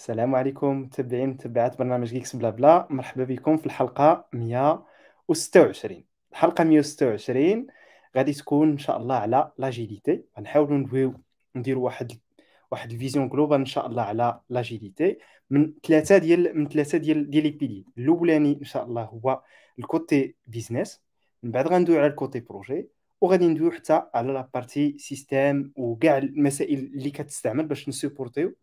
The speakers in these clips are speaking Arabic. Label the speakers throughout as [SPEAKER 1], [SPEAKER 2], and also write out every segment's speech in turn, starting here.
[SPEAKER 1] السلام عليكم متابعين متابعات برنامج Geeks Blabla. مرحبا بكم في الحلقة 126 الحلقة 126 غادي تكون إن شاء الله على l'agilité غنحاولوا ندويو نديروا واحد واحد ال vision globale إن شاء الله على l'agilité من ثلاثة ديال من ثلاثة ديال ديال les piliers الأولاني إن شاء الله هو ال côté business من بعد غندويو على ال côté projet وغادي ندويو حتى على la partie système وكاع المسائل اللي كتستعمل باش نسوبورتيو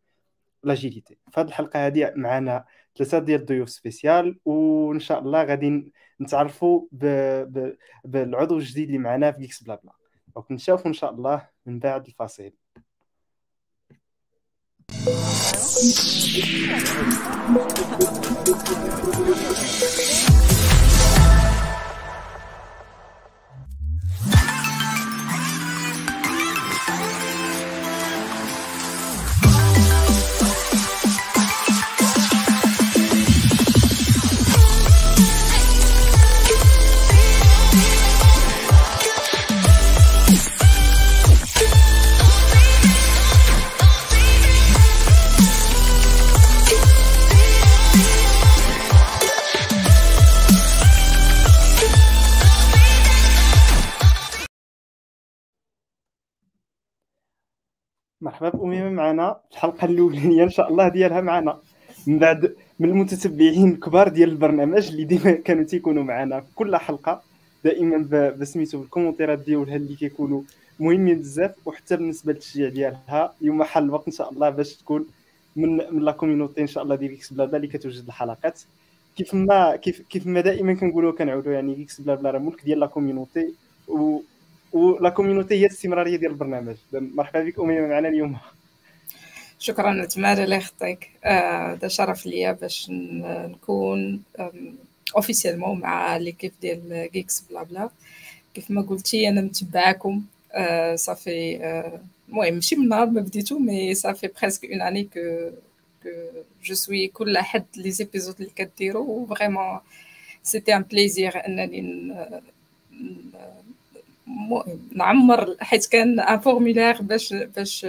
[SPEAKER 1] l'agilité في هذه الحلقة هذه معنا ثلاثة ديال الضيوف spécial وإن شاء الله غادي نتعرفوا ب... ب... بالعضو الجديد اللي معنا في Geeks Blabla donc نشوفوا إن شاء الله من بعد الفاصل. مرحبا بأميمة معنا. الحلقة الأولانية إن شاء الله ديالها معنا. من بعد من المتتبعين الكبار ديال البرنامج اللي ديما كانوا تيكونوا معنا في كل حلقة. دائما بسميتو بالكومنتيرات ديالها اللي كيكونوا مهمين بزاف. وحتى بالنسبة للتشجيع ديالها اليوم حل الوقت إن شاء الله باش تكون من من la community إن شاء الله ديال Geeks Blabla اللي كتوجد الحلقات. كيف ما كيف كيف ما دائما كنقولوا كنعودوا يعني Geeks Blabla راه ملك ديال la community و la community هي الاستمراريه ديال البرنامج. مرحبا بك اميمه معنا اليوم.
[SPEAKER 2] شكرا تمارا الله يخليك. هذا آه شرف ليا باش نكون officiellement مع l'équipe ديال Geeks Blabla. كيف ما قلتي أنا متبعاكم آه صافي آه المهم ماشي من نهار ما بديتو mais صافي presque un an que que je suis كل حد les épisodes اللي كديروا vraiment c'était un plaisir أنني نعمر حيت كان un formulaire باش باش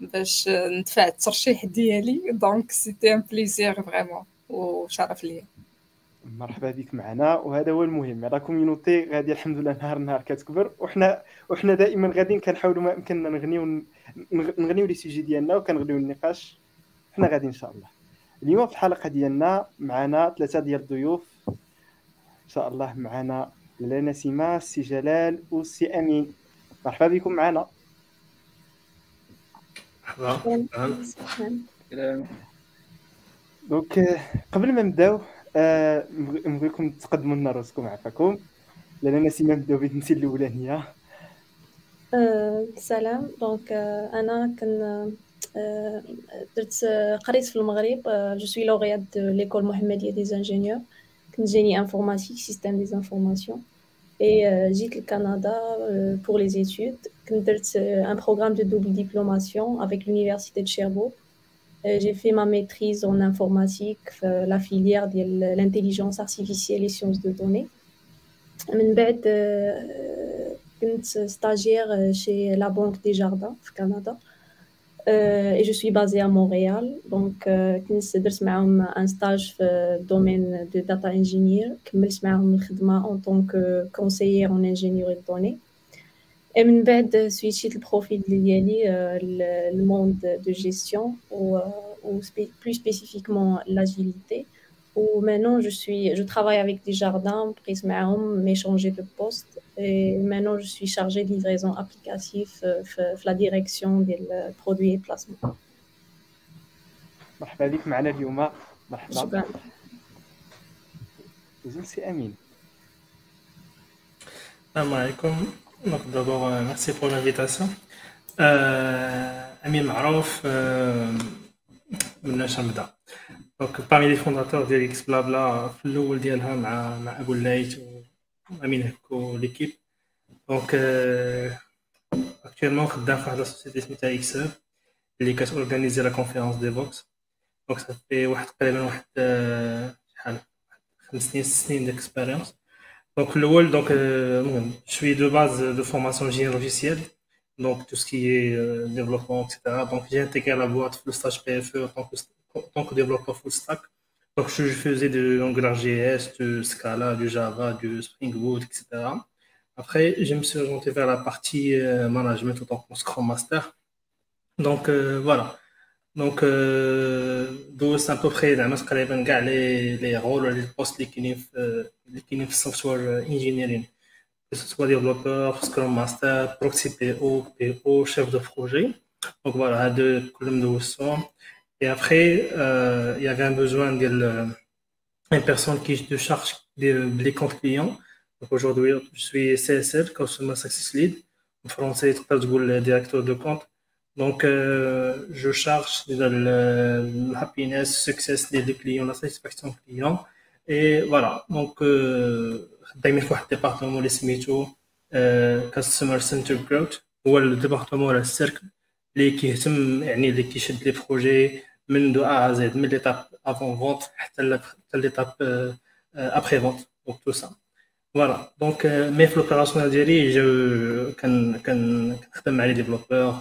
[SPEAKER 2] باش ندفع الترشيح ديالي. donc c'était un plaisir vraiment وشرف ليا.
[SPEAKER 1] مرحبا بك معنا. وهذا هو المهم. la community غادي الحمد لله نهار نهار كتكبر. وحنا وحنا دائما غاديين كنحاولوا ما يمكننا نغنيو نغنيو les sujets ديالنا وكنغنيو النقاش. حنا غادي إن شاء الله. اليوم في الحلقة ديالنا معنا ثلاثة ديال الضيوف. إن شاء الله معنا لاله نسيمه السي جلال والسي أمين. مرحبا بكم معنا.
[SPEAKER 3] مرحبا.
[SPEAKER 1] donc قبل ما نبداو آه نبغيكم تقدموا لنا راسكم عفاكم لاله نسيمه نبداو بالتمثيل الأولانية.
[SPEAKER 4] سلام. دونك أنا كن درت قريت في المغرب جو سوي لوغيات دو ليكول محمديه دي زانجينيور كنت جيني انفورماتيك سيستيم دي انفورماسيون et euh, j'ai le Canada euh, pour les études. Euh, un programme de double diplomation avec l'université de Cherbourg. j'ai fait ma maîtrise en informatique, la filière de l'intelligence artificielle et sciences de données. من بعد كنت stagiaire chez la Banque des Jardins au Canada. Euh, et je suis basée à Montréal. Donc, كنت درت معاهم un stage في domaine de data engineer. كملت معاهم الخدمة en tant que conseillère en ingénierie de données. Et من بعد سويتشيت البروفيل ديالي le monde de gestion ou, ou plus spécifiquement l'agilité. Ou maintenant, je, suis, je travaille avec des jardins, prise معاهم, mais changé de poste. Et maintenant, je suis chargée de livraison applicative في la direction des produits et placements.
[SPEAKER 1] مرحبا بك معنا اليوم مرحبا
[SPEAKER 4] شكرا
[SPEAKER 1] زين سي امين
[SPEAKER 3] السلام عليكم دونك دابور ميرسي بور لانفيتاسيون امين معروف من اش نبدا donc parmi les fondateurs ديال Geeks Blabla في الأول ديالها مع مع ابو الليث وامين avec l'équipe donc actuellement خدام في واحد ال société سميتها إكس اللي كتورغانيزي la conférence Devoxx donc صافي واحد تقريبا واحد شحال خمس سنين ست سنين d'expérience donc في الأول donc المهم je suis de base de formation génie logiciel donc tout ce qui est euh, développement, etc. Donc j'ai intégré la boîte, le stage PFE en tant que tant que développeur full stack. Donc, je faisais de AngularJS, du Scala, du Java, du Spring Boot, etc. Après, je me suis orienté vers la partie euh, management en tant que Scrum Master. Donc, euh, voilà. Donc, euh, c'est à peu près les, les rôles, les postes qui sont software engineering. Que ce soit développeur, Scrum Master, Proxy PO, PO, chef de projet. Donc, voilà, deux colonnes de et après, euh, il y avait un besoin d'une euh, personne qui se charge des, comptes clients. Donc aujourd'hui, je suis CSL, Customer Success Lead. En français, le directeur de compte. Donc, euh, je charge de le, happiness, success des, clients, la satisfaction client. Et voilà. Donc, euh, dans le département, les SMITO, Customer Center Growth, ou le département, le cercle, les qui, يعني اللي كيشد لي بروجي من دو ا زد من ليتاب افون فونت حتى ليتاب ابخي فونت دونك تو سا فوالا دونك مي في لوبيراسيونيل ديالي جو كان كنخدم مع لي ديفلوبور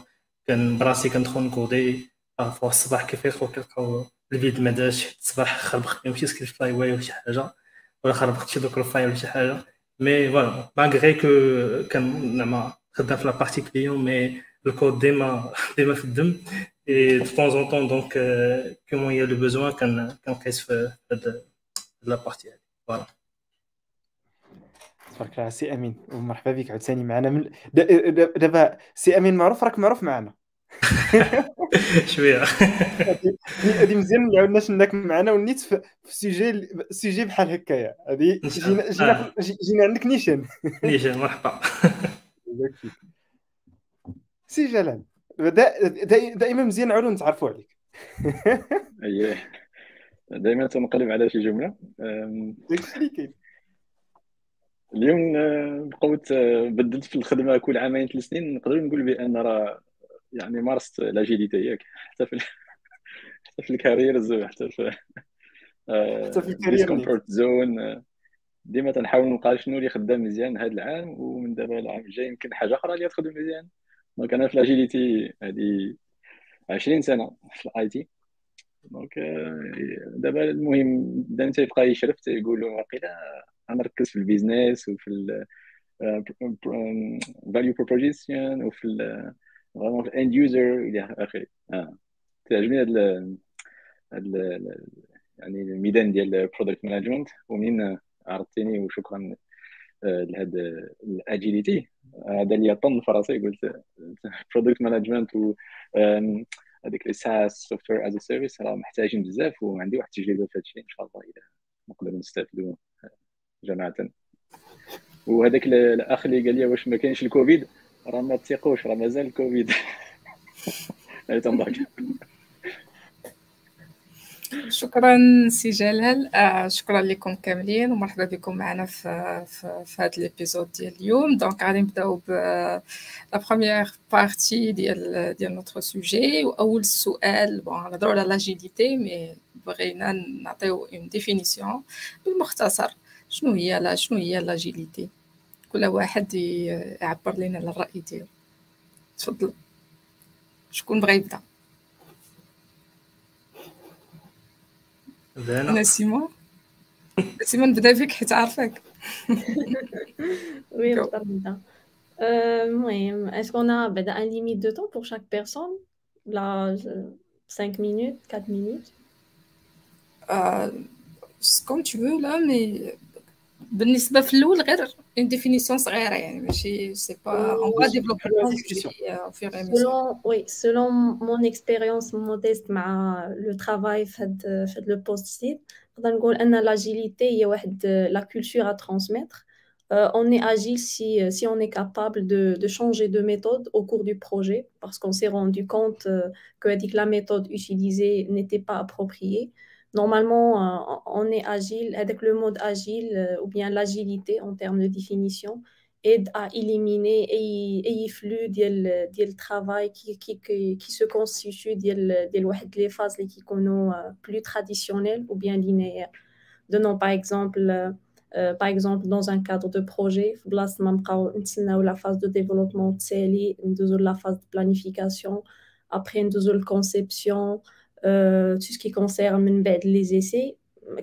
[SPEAKER 3] كان براسي كندخل نكودي فوا الصباح كيف يخرج كيلقاو الفيد ما داش الصباح خربقت مشي سكريبت فلاي واي ولا شي حاجة ولا خربقت شي Dockerfile ولا شي حاجة. mais voilà malgré que كان زعما خدام في la partie client mais ال code ديما ديما في الدم en temps, donc, euh, comment il y a le besoin qu'on qu de, de la partie. Voilà.
[SPEAKER 1] تبارك الله سي أمين. ومرحبا بك عاوتاني معنا من دابا سي أمين معروف راك معروف معنا.
[SPEAKER 3] شوية.
[SPEAKER 1] هذه مزيان ما عاودناش انك معنا ونيت في سيجي سيجي بحال هكايا. هذه جينا جينا, جينا عندك نيشان.
[SPEAKER 3] نيشان مرحبا.
[SPEAKER 1] سي جلال دائما مزيان نعاودو نتعرفوا عليك.
[SPEAKER 5] اييه دائما تنقلب على شي جملة.
[SPEAKER 1] داكشي اللي كاين
[SPEAKER 5] اليوم بقوت آه، بدلت في الخدمة كل عامين ثلاث سنين. نقدر نقول بأن راه يعني مارست l'agilité ياك. حتى في حتى في ال carrières حتى في
[SPEAKER 1] حتى في ال
[SPEAKER 5] carrière زون ديما تنحاول نلقى شنو اللي خدام مزيان هذا العام ومن دابا العام الجاي يمكن حاجة أخرى اللي تخدم مزيان. donc أنا في ال agilité هذه 20 سنه في ال IT donc دابا المهم بدا تيبقى يشرف تيقول واقيلا غنركز في ال business وفي ال value proposition وفي vraiment في ال end user إلى اخره. تعجبني هذا يعني الميدان ديال ال product management ومنين عرضتيني وشكرا لهذا ال agilité هذا اللي طن في راسي قلت product management و هذيك SaaS software as service راه محتاجين بزاف وعندي واحد التجربة في هذا الشيء إن شاء الله إذا نقدروا نستافدوا جماعة. وهذاك الأخ اللي قال لي واش ما كاينش الكوفيد راه ما تثقوش راه مازال الكوفيد تنضحك
[SPEAKER 2] شكرا سي جلال. آه شكرا لكم كاملين ومرحبا بكم معنا في في, في هذا ال épisode ديال اليوم. donc غادي نبداو ب la première partie ديال ديال notre sujet وأول سؤال bon نهضروا على l'agilité mais بغينا نعطيو une définition بالمختصر شنو هي la شنو هي l'agilité كل واحد يعبر لنا على الرأي ديالو. تفضل. شكون بغى يبدأ؟ نسيمة نسيمة نبدا بك حيت عارفاك
[SPEAKER 4] oui نقدر نبدا المهم est-ce que أنا بعدا une limite de temps pour chaque personne لا 5 minutes 4 minutes?
[SPEAKER 2] comme tu veux لا mais بالنسبه في الاول غير une définition صغيره يعني ماشي سي با on va développer la discussion au fur et à mesure
[SPEAKER 4] selon oui selon mon expérience modeste مع le travail في هاد في هاد لو بوست سيت نقدر نقول ان لاجيليتي هي واحد لا culture à transmettre Euh, on est agile si, si on est capable de, de, changer de méthode au cours du projet parce qu'on s'est rendu compte euh, que la méthode utilisée n'était pas appropriée. Normalement, euh, on est agile, avec le mode agile euh, ou bien l'agilité en termes de définition aide à éliminer et flux du travail qui, qui, qui, se constitue des phases qui sont euh, plus traditionnelles ou bien linéaires. Donnons par exemple, par exemple dans un cadre de projet, la phase de développement, la phase de planification, après une conception, tout ce qui concerne من بعد les essais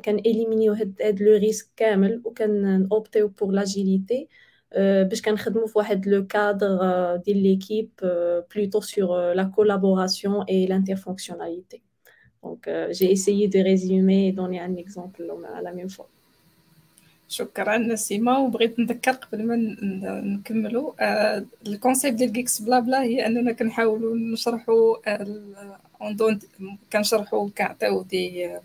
[SPEAKER 4] كان éliminer هاد هاد لو ريسك كامل وكان اوبتيو بور لاجيليتي باش كنخدموا في واحد لو كادر ديال ليكيب بلوتو سور لا كولابوراسيون اي l'interfonctionnalité. Donc euh, j'ai essayé de résumer et donner un exemple à la même fois.
[SPEAKER 2] شكرا نسيمة. وبغيت نذكر قبل ما نكملوا آه ال concept ديال GeeksBlaBla هي أننا كنحاولوا نشرحوا كنشرحوا كنعطيو des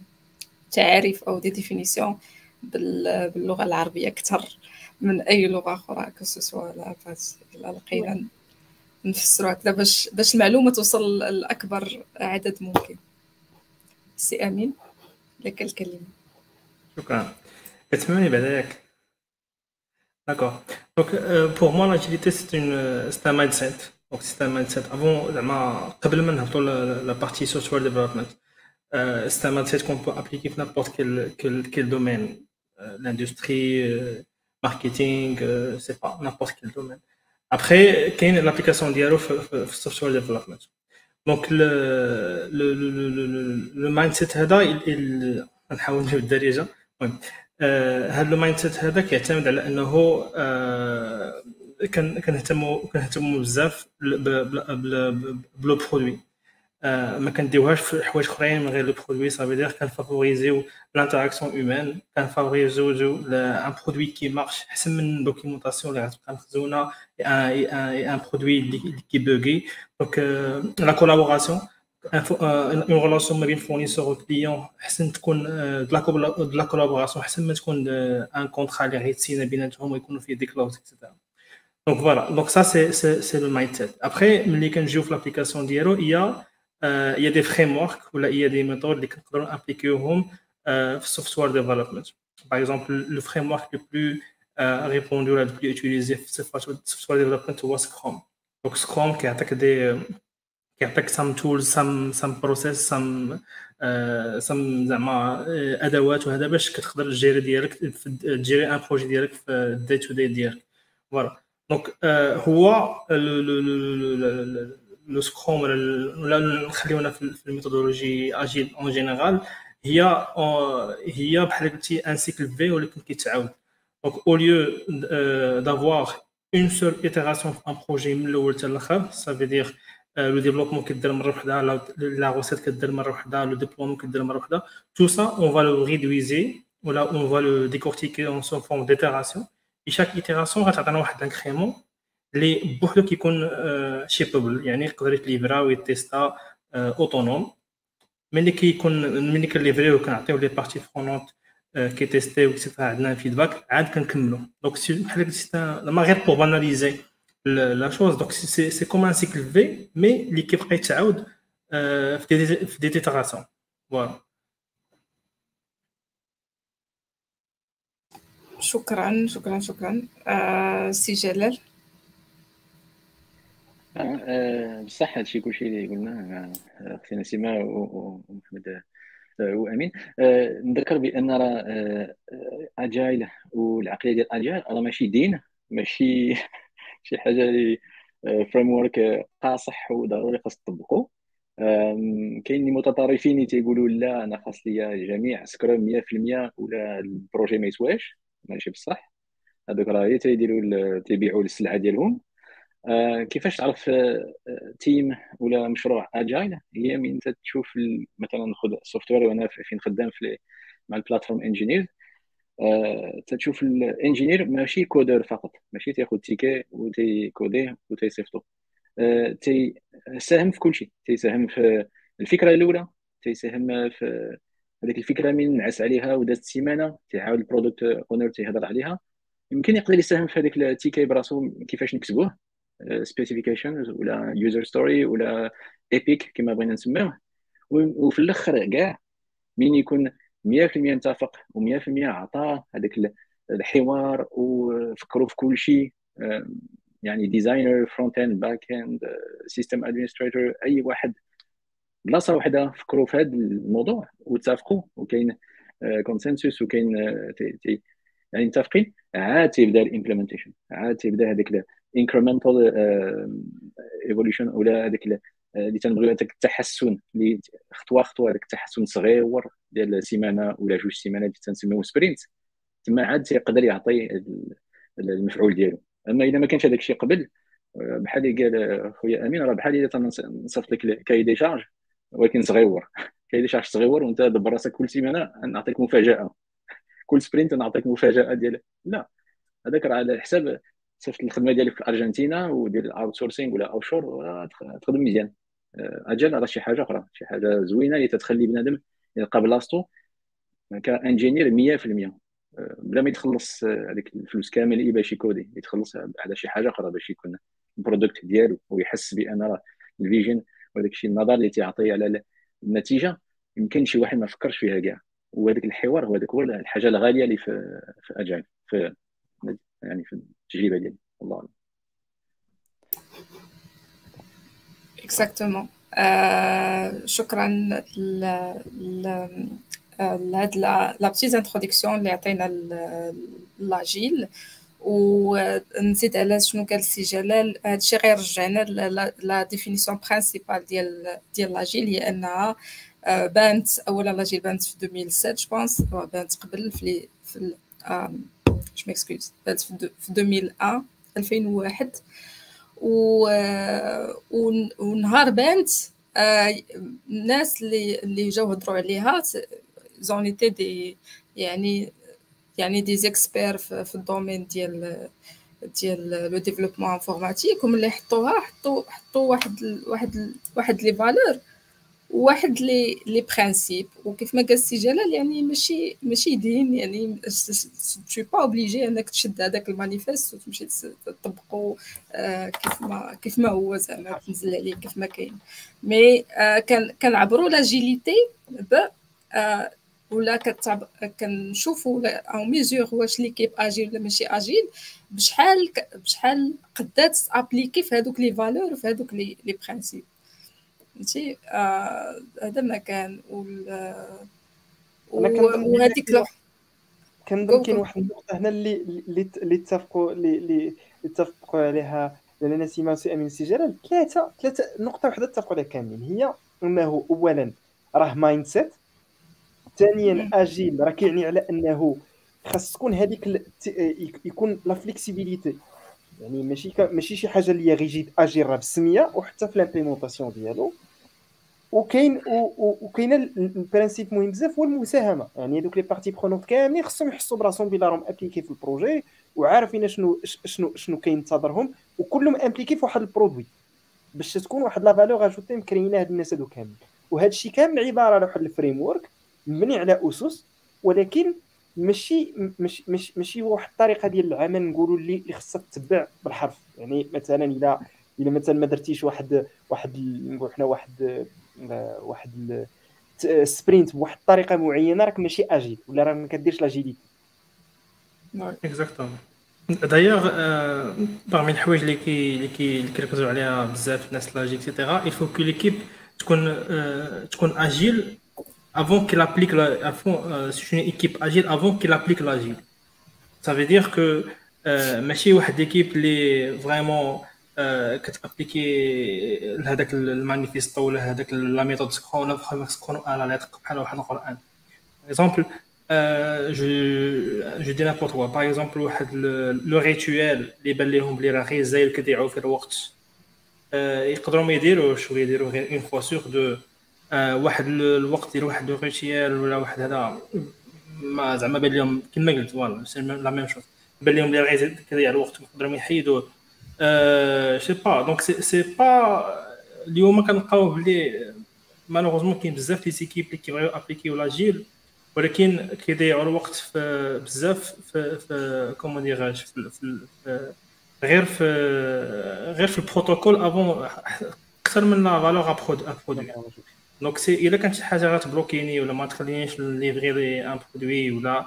[SPEAKER 2] تعاريف أو des définitions باللغة العربية أكثر من أي لغة أخرى كسوسوا لا لقينا نفسروا هكذا. باش باش المعلومة توصل لاكبر عدد ممكن. سي أمين لك الكلمة.
[SPEAKER 3] شكرا. كتسمعني بعدا ياك d'accord donc pour moi l'agilité c'est un c'est un mindset donc c'est un mindset avant زعما قبل ما نهبطوا la partie software development c'est un mindset qu'on peut appliquer في n'importe quel quel domaine l'industrie, marketing, c'est pas n'importe quel domaine. Après, il y a l'application ديالو في software development. Donc, le, le, le, le, le mindset هذا نحاول نبدأ déjà المهم هذا ال mindset هذا كيعتمد على أنه كنهتموا كنهتموا بزاف ب le produit. ما كنديوهاش في حوايج أخرين من غير le produit. صافي دير كنفافوريزيو l'interaction humaine كنفافوريزيو un produit qui marche احسن من documentation اللي غتبقى مخزونة un produit اللي كي بوغي donc la collaboration en relation ما بين fournisseur و client احسن تكون de la collaboration احسن ما تكون un contrat اللي غيتسينا بيناتهم ويكونوا فيه des clauses et cetera دونك فوالا دونك سا سي سي لو مايند سيت ابخي ملي كنجيو في لابليكاسيون ديالو هي il y a des frameworks ou il y a des méthodes qui peuvent appliquer au software development. Par exemple, le framework le plus euh, répandu, le plus utilisé, c'est le software development ou Scrum. Donc, Scrum qui attaque des qui attaque some tools, some, some process, some some زعما ادوات وهذا باش كتقدر تجيري ديالك تجيري ان بروجي ديالك في الدي تو دي ديالك فوالا دونك هو le Scrum ولا نخليونا في ال méthodologie agile en général هي هي بحال قلتي un cycle en V ولكن كيتعاود donc au lieu d'avoir une seule itération في un projet من الأول حتى الآخر صافي دير le développement كدير مره وحده la recette كدير مره وحده le déploiement كدير مره وحده tout ça on va le réduire ولا on va le décortiquer en sous forme d'itérations et chaque itération غتعطينا واحد incrément اللي بوحدو كيكون shippable يعني يقدر يتليفرا ويتيستا Autonome. ملي كيكون ملي كنليفريو كنعطيو les parties prenantes كيتيستيو et cetera عندنا feedback عاد كنكملو. donc بحال ما غير pour banaliser la chose donc c'est c'est comme un cycle en V mais اللي كيبقى يتعاود في des في des itérations voilà
[SPEAKER 2] شكرا شكرا شكرا. آه سي جلال.
[SPEAKER 5] بصح هادشي كلشي اللي قلناه أختي نسيمة ومحمد وامين نذكر بأن راه agile والعقليه ديال agile راه ماشي دين ماشي شي حاجة اللي framework قاصح وضروري خاص تطبقو. كاين متطرفين اللي تيقولوا لا أنا خاص ليا جميع Scrum 100% ولا ال projet ما يسواش. ماشي بصح. هذوك راه تيديروا تيبيعوا السلعه ديالهم. آه، كيفاش تعرف team آه، ولا مشروع agile؟ هي من تشوف مثلا ناخذ ال software وأنا فين خدام في مع ال platform engineer أه تشوف ال engineer ماشي coder فقط. ماشي تاخذ ticket وتيكوديه وتيصيفطو. تيساهم في كل شيء تيساهم في الفكرة الأولى تيساهم في هذيك الفكرة من نعس عليها ودازت سيمانه تيعاود ال product owner تيهضر عليها. يمكن يقدر يساهم في هذيك ال ticket براسو كيفاش نكتبوه specifications ولا user story ولا epic كما بغينا نسميوه. وفي الأخر كاع مين يكون 100% متفق و100% عطاه هذاك الحوار وفكروا في كل شيء يعني designer front-end back-end system administrator أي واحد بلاصة واحدة فكروا في هذا الموضوع وتفقوا وكاين consensus وكاين يعني متفقين. عاد تيبدا ال implementation عاد تيبدا هذاك uh, evolution ولا هذاك اللي تنبغيو هذاك التحسن اللي خطوة خطوة هذاك التحسن صغير ديال سيمانه ولا جوج سيمانات اللي تنسميو sprint تما عاد تيقدر يعطي المفعول ديالو. أما إذا ما كانش هذاك الشيء قبل بحال اللي قال خويا أمين راه بحال اذا تنصيفط لك cahier des charges. ولكن صغيور. cahier des charges صغيور وانت دبر راسك كل سيمانة نعطيك مفاجأة. كل sprint نعطيك مفاجأة ديال لا. هذاك راه على حساب صيفط الخدمة ديالك في أرجنتينا ودير ال outsourcing ولا offshore تخدم مزيان. آه، agile راه شي حاجة أخرى شي حاجة زوينة اللي تتخلي بنادم يلقى بلاصتو. ك engineer 100% آه، بلا ما يتخلص آه، هذيك الفلوس كامل باش ي coder يتخلص على شي حاجة أخرى باش يكون ال product ديالو ويحس بأن راه ال vision وداك الشيء النظر اللي تيعطي على النتيجة يمكن شي واحد ما فكرش فيها كاع. وهذاك الحوار هو هذاك هو الحاجة الغالية اللي في في agile في يعني في التجربة ديالي. الله أعلم.
[SPEAKER 2] exactement euh, شكرا لهاد la petite introduction اللي عطينا l'agile. ونزيد على شنو قال السي جلال. هادشي غير رجعنا la définition principale ديال ديال l'agile هي أنها بانت أولا l'agile بانت في 2007 je pense بانت قبل في في je m'excuse بانت في 2001 2001 و ونهار بانت الناس اللي اللي جاو هضروا عليها زون ايتي دي يعني يعني دي زيكسبير في ال domaine ديال ديال le développement informatique وملي حطوها حطوا حطوا واحد واحد واحد les valeurs واحد les les principes وكيف ما قال السي جلال يعني ماشي ماشي دين يعني c'est pas obligé انك تشد هذاك ال manifeste وتمشي تطبقو كيف ما كيف ما هو زعما تنزل عليه كيف ما كاين mais آه كان كنعبروا l'agilité ب ولا كتعب كنشوفوا on mesure واش l'équipe agile ولا ماشي agile بشحال بشحال قدات appliquer في هذوك les valeurs وفي هذوك les les principes فهمتي؟ آه، هذا ما كان.
[SPEAKER 1] وهذيك كنظن كاين واحد النقطة هنا اللي اللي اتفقوا اللي اتفقوا عليها لنا سيما سي أمين سي جلال ثلاثة ثلاثة نقطة واحدة اتفقوا عليها كاملين. هي أنه اولا راه mindset ثانيا agile راه كيعني على أنه خاص تكون هذيك يكون la flexibilité يعني ماشي ماشي شي حاجة اللي rigide agile راه بالسميه وحتى في l'implémentation ديالو. وكاين وكاين ال principe مهم بزاف هو المساهمة. يعني دوك les parties prenantes كاملين خصهم يحسوا براسهم بلا راهم impliqués في ال projet وعارفين شنو شنو شنو كينتظرهم وكلهم impliqués في واحد ال produit باش تكون واحد la valeur ajoutée مكرينا هاد الناس هادو كامل وهذا الشيء كامل عبارة على واحد ال framework مبني على اسس ولكن ماشي ماشي ماشي, واحد الطريقة ديال العمل نقولوا اللي خصها تتبع بالحرف يعني مثلا اذا اذا مثلا ما درتيش واحد واحد نقول حنا واحد واحد sprint بواحد الطريقة معينه راك ماشي agile ولا راك ما كديرش l'agilité
[SPEAKER 3] exactement d'ailleurs parmi الحوايج اللي كي اللي كي كيركزوا عليها بزاف الناس l'agile et cetera il faut que l'équipe تكون تكون agile avant qu'il applique la, avant, euh, c'est une équipe agile avant qu'il applique l'agile. Ça veut dire que euh, ماشي واحد l'équipe اللي vraiment كت appliquer لهذاك المانيفيستو ولا هذاك la méthode scrum بحال scrum على لاتق بحال واحد القران exemple je je dis n'importe quoi par exemple واحد le rituel اللي بان لهم بلي راه غير زايل كيضيعوا في الوقت يقدروا ما يديروش ويديروا غير une fois sur deux واحد الوقت ديال واحد le rituel ولا واحد هذا ما زعما بان لهم كما قلت voilà c'est la même chose. بان لهم غير كيضيع الوقت يقدروا يحيدوه je sais pas donc c'est pas اليوم كنلقاو بلي malheureusement كاين بزاف les équipes اللي كيبغيو appliquer و l'agile ولكن كيضيعوا الوقت في بزاف في في comment dirais-je في, في غير في غير في البروتوكول avant أكثر من la valeur à produit donc si الا كانت شي حاجة غت bloquer ني ولا ما تخلينيش ن livrer un produit ولا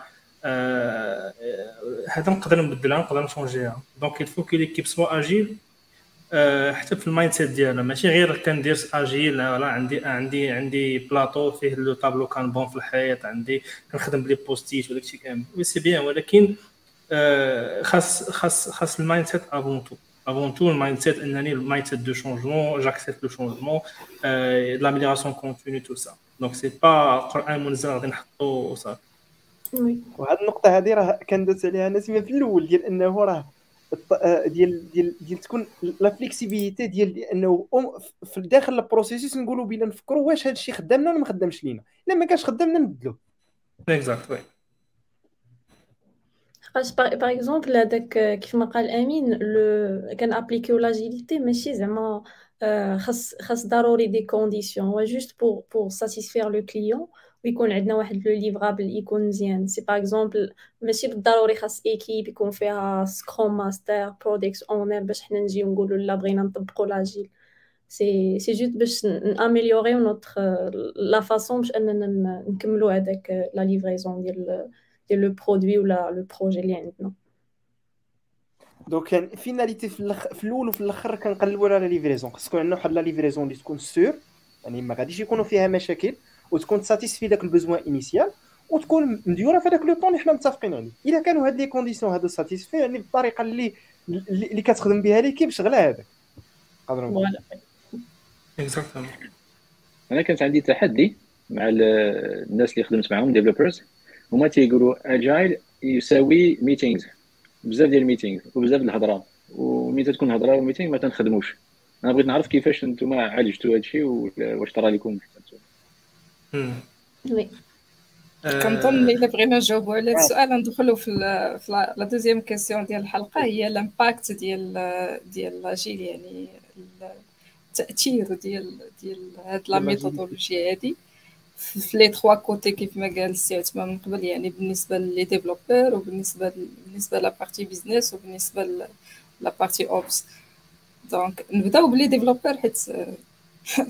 [SPEAKER 3] هذا نقدر نبدلها نقدر ن changer ها donc il faut que l'équipe soit agile حتى في ال mindset ديالنا ماشي غير كندير agile ولا عندي عندي عندي بلاطو فيه le tableau كان بون في الحيط عندي كنخدم ب les post-it وداكشي كامل. oui c'est bien ولكن آه، خاص خاص خاص ال mindset avant tout avant tout le mindset le mindset de changement j'accepte le changement euh, l'amélioration continue tout ça. Donc c'est pas قران منزل غادي نحطو وصافي
[SPEAKER 1] oui وهاد النقطة هذه راه كندوز عليها. نسيمه في الأول ديال إنه راه ديال ديال ديال تكون la flexibilité ديال إنه في داخل ال processus نقولوا بينا نفكروا واش هذا الشيء خدامنا ولا ما خدامش لينا. إلا ما كانش خدامنا نبدلوه
[SPEAKER 3] exact oui
[SPEAKER 4] خاص par exemple هذاك كيف ما قال امين لو كان appliquer و l'agilité ماشي زعما خاص خاص ضروري des conditions هو juste pour pour satisfaire le client ويكون عندنا واحد le livrable يكون مزيان c'est par exemple ماشي بالضروري خاص équipe يكون فيها scrum master product owner باش حنا نجيو نقولوا لا بغينا نطبقوا l'agile c'est c'est juste باش ن améliorer و notre la façon باش اننا نكملوا هذاك la livraison ديال ديال le produit ولا le projet اللي عندنا
[SPEAKER 1] donc comme finalité في, الأخ... في الأول وفي الآخر كنقلبوا على livraison خص تكون عندنا واحد la livraison اللي تكون sûre يعني ما غاديش يكونوا فيها مشاكل وتكون satisfait داك ال besoin initial وتكون مديوره في هذاك le temps اللي حنا متفقين عليه الا كانوا هاد les conditions هادو satisfaits يعني بالطريقة اللي اللي كتخدم بها l'équipe شغلها هذاك
[SPEAKER 4] قادروا
[SPEAKER 3] exactement
[SPEAKER 6] أنا كانت عندي تحدي مع الناس اللي خدمت معاهم developers هما تيقولوا agile يساوي meetings بزاف ديال ال meeting وبزاف الهضرة. وملي تكون هضرة و meeting ما تنخدموش. أنا بغيت نعرف كيفاش نتوما عالجتوا هذا الشيء واش طرا لكم؟
[SPEAKER 4] oui.
[SPEAKER 2] كنظن إلا بغينا نجاوبوا على هذا السؤال ندخلوا في la deuxième question ديال الحلقة. هي ال impact ديال ديال l'agile يعني التأثير ديال ديال هاد la méthodologie هادي. في les trois côtés كيف ما قال السي عثمان من قبل يعني بالنسبة les développeurs وبالنسبه بالنسبة la partie business وبالنسبه la partie ops donc نبداو ب les développeurs حيت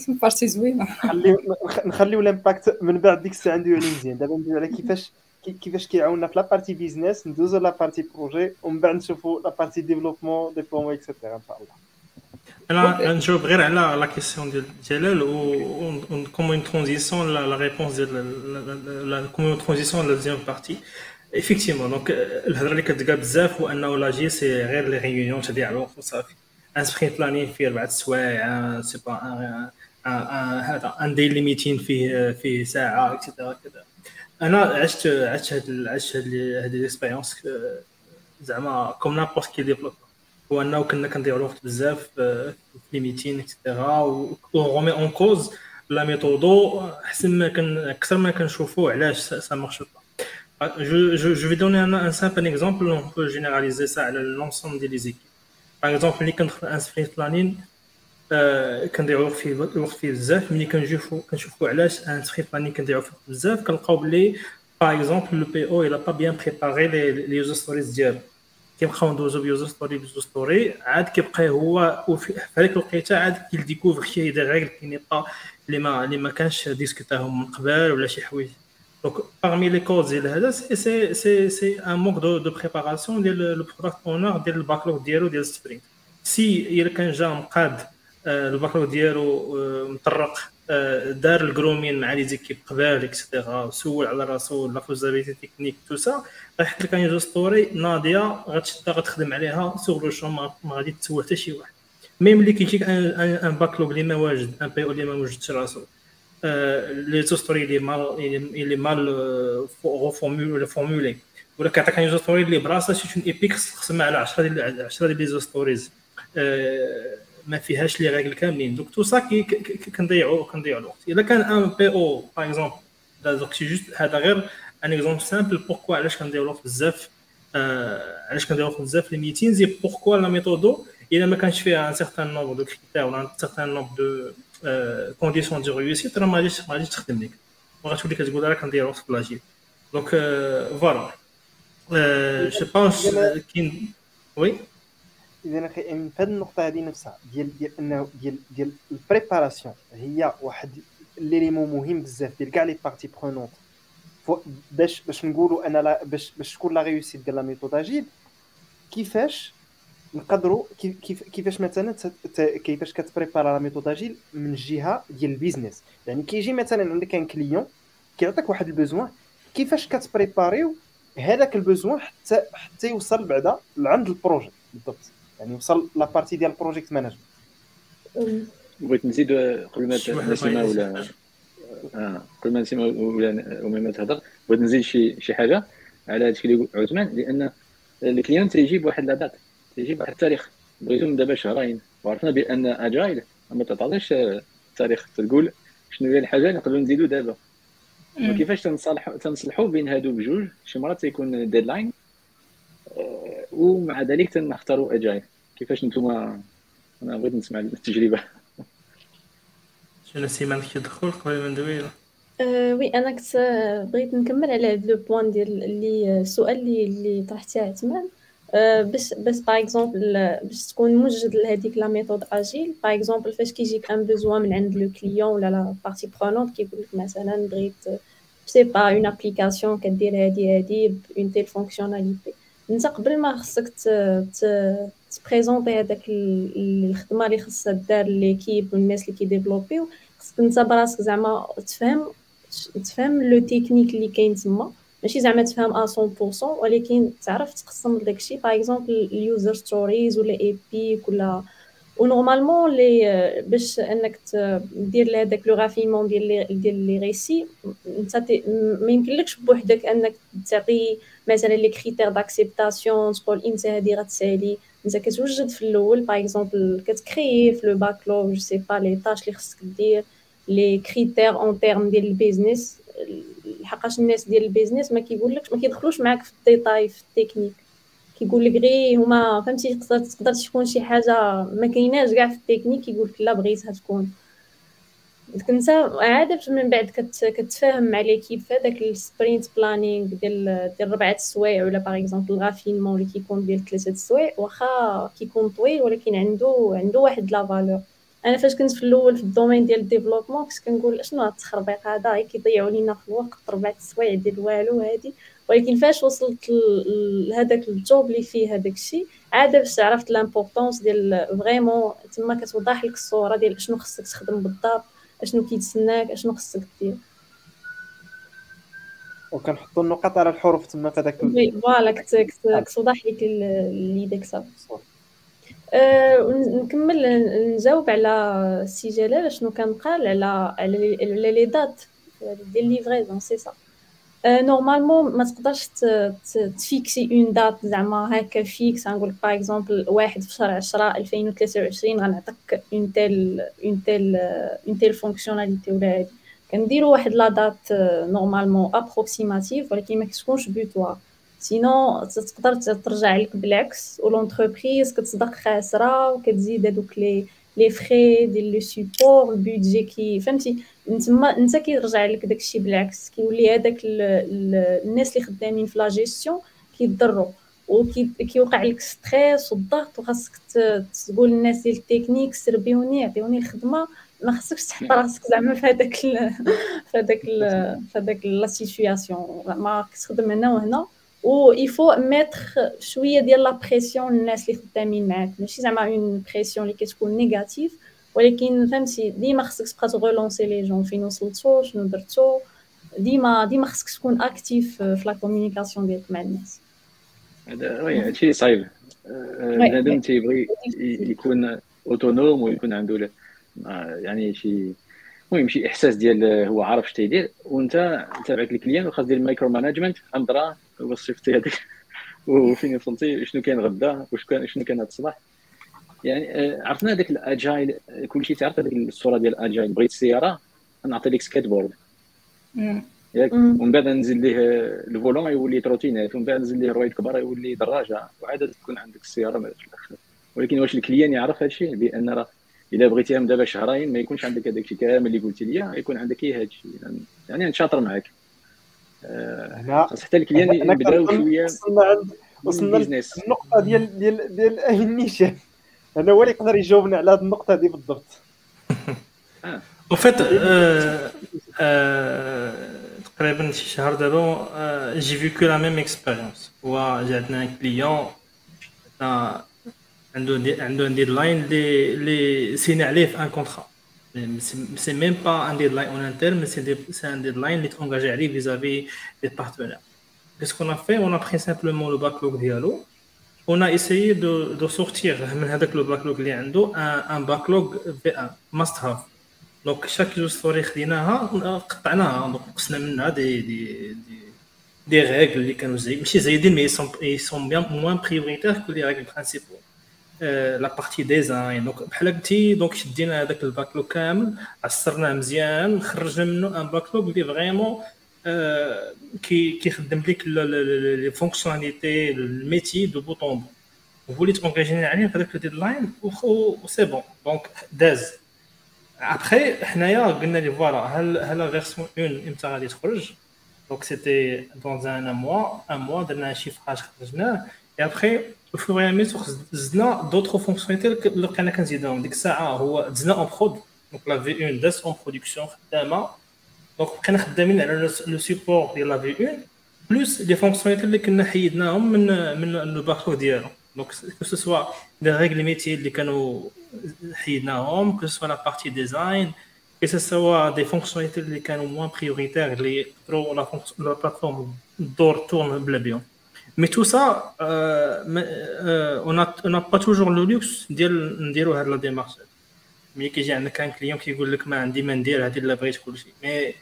[SPEAKER 2] partie زوينه
[SPEAKER 1] نخليو نخليو ال impact من بعد ديك الساعة ندويو عليه مزيان. دابا ندويو على كيفاش كيفاش كيعاوننا في la partie business ندوزو la partie projet ومن بعد نشوفو la partie développement déploiement et cetera إن شاء الله.
[SPEAKER 3] أنا نجاوب غير على la question ديال جلال و comme une transition la réponse ديال comme une transition la deuxième partie effectivement donc الهضره اللي كتلقى بزاف هو انه l'agile c'est غير les réunions تضيع الوقت وصافي un sprint planning فيه أربع سوايع c'est pas هذا un daily meeting فيه فيه ساعه et cetera كذا أنا عشت عشت هاد عشت هاد l'expérience زعما comme n'importe quel développeur هو انه كنا كنضيعوا الوقت بزاف في les meetings et cetera و رومي en cause la méthode احسن ما كان أكثر ما كنشوفوا علاش ça marche bah je je je vais donner أنا un simple exemple, on peut généraliser ça على l'ensemble des les équipes par exemple ملي كندخل un sprint planning كنضيعوا الوقت فيه الوقت فيه بزاف ملي كنشوفوا كنشوفوا علاش un sprint planning كنضيعوا فيه بزاف كنلقاو بلي par exemple le PO الا pas bien préparé les user stories ديالو كيبقاو ندوزو ب user story ب user story عاد كيبقى هو وفي هذيك الوقيته عاد كي découvre شي des règles qui n'est pas اللي ما اللي ما كانش discuta هم من قبل ولا شي حوايج. donc parmi les causes ديال هذا c'est c'est c'est un manque de de préparation ديال le product owner ديال ال backlog ديالو ديال sprint, si الا كان جا مقاد ال backlog ديالو مطرق دار ال grooming مع les équipes قبل et cetera سول على راسو la faisabilité technique tout ça غيحط لك un story ناضيه غتشدها غتخدم عليها. sur le champ ما غادي تسول حتى شي واحد. même اللي كيجيك un backlog اللي ما واجد un PO اللي ما وجدش راسو. les تو story اللي mal اللي mal formulé formulé ولا كيعطيك un story اللي براسها شي epic تقسمها على 10 ديال 10 ديال les stories ما فيهاش les règles كاملين. donc tout ça كنضيعوا كنضيعوا الوقت. الا كان un PO par exemple donc c'est juste هذا غير un exemple simple, pourquoi علاش كنديروا الوقت بزاف؟ علاش كنديروا الوقت بزاف؟ les meetings, pourquoi la méthode الا ما كانش فيها un certain nombre de critères ولا un certain nombre de conditions de réussite راه ما غاديش ما غاديش تخدم لك وغتولي كتقول راه كندير الوقت بلاجي donc voilà je pense كاين oui
[SPEAKER 1] اذا أخي في هذه النقطة هذه نفسها ديال ديال انه ديال ديال ال préparation هي واحد l'élément مهم بزاف ديال كاع les parties prenantes. باش باش نقولوا أنا باش باش تكون la réussite ديال la méthode agile كيفاش نقدروا كيف كيفاش مثلا كيفاش كت prépare la méthode agile من الجهه ديال ال business. يعني كيجي مثلا عندك un client كيعطيك واحد ال besoin كيفاش كت préparer يو هذاك ال besoin حتى حتى يوصل بعدا لعند ال projet بالضبط. يعني وصل la partie ديال ال project management
[SPEAKER 5] بغيت نزيد قبل ما نسمع ولا آه قبل ما نسمع ولا ما تهضر بغيت نزيد شي شي حاجة على هادشي اللي قلت عثمان لأن ال client تيجيب واحد la date تيجيب واحد التاريخ. بغيتو دابا شهرين. وعرفنا بأن agile ما تعطيش التاريخ تقول شنو هي الحاجة اللي نقدروا نزيدوا دابا. كيفاش تنصلحوا تنصلحوا بين هادو بجوج؟ شي مرات تيكون deadline آه، ومع ذلك تنختاروا agile كيفاش نتوما أنا بغيت نسمع التجربة.
[SPEAKER 3] شنو سيمان كيدخل قبل ما ندوي؟
[SPEAKER 4] أه oui أنا كنت بغيت نكمل على هذا le point ديال اللي السؤال اللي اللي طرحتيه عثمان. باش باش par exemple باش تكون موجد لهذيك la méthode agile par exemple فاش كيجيك un besoin من عند le client ولا la partie prenante كيقول لك مثلا بغيت je sais pas une application كدير هادي هادي bon telle fonctionnalité انت قبل ما خصك ت présenter هذاك الخدمة اللي خصها دار l'équipe والناس اللي كي développer يو خصك انت براسك زعما تفهم تفهم le technique اللي كاين تما. ماشي زعما تفهم 100% ولكن تعرف تقسم داكشي par exemple ال user stories ولا epic ولا و normalement لي باش انك دير لهداك le raffinement ديال ديال لي ريسي انت ما يمكنلكش بوحدك انك تعطي مثلا les critères d'acceptation تقول انت هادي غتسالي انت كتوجد في الأول par exemple كت créer في le backlog je sais pas les tâches اللي خصك دير les critères en termes ديال ال business لحقاش الناس ديال ال business ما كيقولكش ما كيدخلوش معاك في ال détail في التكنيك كيقول لك غير هما فهمتي تقدر تقدر تكون شي حاجة ما كايناش كاع في التكنيك كيقول لك لا بغيتها تكون كنت عاده من بعد كت كتفاهم مع l'équipe في هذاك ال sprint planning ديال ديال ربعة السوايع ولا par exemple ال raffinement اللي كيكون ديال ثلاثة السوايع واخا كيكون طويل ولكن عنده عنده واحد la valeur أنا فاش كنت في الأول في ال domaine ديال ال développement كنت كنقول شنو هاد التخربيق هذا؟ كيضيعوا لينا في الوقت ربعة السوايع ديال والو هادي. ولكن فاش وصلت لهذاك ال job اللي فيه هذاك الشيء عاد باش عرفت l'importance ديال vraiment تما كتوضح لك الصورة ديال شنو خصك تخدم بالضبط. أشنو كيتسناك؟ أشنو خصك دير؟
[SPEAKER 1] وكنحطوا النقط على الحروف تما في هذاك
[SPEAKER 4] voilà كتوضح لك اللي داك صافي. أه نكمل نجاوب على السي جلال شنو كان قال على على les dates ديال livraison c'est صافي normalement ما تقدرش ت fixer une date زعما هكا fixe غنقول par exemple واحد في شهر 10 2023 غنعطيك une telle une telle une telle fonctionnalité ولا هادي كنديروا واحد la date normalement approximative ولكن ما كتكونش peut-être sinon تقدر ترجع لك بالعكس و l'entreprise كتصدق خاسره وكتزيد هذوك les les frais ديال le support ال budget كي فهمتي نتما انت كيرجع لك داكشي بالعكس كيولي هذاك الناس اللي خدامين في لا جيستيون كيضروا وكيوقع لك stress والضغط وخاصك تقول للناس ديال التكنيك سربيوني عطيوني الخدمه ما خصكش تحط راسك زعما في هذاك في هذاك في هذاك la situation ما كتخدم هنا وهنا و il faut mettre شوية ديال la pression للناس اللي خدامين معاك ماشي زعما une pression اللي كتكون négative ولكن فهمتي ديما خصك تبقى ت relancer les gens فين وصلتو شنو درتو ديما ديما خصك تكون active في la communication ديالك مع الناس
[SPEAKER 5] هذا oui هادشي صعيب بنادم تيبغي يكون autonome ويكون عنده يعني شي المهم شي احساس ديال هو عارف اش تيدير وانت تابعك ال client وخاص دير ال micro management وصفتي هذيك وفين وصلتي؟ شنو كاين غدا؟ واش كان شنو كان هذا الصباح؟ يعني آه، عرفنا هذاك ال Agile كلشي تعرف هذيك الصورة ديال ال Agile بغيت السياره نعطي لك سكيت بورد ياك؟ ومن بعد نزيد ليه ال volant يولي trottinette ومن بعد نزيد ليه رويد كبار يولي دراجة وعاد تكون عندك السيارة في الآخر. ولكن واش ال client يعرف هذا الشيء بأن راه إلا بغيتيها من دابا شهرين ما يكونش عندك هذاك الشيء كامل اللي قلتي لي يكون عندك غير هذا الشيء يعني نشاطر معاك. خاص حتى الكليان يبداو شوية
[SPEAKER 1] وصلنا عند وصلنا للنقطه ديال ديال ديال النيشان. أنا هو اللي يقدر يجاوبنا على هذه النقطة هذه بالضبط.
[SPEAKER 3] en fait تقريبا شي شهر دابا j'ai vécu la même expérience هو جا عندنا client عنده عنده un deadline اللي اللي سينا عليه في un contrat c'est même pas un deadline en interne mais c'est un deadline اللي تونجاجي عليه vis-à-vis les partenaires Qu'est-ce qu'on a fait On a pris simplement le backlog ديالو on a essayé de, de sortir من هذاك le backlog اللي عنده un backlog في un must have donc chaque user story خديناها قطعناها donc قصنا منها دي دي دي دي ريغل اللي كانوا زي ماشي زايدين mais sans la partie design donc بحال قلتي donc شدينا هذاك ال backlog كامل عصرناه مزيان خرجنا منه un backlog اللي vraiment كي كيخدم لك les fonctionnalités ال métier de bout en bout ووليت engage يني عليه في هذاك ال deadline و c'est bon donc داز ابخي حنايا قلنا لي voilà هل هل la version 1 إمتى غادي تخرج donc c'était dans un mois un mois درنا chiffrage خرجناه اي ابخي وفي اي ميتو زدنا d'autres fonctionnalités اللي بقينا كنزيدهم. ديك الساعة هو دزنا en prod donc la V1 داز en production خدامة. donc بقينا خدامين على le support ديال la V1 plus les fonctionnalités اللي كنا حيدناهم من من le backlog ديالو donc que ce soit les règles métier اللي كانوا حيدناهم que ce soit la partie design que ce soit des fonctionnalités اللي كانوا moins prioritaires اللي يقدروا la la plateforme دور تورن بلا بيهم مي تو سا اون اون با توجور لو لوكس ديال نديرو هاد la démarche ملي كيجي عندك كان client كيقول لك ما عندي ما ندير هادي الا بغيت كلشي mais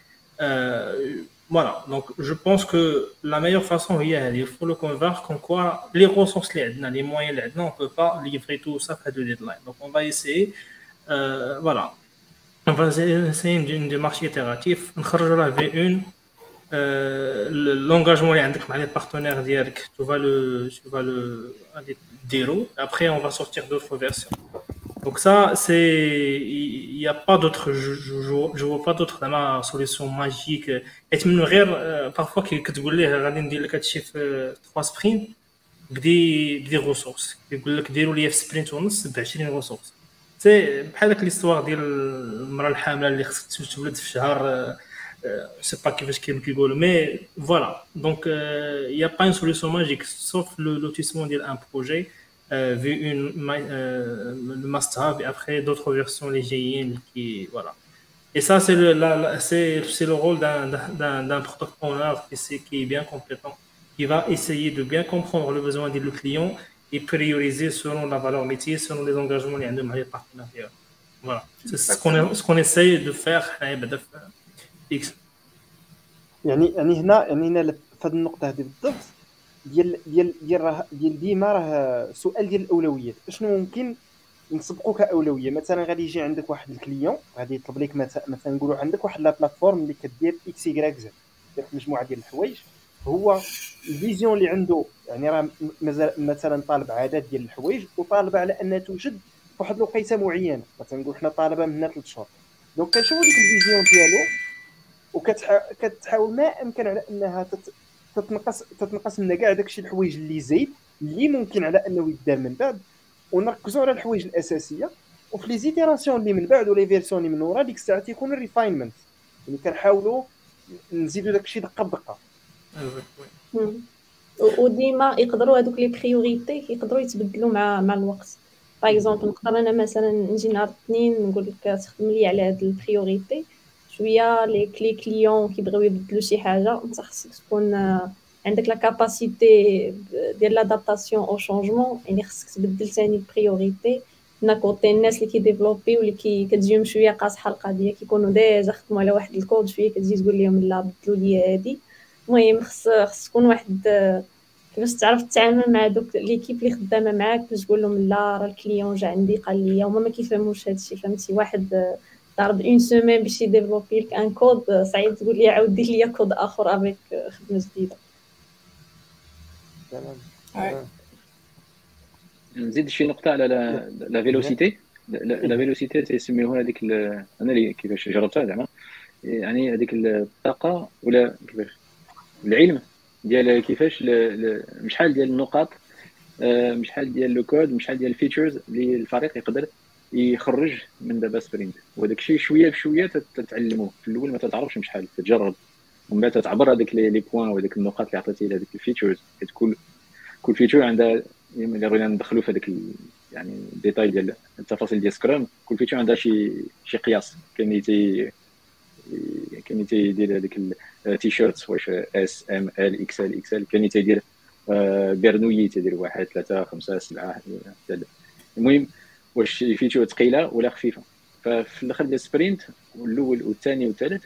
[SPEAKER 3] voilà, donc je pense que la meilleure façon, il faut le convaincre comme quoi les ressources, les moyens, on ne peut pas livrer tout ça à deux deadlines. Donc on va essayer, euh, voilà, on va essayer une démarche itérative. On va V1, euh, l'engagement avec les partenaires, tu vas le, tu vas le dérouler. Après, on va sortir d'autres versions. Donc ça, c'est, il n'y a pas d'autre, je, je, je, vois pas d'autre solution magique. Et tu me regardes parfois que tu dis ليه غادي ندير لك هادشي في 3 سبرينت بدي بدي ريسورس يقول لك ديروا لي في سبرينت ونص ب 20 ريسورس سي بحال داك ليستوار ديال المراه الحامله اللي خصها تولد في شهر euh, c'est pas qui qui rigole, mais voilà. Donc, euh, il n'y a pas une solution magique, sauf le lotissement d'un projet, euh, vu une, le master, et après d'autres versions, les GIN, qui, voilà. Et ça, c'est le, le, rôle d'un product owner qui, qui, est bien compétent, qui va essayer de bien comprendre le besoin du client et prioriser selon la valeur métier, selon les engagements liés à nos partenariats. Voilà. C'est ce qu'on ce qu essaye de faire. Eh ben, X.
[SPEAKER 1] يعني يعني هنا يعني هنا في هذه النقطة هذه بالضبط ديال ديال ديال راه ديال ديما راه سؤال ديال الأولويات. شنو ممكن نسبقو كأولوية؟ مثلا غادي يجي عندك واحد ال client غادي يطلب لك مثلا نقولوا عندك واحد la plateforme اللي كدير X Y زد مجموعة ديال الحوايج. هو ال vision اللي عنده يعني راه مثلا طالب عدد ديال الحوايج وطالب على أنها توجد واحد الوقيتة معينة. مثلا نقول حنا طالبة من ثلاث شهور. donc كنشوفوا ديك ال vision ديالو وكتحاول ما أمكن على أنها تت... تتنقص تتنقص لنا كاع داكشي الحوايج اللي زايد اللي ممكن على أنه يدار من بعد. ونركزوا على الحوايج الأساسية. وفي les itérations اللي من بعد و les versions اللي من ورا ديك الساعة تيكون ال refinement. يعني كنحاولوا نزيدوا داكشي دقة بدقة.
[SPEAKER 4] وديما يقدروا هذوك les priorités يقدروا يتبدلوا مع مع الوقت. par exemple نقدر أنا مثلا نجي نهار الاثنين نقول لك تخدم لي على هاد ال priorité. شوية les cli clients كيبغيو يبدلوا شي حاجة انت خصك تكون عندك la capacité ديال l'adaptation au changement يعني خصك تبدل ثاني ال priorité هنا côté الناس اللي كي développer واللي كي كتجيهم شوية قاصحه القضية كيكونوا déjà خدموا على واحد الكود شوية كتجي تقول لهم لا بدلوا لي هادي. المهم خص خص تكون واحد كيفاش تعرف تتعامل مع دوك l'équipe اللي خدامة معاك باش تقول لهم لا راه ال client جا عندي قال لي هما ما كيفهموش هادشي فهمتي؟ واحد ضرب une semaine باش ي développer لك un code صعيب تقول لي عاود دير لي كود آخر avec خدمة جديدة.
[SPEAKER 6] نزيد شي نقطة على la vélocité la vélocité تيسميوها هذيك أنا اللي كيفاش جربتها زعما. يعني هذيك الطاقة ولا كيفاش؟ العلم ديال كيفاش شحال ديال النقاط شحال ديال le code شحال ديال ال features اللي الفريق يقدر يخرج من دابا sprint وهذاك الشيء شوية بشوية تتعلموه. في الأول ما تعرفش شحال تجرب. ومن بعد تعبر هذيك les points وهذيك النقاط اللي عطيتي لهذيك ال features كل كل feature عندها اللي بغينا ندخلوا في هذاك يعني ال détail ديال التفاصيل ديال Scrum كل feature عندها شي شي قياس. اللي تي اللي تيدير هذيك التيشيرت واش S M L XL XL كاين اللي تيدير
[SPEAKER 5] بيرنوي تيدير واحد ثلاثة خمسة سبعة المهم واش feature ثقيلة ولا خفيفة. ففي الآخر ديال ال sprint الأول والثاني والثالث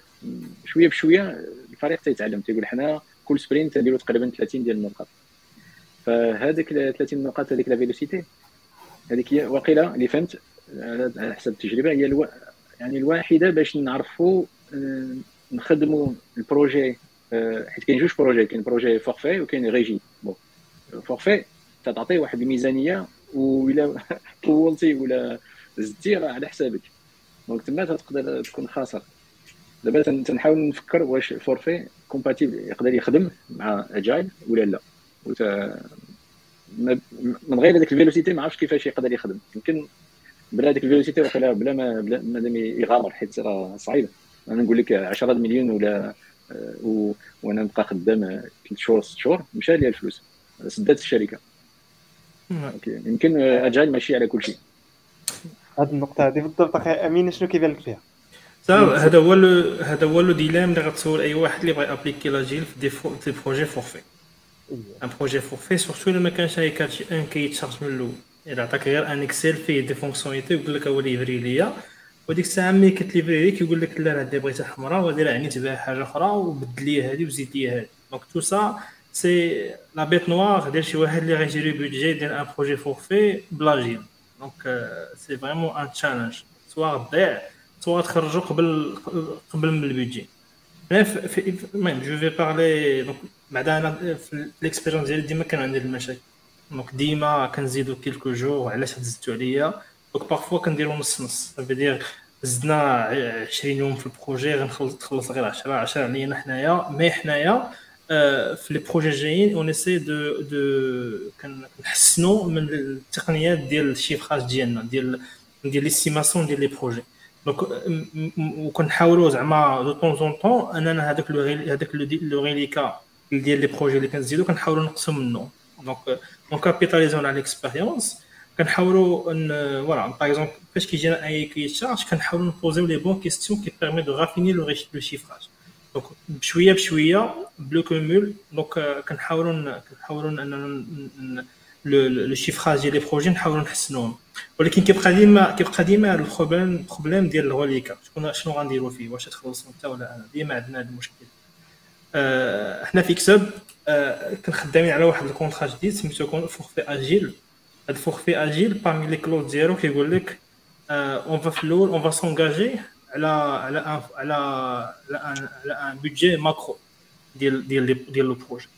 [SPEAKER 5] شوية بشوية الفريق تيتعلم. تيقول حنا كل sprint نديرو تقريبا 30 ديال النقاط. فهذيك 30 نقاط هذيك la vélocité هذيك هي واقيلا اللي فهمت على حسب التجربة. هي alors... يعني الواحدة باش نعرفوا آه، نخدموا ال projet آه، حيت كاين جوج projets كاين projet forfait وكاين régie bon forfait تعطي واحد الميزانية ولا طولتي ولا زدتي راه على حسابك. donc تما تقدر تكون خاسر. دابا تنحاول نفكر واش ال forfait compatible يقدر يخدم مع agile ولا لا. وت... من غير هذيك ال vélocité ما عرفتش كيفاش يقدر يخدم. يمكن بلا هذيك ال vélocité وقيلا بلا ما بلا مادام يغامر حيت راه صعيبه أنا نقول لك 10 مليون ولا آه،. وأنا نبقى خدام ثلاث شهور ست شهور مشى لي الفلوس. سدات الشركة. يمكن agile ماشي على كل شيء.
[SPEAKER 1] هذه النقطة هذه بالضبط. أخي أمين شنو كيبان لك فيها؟
[SPEAKER 3] هذا هو هذا هو le dilemme اللي غتسول أي واحد اللي بغى appliquer l'agile في des des projets forfait un projet forfait surtout الا ما كانش كارتي un cahier de charges من الأول. الا عطاك غير un Excel فيه des fonctionnalités ويقول لك هو livrer ليا وديك الساعة ملي كت livrer ليك يقول لك لا راه هادي بغيتها حمراء وهادي راه عنيت بها حاجة أخرى وبدل لي هادي وزيد لي هادي donc tout ça c'est la bête noire ديال شي واحد اللي غي gérer budget ديال un projet forfait بلاجين donc c'est vraiment un challenge soit تضيع soit تخرجوا قبل قبل من ال budget المهم je vais parler donc بعدا أنا في l'expérience ديالي ديما كان عندي المشاكل donc ديما كنزيدو quelques jours علاش زدتو عليا donc parfois كنديرو نص نص دير زدنا 20 يوم في ال projet غنخلص تخلص غير 10 10 علينا حنايا mais حنايا في les projets الجايين on essaie de de كنحسنوا من التقنيات ديال ال chiffrage ديالنا ديال ديال l'estimation ديال les projets donc وكنحاولوا زعما دو طون طون طون اننا هذاك le هذاك le reliquat ديال les projets اللي كنزيدو كنحاولوا نقسم منه donc on capitalisant على l'expérience كنحاولوا un voilà par exemple فاش كيجينا un cahier de charges كنحاولوا ن poser يو les bonnes questions qui permet de raffiner le chiffrage donc بشويه بشويه plus on cumule donc كنحاولوا كنحاولوا أننا le chiffrage ديال les projets نحاولوا نحسنوهم. ولكن كيبقى ديما كيبقى ديما ال problème ال problème ديال الغوليكا. شكون شنو غنديروا فيه؟ واش تخلصوا انت ولا أنا؟ ديما عندنا هذا المشكل. آه حنا في كسب. آه كنخدمين على واحد ال contrat جديد سميتو forfait agile. هاد ال forfait agile parmi les clauses ديالو كيقول لك on va on va s'engager على على على على un budget macro ديال ديال ديال le projet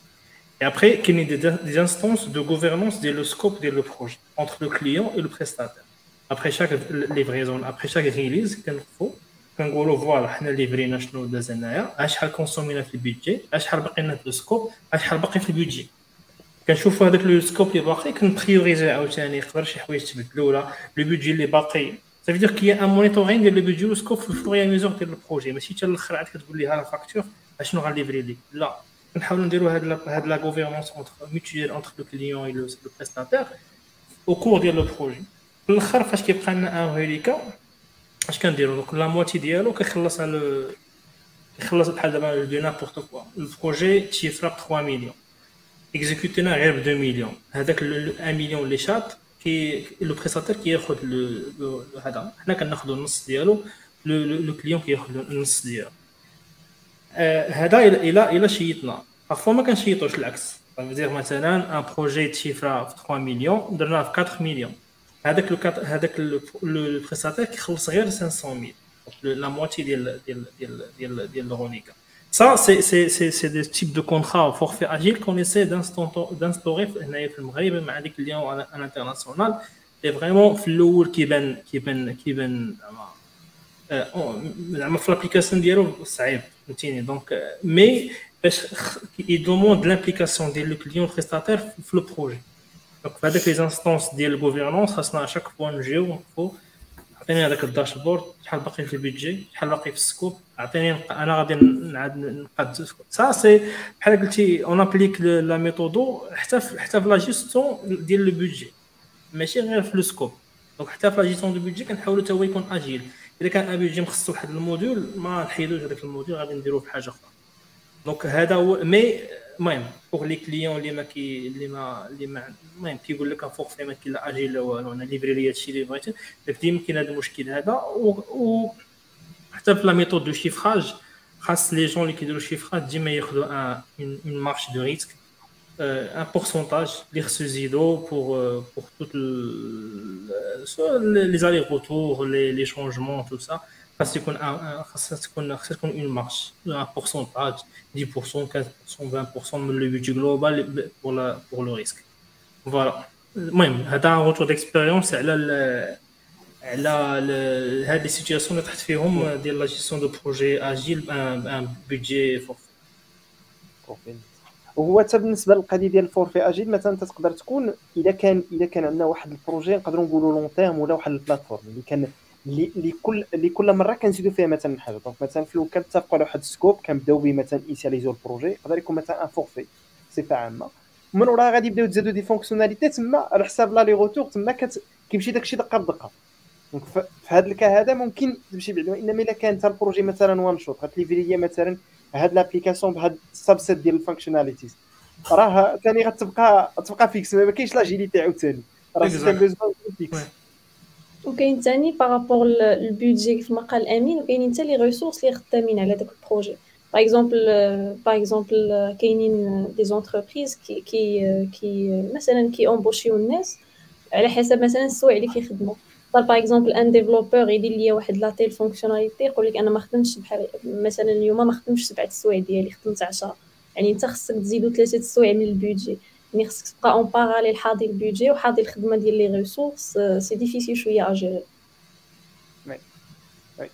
[SPEAKER 3] Et après, qu'il y ait des, des, instances de gouvernance dès le scope dès le projet, entre le client et le prestataire. Après chaque livraison, après chaque release, qu'il faut, كنقولوا voilà حنا livrer نا شنو داز هنايا شحال consommer نا في ال budget شحال باقي لنا في ال scope شحال باقي في ال budget كنشوفوا هذاك le scope اللي باقي كن prioriser عاوتاني يقدر شي حوايج تبدلوا ولا le budget اللي باقي صافي دير كي un monitoring ديال le budget وال scope au fur et à mesure ديال ال projet ماشي حتى الآخر عاد كتقول لي ها la facture شنو غن livrer لك لا نحاولوا نديروا هاد هاد la gouvernance entre mutuelle entre le client et le prestataire au cours ديال le projet في الآخر فاش كيبقى لنا un reliquat اش كنديروا donc la moitié ديالو كيخلص على يخلص بحال دابا de n'importe quoi ال projet ت chiffrer ا ب 3 مليون exécuter نا غير ب 2 مليون هذاك 1 مليون اللي شاط كي le prestataire كياخذ هذا حنا كناخذوا النص ديالو le client كياخذ النص ديالو. هذا إلى إلى شيطنا. parfois ما كنشيطوش العكس. دير مثلا un projet ت chiffrer ا في 3 مليون درناه في 4 مليون هذاك le هذاك le prestataire كيخلص غير 500000 la moitié ديال ديال ديال ديال ديال الغونيكا Ça, c'est des types de contrats forfait agile qu'on essaie d'instaurer. هنايا في المغرب مع ديك اليوم à l'international. Et vraiment في الأول كيبان كيبان كيبان زعما في l'application ديالو صعيب فهمتيني donc mais باش ي demande l'implication ديال le client prestataire في le projet donc في هذاك les instances ديال ال gouvernance خاصنا à chaque fois نجيو نقفو عطيني هذاك ال dashboard شحال باقي في ال budget شحال باقي في ال scope. عطيني أنا غادي نعاد نقاد سا سي بحال قلتي on applique la méthode حتى حتى في la gestion ديال le budget ماشي غير في le scope donc حتى في la gestion de budget كنحاولوا حتى هو يكون agile إذا كان un budget مخصص واحد ال module ما نحيدوش هذاك ال module غادي نديروه في حاجة أخرى. دونك هذا هو mais المهم pour les clients اللي ما كي اللي ما اللي ما المهم كيقول لك forfait ما كاين لا agile لا والو أنا livrer لي هادشي اللي بغيت داك ديما كاين هذا المشكل هذا و حتى في la méthode de chiffrage خاص les gens اللي كيديروا chiffrage ديما ياخذوا un une marge de risque un pourcentage اللي خصو يزيدو pour pour tous les allers-retours les les changements tout ça خاص يكون خاص تكون خاص تكون une marge un pourcentage 10% 15% 20% من le budget global pour pour le risque voilà المهم هذا retour d'expérience على على هاد les situations اللي تحت فيهم ديال la gestion de projet agile en budget forfait
[SPEAKER 1] وهو حتى بالنسبة للقضيه ديال ال forfait agile مثلا تقدر تكون اذا كان اذا كان عندنا واحد le projet نقدروا نقولوا long terme ولا واحد ال plateforme اللي كان اللي كل اللي كل مرة كنزيدوا فيها مثلا حاجة. donc مثلا في الأول كنتفقوا على واحد ال scope كنبداو به مثلا initialiser le projet يقدر يكون مثلا un forfait بصفه عامه من وراها غادي يبداو تزادوا des fonctionnalités تما على حساب la les retours تما كيمشي داكشي دقة بدقة. donc في هذا ال cas هذا ممكن تمشي بعدا إنما إلا كان ال projet مثلا one shot غت livrer ليا مثلا هاد l'application بهاد ال subset ديال ال functionalities راه ثاني غتبقى تبقى fixe ما كاينش l'agilité عاوتاني. راه système fixe
[SPEAKER 4] وكاين ثاني par rapport ال budget كيف ما قال امين وكاينين حتى les ressources اللي خدامين على داك ال projet par exemple par exemple كاينين des entreprises كي كي كي مثلا كي embauchiو الناس على حسب مثلا السوايع اللي كيخدموا. طال par exemple un développeur يدير ليا واحد la telle fonctionnalité يقول لك أنا ما خدمتش بحال مثلا اليوم ما خدمتش سبعة السوايع ديالي خدمت 10 يعني أنت خصك تزيدو ثلاثة السوايع من ال budget يعني خصك تبقى en parallèle حاضي ال budget وحاضي الخدمة ديال les ressources c'est difficile شوية à gérer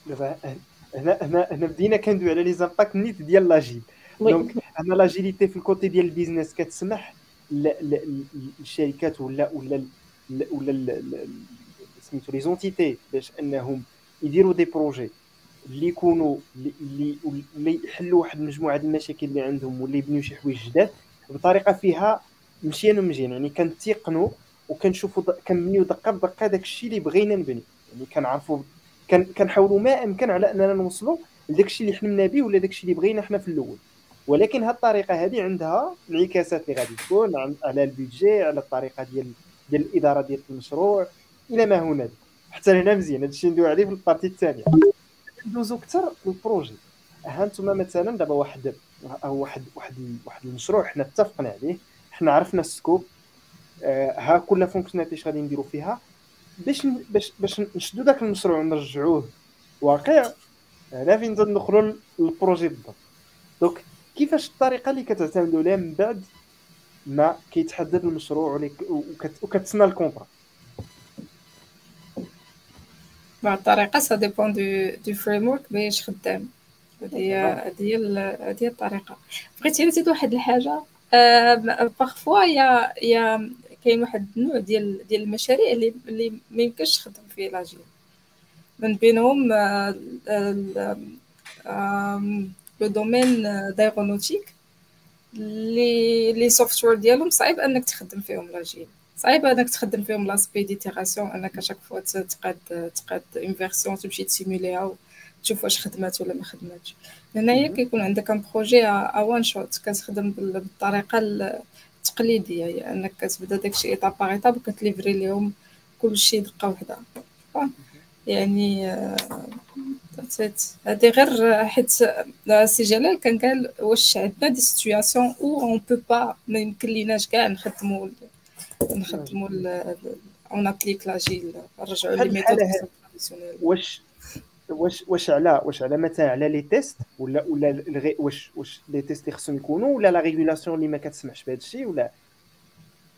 [SPEAKER 1] دابا هنا هنا هنا بدينا كندوي على les impacts nets ديال l'agile donc أنا l'agilité في ال côté ديال ال business كتسمح للشركات ولا ولا ولا سميتو les entités باش أنهم يديروا des projets اللي يكونوا اللي اللي يحلوا واحد المجموعه ديال المشاكل اللي عندهم واللي يبنيو شي حوايج جداد بطريقة فيها مزيان ومزيان يعني كنتيقنوا وكنشوفوا كنبنيو دقة بدقة داك الشيء اللي بغينا نبني. يعني كنعرفوا كنحاولوا ما أمكن على أننا نوصلوا لداك الشيء اللي حلمنا به ولا داك الشيء اللي بغينا حنا في الأول. ولكن هذه الطريقة هذه عندها انعكاسات اللي غادي تكون على البيدجي على الطريقة ديال ديال الإدارة ديال المشروع إلى ما هنالك حتى هنا مزيان هادشي ندوي عليه في ال partie الثانية. ندوزو أكثر لل projet ها أنتم مثلا دابا واحد واحد واحد واحد المشروع حنا اتفقنا عليه. حنا عرفنا ال scope آه ها كل fonctionnalité اش غادي نديرو فيها؟ باش باش باش نشدو داك المشروع ونرجعوه واقع هنا فين ندخلوا لل projet بالضبط. donc كيفاش الطريقة اللي كتعتمدوا عليها من بعد ما كيتحدد المشروع وكتسنى ال
[SPEAKER 2] contrat؟ مع الطريقة ça dépend de de framework باش خدام. هذه هي هذه الطريقة. بغيتي نزيد واحد الحاجة؟ parfois يا يا كاين واحد النوع ديال ديال المشاريع اللي اللي ما يمكنش تخدم فيه l'agile من بينهم le domaine d'aéronautique les les software ديالهم صعيب أنك تخدم فيهم l'agile صعيب أنك تخدم فيهم l'aspect d'itération أنك chaque fois تقاد تقاد une version تمشي ت simuler ها تشوف واش خدمات ولا ما خدماتش. هنايا كيكون عندك un projet à one shot كتخدم بالطريقة التقليدية هي أنك كتبدا داكشي étape par étape وكت livrer ليهم كلشي دقة وحدة. يعني هادي غير حيت سي جلال كان قال واش عندنا دي سيتوياسيون أو اون بو با ما يمكن ليناش كاع نخدمو نخدمو اون ابليك لاجيل نرجعو لي ميثود
[SPEAKER 1] واش واش واش على واش على مثلا على لي تيست ولا ولا واش واش لي تيست اللي خصهم يكونوا ولا لا ريغولاسيون اللي ما كتسمحش بهذا الشيء ولا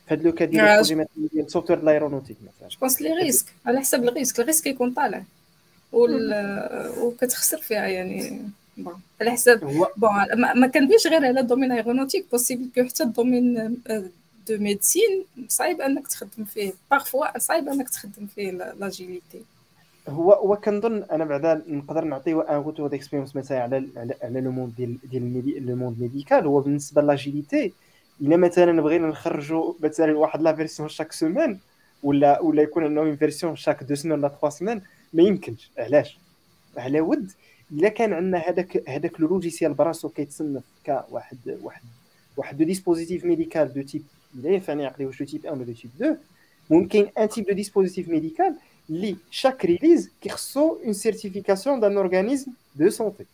[SPEAKER 1] في هذا لوكا ديال البروجي مثلا ديال السوفتوير ديال الايرونوتيك مثلا.
[SPEAKER 2] جو بونس لي ريسك على حسب الريسك الريسك يكون طالع. وال... وكتخسر فيها يعني. بون. على حساب بون ما كنبيش غير على الدومين ايرونوتيك بوسيبل كو حتى الدومين دو ميديسين صعيب أنك تخدم فيه. بارفوا صعيب أنك تخدم فيه لاجيليتي
[SPEAKER 1] هو هو كنظن أنا بعدا نقدر نعطي أن روتور ديكسبيريونس مثلا على على لو موند ديال ديال لو موند ميديكال. هو بالنسبة لاجيليتي إلا مثلا بغينا نخرجوا مثلا واحد la version chaque semaine ولا ولا يكون عندنا une version chaque deux semaines ولا trois semaines ما يمكنش. علاش؟ على ود إلا كان عندنا هذاك هذاك le logiciel براسو كيتصنف كواحد واحد واحد de dispositif médical de type اللي فاني عقلي واش de type 1 ولا de type 2 ممكن un type de dispositif médical اللي chaque release كيخصو une certification d'un organisme de santé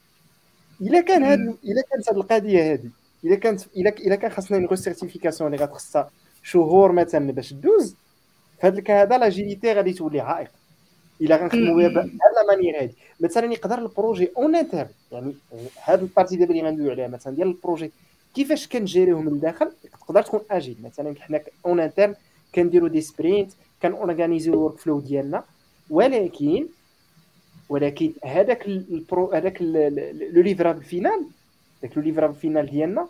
[SPEAKER 1] الا كان هاد الا كانت هاد القضية هادي الا كانت الا الا كان خاصنا une recertification اللي غتخصها شهور مثلا باش دوز فهاد ال cas هذا l'agilité غادي تولي عائق الا غنخدموا بها بهاد la manière هادي مثلا يقدر ال projet en interne يعني هاد ال partie دابا اللي غندويو عليها مثلا ديال ال projet كيفاش كنجيريوه من الداخل تقدر تكون agile مثلا حنا en interne كنديروا des sprints كان organisiو ال workflow ديالنا. ولكن ولكن هذاك البرو هذاك لو ليفرابل فينال داك لو ليفرابل فينال ديالنا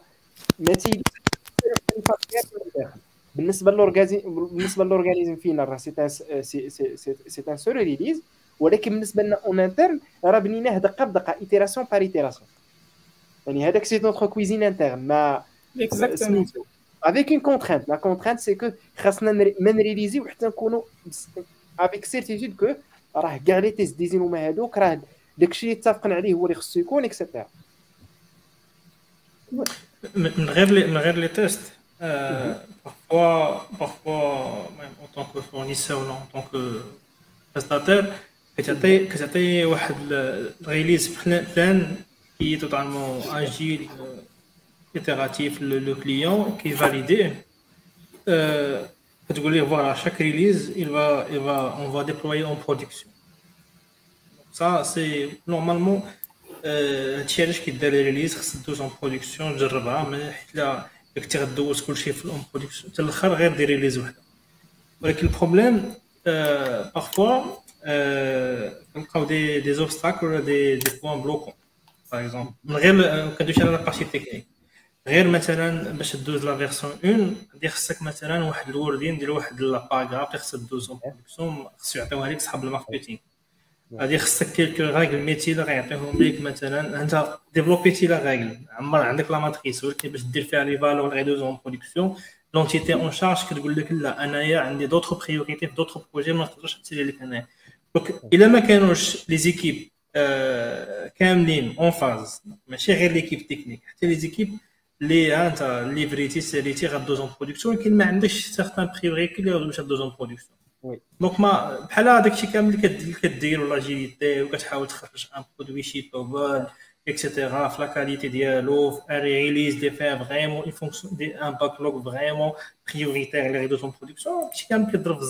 [SPEAKER 1] ما تي بالنسبة للورغانيزم بالنسبة للورغانيزم فينال راه سي سي سي ان سو ريليز ولكن بالنسبة لنا اون انترن راه بنيناه دقة بدقه ايتيراسيون بار ايتيراسيون يعني هذاك سي نوتر كويزين انترن ما افيك اون كونترينت لا كونترينت سي كو خاصنا ما نريليزيو حتى نكونوا افيك سيرتيتود كو راه كاع لي تيست ديزينوما هذوك راه داكشي اللي اتفقنا عليه هو اللي خصو يكون اكسيتيرا
[SPEAKER 3] من غير لي من غير لي تيست parfois parfois même en tant que fournisseur ou en tant que prestataire كتعطي كتعطي واحد الريليز بلان qui est totalement agile, euh, itératif, le, le, client qui est validé. Euh, voilà, chaque release, il va, il va, on va déployer en production. Ça, c'est normalement un challenge qui est les releases, c'est 12 en production, je revois, mais là, il y a deux كل شيء en production. C'est le خير غير دي ريليز وحده. ولكن البروبليم parfois كنلقاو دي des obstacles ولا des, des points bloquants. باغ اكزومبل من غير ما كندويش على لابارتي تكنيك غير مثلا باش دوز la version 1 غادي خصك مثلا واحد الوردين ديال واحد la paragraphe اللي خصك دوز en production خصو يعطيوها لك صحاب ال marketing. غادي خصك quelques règles métier اللي غيعطيهم لك مثلا. انت développé تي la règle عمر عندك la matrice ولكن باش دير فيها les valeurs اللي غيدوزو en production l'entité en charge كتقول لك لا أنايا عندي d'autres priorités في d'autres projets ما نقدرش نسير لك أنايا. donc إلا ما كانوش les équipes كاملين en phase ماشي غير l'équipe technique حتى les équipes اللي انت livré تي ساليتي غادوز en production ولكن ما عندكش certaines priorités اللي غادوز دوز en production. donc ما بحال هذاك الشيء كامل اللي كدير و l'agilité وكتحاول تخرج un produit shippable et cetera في la qualité ديالو في un release définie vraiment en fonction d'un backlog vraiment prioritaire اللي غيدوز en production هادشي كامل كيضرب في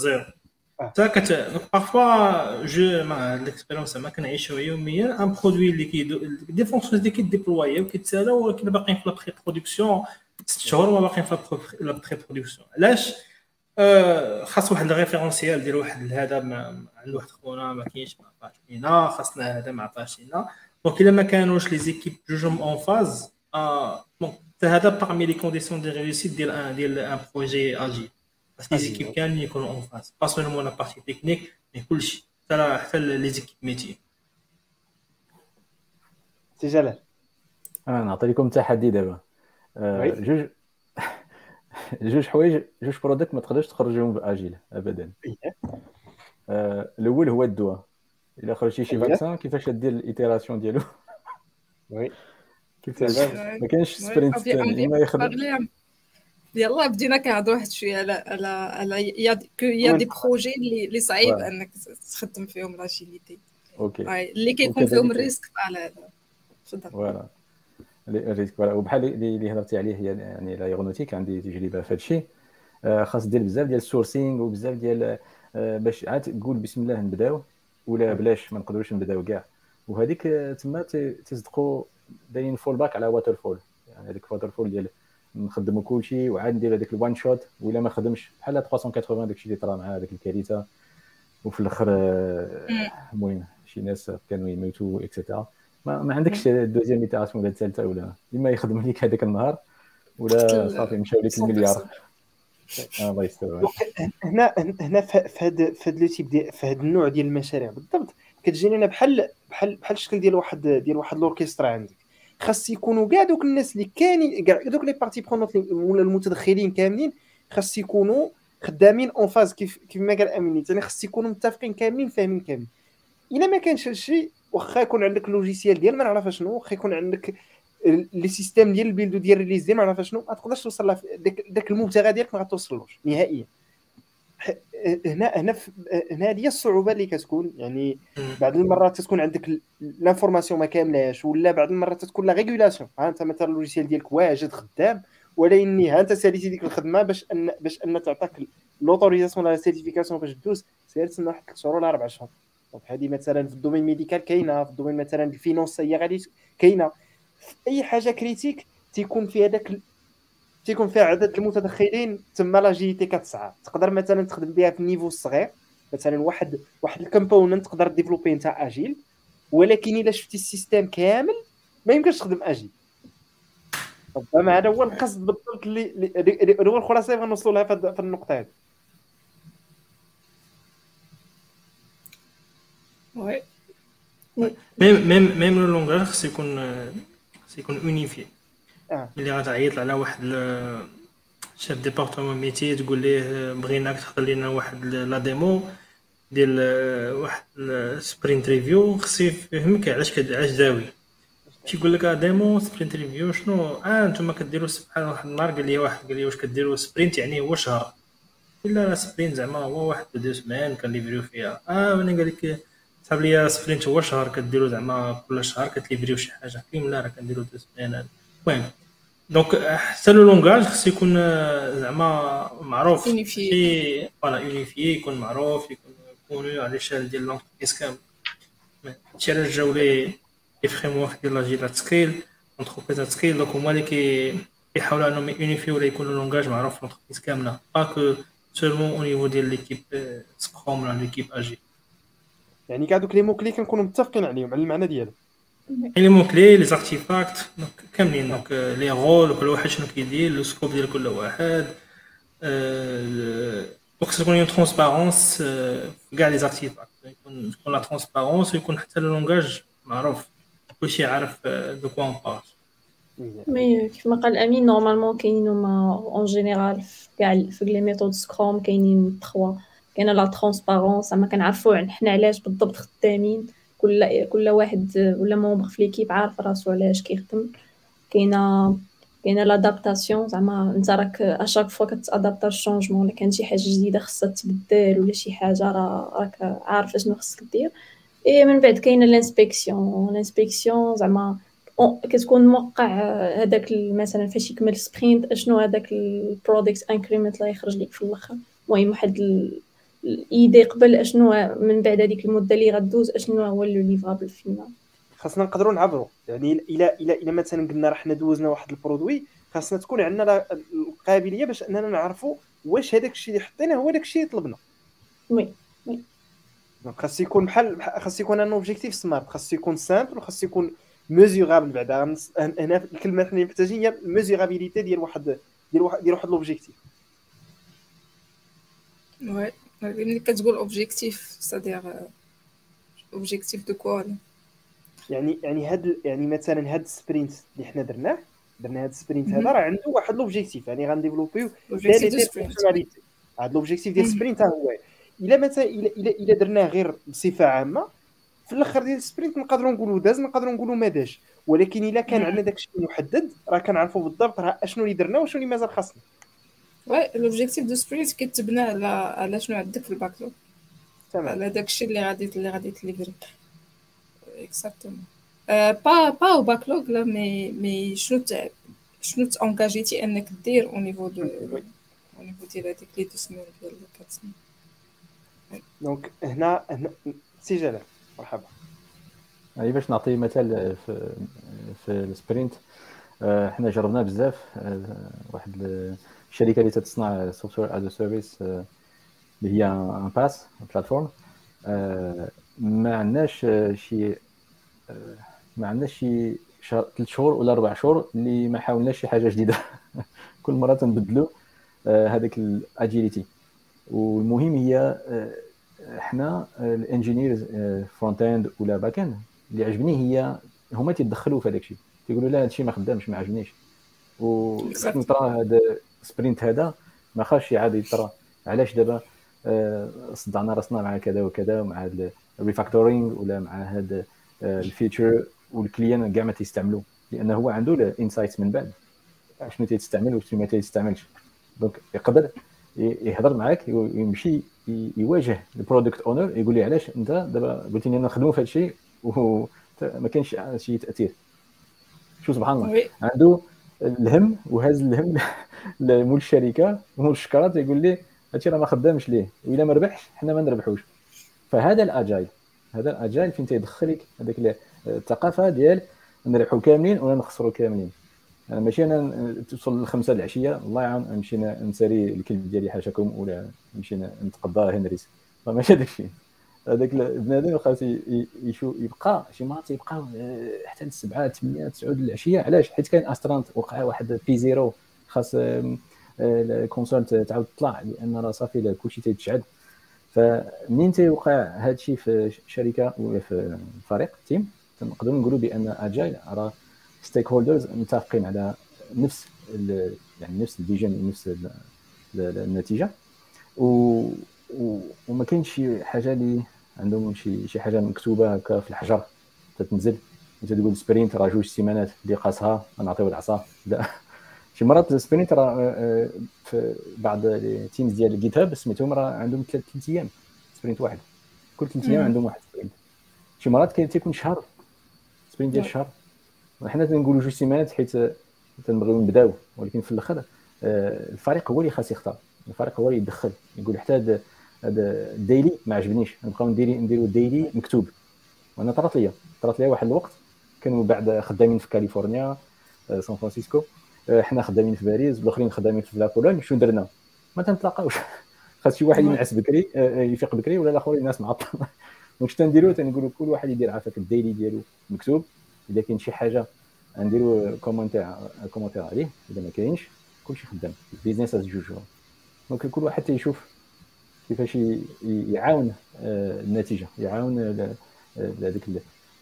[SPEAKER 3] zéro Ça, parfois, je, l'expérience, ما كنعيشوا يوميا un produit اللي كي des fonctions اللي كي déploie وكيتسالاو ولكن باقيين في la pré-production ست شهور ما باقيين في la pré-production علاش خاص واحد ال référentiel ديال واحد هذا عند واحد خونا ما كاينش ما عطاش لينا خاصنا هذا ما عطاش لينا. donc إلا ما كانوش les équipes جوجهم en phase donc هذا parmi les conditions de réussite ديال ديال un projet agile parce que les équipes كاملين يكونوا en phase pas seulement la partie technique mais كلشي حتى حتى les équipes métier
[SPEAKER 1] سي جلال
[SPEAKER 5] أنا نعطي لكم تحدي دابا جوج جوج حوايج جوج product ما تقدرش تخرجهم ب agile ابدا الأول هو الدواء الا خرجتي شي vaccin كيفاش دير ال itération ديالو
[SPEAKER 1] oui
[SPEAKER 5] كيفاش ما كاينش sprint ثاني اما يخدم
[SPEAKER 2] يلا بدينا كنهضروا واحد شوية على على على y a que y a des projets اللي اللي صعيب إنك تخدم فيهم l'agilité
[SPEAKER 5] OK.
[SPEAKER 2] اللي كيكون فيهم ال risque على هذا تفضل.
[SPEAKER 5] voilà. ال risque voilà. وبحال اللي هضرتي عليه هي يعني l'aéronautique عندي تجربة في هذا الشيء. خاص دير بزاف ديال ال sourcing وبزاف ديال باش عاد تقول بسم الله نبداو ولا بلاش ما نقدروش نبداو كاع. وهذيك تما تصدقوا دايرين fallback على waterfall يعني هذيك waterfall ديال نخدموا كلشي وعاد ندير هذاك ال one shot ولا ما خدمش بحال 380 داكشي اللي طرا مع هذيك الكارثة. وفي الأخر المهم شي ناس كانوا يموتوا et cetera ما, ما عندكش deuxième itération ولا الثالثه ولا؟ إما يخدم لك هذاك النهار ولا صافي مشاو لك المليار. الله يستر.
[SPEAKER 1] هنا هنا في هذا في هذا لو ديال في هذا النوع ديال المشاريع بالضبط. كتجيني أنا بحال بحال بحال الشكل ديال واحد ديال واحد الأوركسترا عندك. خاص يكونوا كاع دوك الناس اللي كاينين كاع دوك les parties prenantes ولا المتدخلين كاملين خاص يكونوا خدامين en phase كيف كيف ما قال أمين يعني خاص يكونوا متفقين كاملين فاهمين كاملين. إلا ما كانش هادشي واخا يكون عندك logiciel ديال ما نعرف شنو واخا يكون عندك les systèmes ديال ال build ديال ال release ديال ما عرف شنو ما تقدرش توصل داك المبتغى ديالك ما غتوصلوش نهائيا. هنا هنا هنا هذه الصعوبة اللي كتكون يعني بعض المرات تكون عندك l'information ما كاملاش ولا بعض المرات تكون la régulation. ها أنت مثلا ال logiciel ديالك واجد خدام ولكن ها أنت ساليتي ديك الخدمة باش أن باش أن تعطاك l'autorisation ولا certification باش دوز سير تسنى واحد 3 شهور ولا 4 شهور. donc هذه مثلا في ال domaine médical كاينة في ال domaine مثلا ال finance هي غادي كاينة. في أي حاجة critique تيكون فيها داك تيكون فيها عدد المتدخلين تما l'agilité كتسعى تقدر مثلا تخدم بها في ال niveau الصغير مثلا واحد واحد ال component تقدر développer انت agile ولكن إلا شفتي ال système كامل ما يمكنش تخدم agile. ربما هذا هو القصد بالضبط اللي هو الخلاصة اللي غنوصلوا لها في النقطة هذه
[SPEAKER 2] oui.
[SPEAKER 3] même même même le langage خص يكون خص يكون unifié ملي غتعيط على واحد chef département métier تقول ليه بغيناك تحضر لنا واحد la démo ديال واحد sprint review خصو يفهمك علاش علاش داوي. تيقول لك démo sprint review شنو؟ آه نتوما كديروا سبحان واحد النهار قال لي واحد قال لي واش كديروا sprint يعني هو شهر؟ لا sprint زعما هو واحد deux semaines كن livrer و فيها. آه أنا قال لك صحاب لي sprint هو شهر كديروا زعما كل شهر كت livrer و شي حاجة. كاين لا راه كنديروا deux semaines المهم donc حتى le langage خص يكون زعما معروف.
[SPEAKER 2] في
[SPEAKER 3] voilà unifié يكون معروف يكون connu à l'échelle ديال l'entreprise كامل. هادشي علاش جاو les les frameworks ديال l'agile scale l'entreprise scale donc هما اللي كيحاولوا انهم unifier ولا يكون langage معروف l'entreprise كامله pas que seulement au niveau ديال l'équipe scrum ولا l'équipe agile
[SPEAKER 1] يعني كاع دوك les mots-clés كنكونوا متفقين عليهم على المعنى ديالهم
[SPEAKER 3] les mots-clés les artefacts donc كاملين. donc les rôles كل واحد شنو كيدير le scope ديال كل واحد. donc خص تكون transparence في كاع les artefacts يكون تكون la transparence ويكون حتى le langage معروف. كلشي عارف de quoi on parle
[SPEAKER 4] mais كيما قال امين normalement كاينين هما en général في كاع في les méthodes scrum كاينين تخوا كاينة la transparence زعما كنعرفوا حنا علاش بالضبط خدامين. كل كل واحد ولا membre في l'équipe عارف راسو علاش كيخدم. كاينة كاينة l'adaptation زعما انت راك à chaque fois كت adapta ال changement ولا كان شي حاجة جديدة خاصها تبدل ولا شي حاجة راك عارف شنو خصك دير. اي من بعد كاينة l'inspection l'inspection زعما كتكون موقع هذاك مثلا فاش يكمل sprint أشنو هذاك ال product increment اللي يخرج لك في الأخر. المهم واحد الـ idée قبل أشنو من بعد هذيك المدة اللي غدوز أشنو هو le livrable final؟
[SPEAKER 1] خاصنا نقدروا نعبروا يعني إلى إلى إلى مثلا قلنا راه حنا دوزنا واحد ال produit خاصنا تكون عندنا القابلية باش أننا نعرفوا واش هذاك الشيء اللي حطيناه هو داك الشيء اللي طلبنا.
[SPEAKER 4] oui oui.
[SPEAKER 1] donc خاص يكون بحال خاص يكون un objectif SMART خاص يكون simple وخاص يكون mesurable بعدا. هنا الكلمة اللي محتاجين هي ال mesurabilité ديال واحد ديال واحد ديال واحد لوبجيكتيف
[SPEAKER 2] وي ملي كتقول objectif c'est-à-dire objectif de quoi
[SPEAKER 1] يعني يعني هاد يعني مثلا هاد ال sprint اللي حنا درناه درنا هاد ال sprint هذا راه عنده واحد l'objectif يعني غن développe يو هاد l'objectif ديال ال sprint هو إلا مثلا الا الا إلا درناه غير بصفة عامة في الآخر ديال ال sprint نقدروا نقولوا داز نقدروا نقولوا ما دازش. ولكن إلا كان عندنا داك الشيء محدد راه كنعرفوا بالضبط راه أشنو اللي درنا وشنو اللي مازال خاصنا.
[SPEAKER 2] وي لوبجيكتيف دو سبرينت كيتبنى على على شنو عندك في الباكلوغ تمام على داك الشيء اللي غادي اللي غادي تليفري اكزاكتومون با با أو باكلوغ لا مي مي شنو شنو تانكاجيتي انك دير أو نيفو دو أو نيفو ديال هذيك لي دو سنين ديال كات سنين
[SPEAKER 1] دونك هنا هنا سي جلال مرحبا
[SPEAKER 5] يعني باش نعطي مثال في في ال sprint حنا جربنا بزاف. واحد الشركة اللي تتصنع software as a service اللي هي un PaaS platform ما عندناش شي ما عندناش شي ثلاث شهور ولا أربع شهور اللي ما حاولناش شي حاجة جديدة. كل مرة تنبدلوا هذاك ال agilité والمهم هي حنا ال engineers front end ولا back end اللي عجبني هي هما تيدخلوا في هذاك الشيء. تيقولوا لا هادشي ما خدامش ما عجبنيش. و هذا sprint هذا ما خاصش يعاد يطرا. علاش دابا؟ صدعنا راسنا مع كذا وكذا مع ال refactoring ولا مع هذا ال feature وال client كاع ما تيستعملوا لأن هو عنده ال insight من بعد. شنو تيستعمل وشنو ما تيستعملش. donc يقدر يهضر معاك يمشي يواجه ال product owner يقول لي علاش انت دابا قلت لي نخدموا في هذا الشيء وما كاينش شي تأثير. شو سبحان الله. عنده الهم وهز الهم لمول الشركة مول الشركة يقول لي هادشي راه ما خدامش ليه وإلا ما ربحش حنا ما نربحوش. فهذا ال agile هذا ال agile فين تيدخلك؟ هذاك الثقافة ديال نربحوا كاملين ولا نخسروا كاملين. أنا ماشي أنا توصل للخمسة العشية الله يعاون نمشي نسالي الكلب ديالي حاشاكم ولا نمشي نتقضى هنريس. فماشي هذاك الشيء. هذاك بنادم خاص يشوف يبقى شي مرات يبقى آه، حتى السبعه 8 9 العشية علاش؟ حيت كاين أسترانت وقع واحد في زيرو خاص الكونسول تعاود تطلع لأن راه صافي كلشي تيتشعل فمنين تيوقع هذا الشيء في شركة ولا في فريق team؟ نقدروا نقولوا بأن agile راه stakeholders متفقين على نفس يعني نفس ال vision نفس النتيجة. و وما كاينش شي حاجة اللي عندهم شي شي حاجة مكتوبة هكا في الحجر تتنزل. أنت تقول sprint راه جوج سيمانات اللي قاسها نعطيو العصا. لا. شي مرات sprint راه آه، آه، في بعض ال teams ديال GitHub سميتهم راه عندهم ثلاث أيام sprint واحد. كل ثلاث أيام عندهم واحد sprint. شي مرات كاين تيكون شهر sprint ديال الشهر حنا تنقولوا جوج سيمانات حيت تنبغيو نبداو. ولكن في الأخر آه، الفريق هو اللي خاص يختار. الفريق هو اللي يدخل. يقول حتى هذا ال daily ما عجبنيش. نبقاو نديري نديرو daily مكتوب. وأنا طرات ليا. طرات ليا واحد الوقت. كانوا بعد خدامين في كاليفورنيا آه، سان فرانسيسكو. آه، حنا خدامين في باريس والاخرين خدامين في لابولون شنو درنا؟ ما تنتلاقاوش. خاص شي واحد ينعس بكري يفيق بكري ولا الآخر الناس معطل دونك شنو نديرو؟ تنقولوا كل واحد يدير عافاك الديلي ديالو مكتوب. إذا كاين شي حاجة نديرو كومونتير كومونتير عليه. إذا ما كاينش كلشي خدام. البيزنس از جوجو دونك كل واحد تيشوف كيفاش يعاون آه، النتيجة يعاون هذاك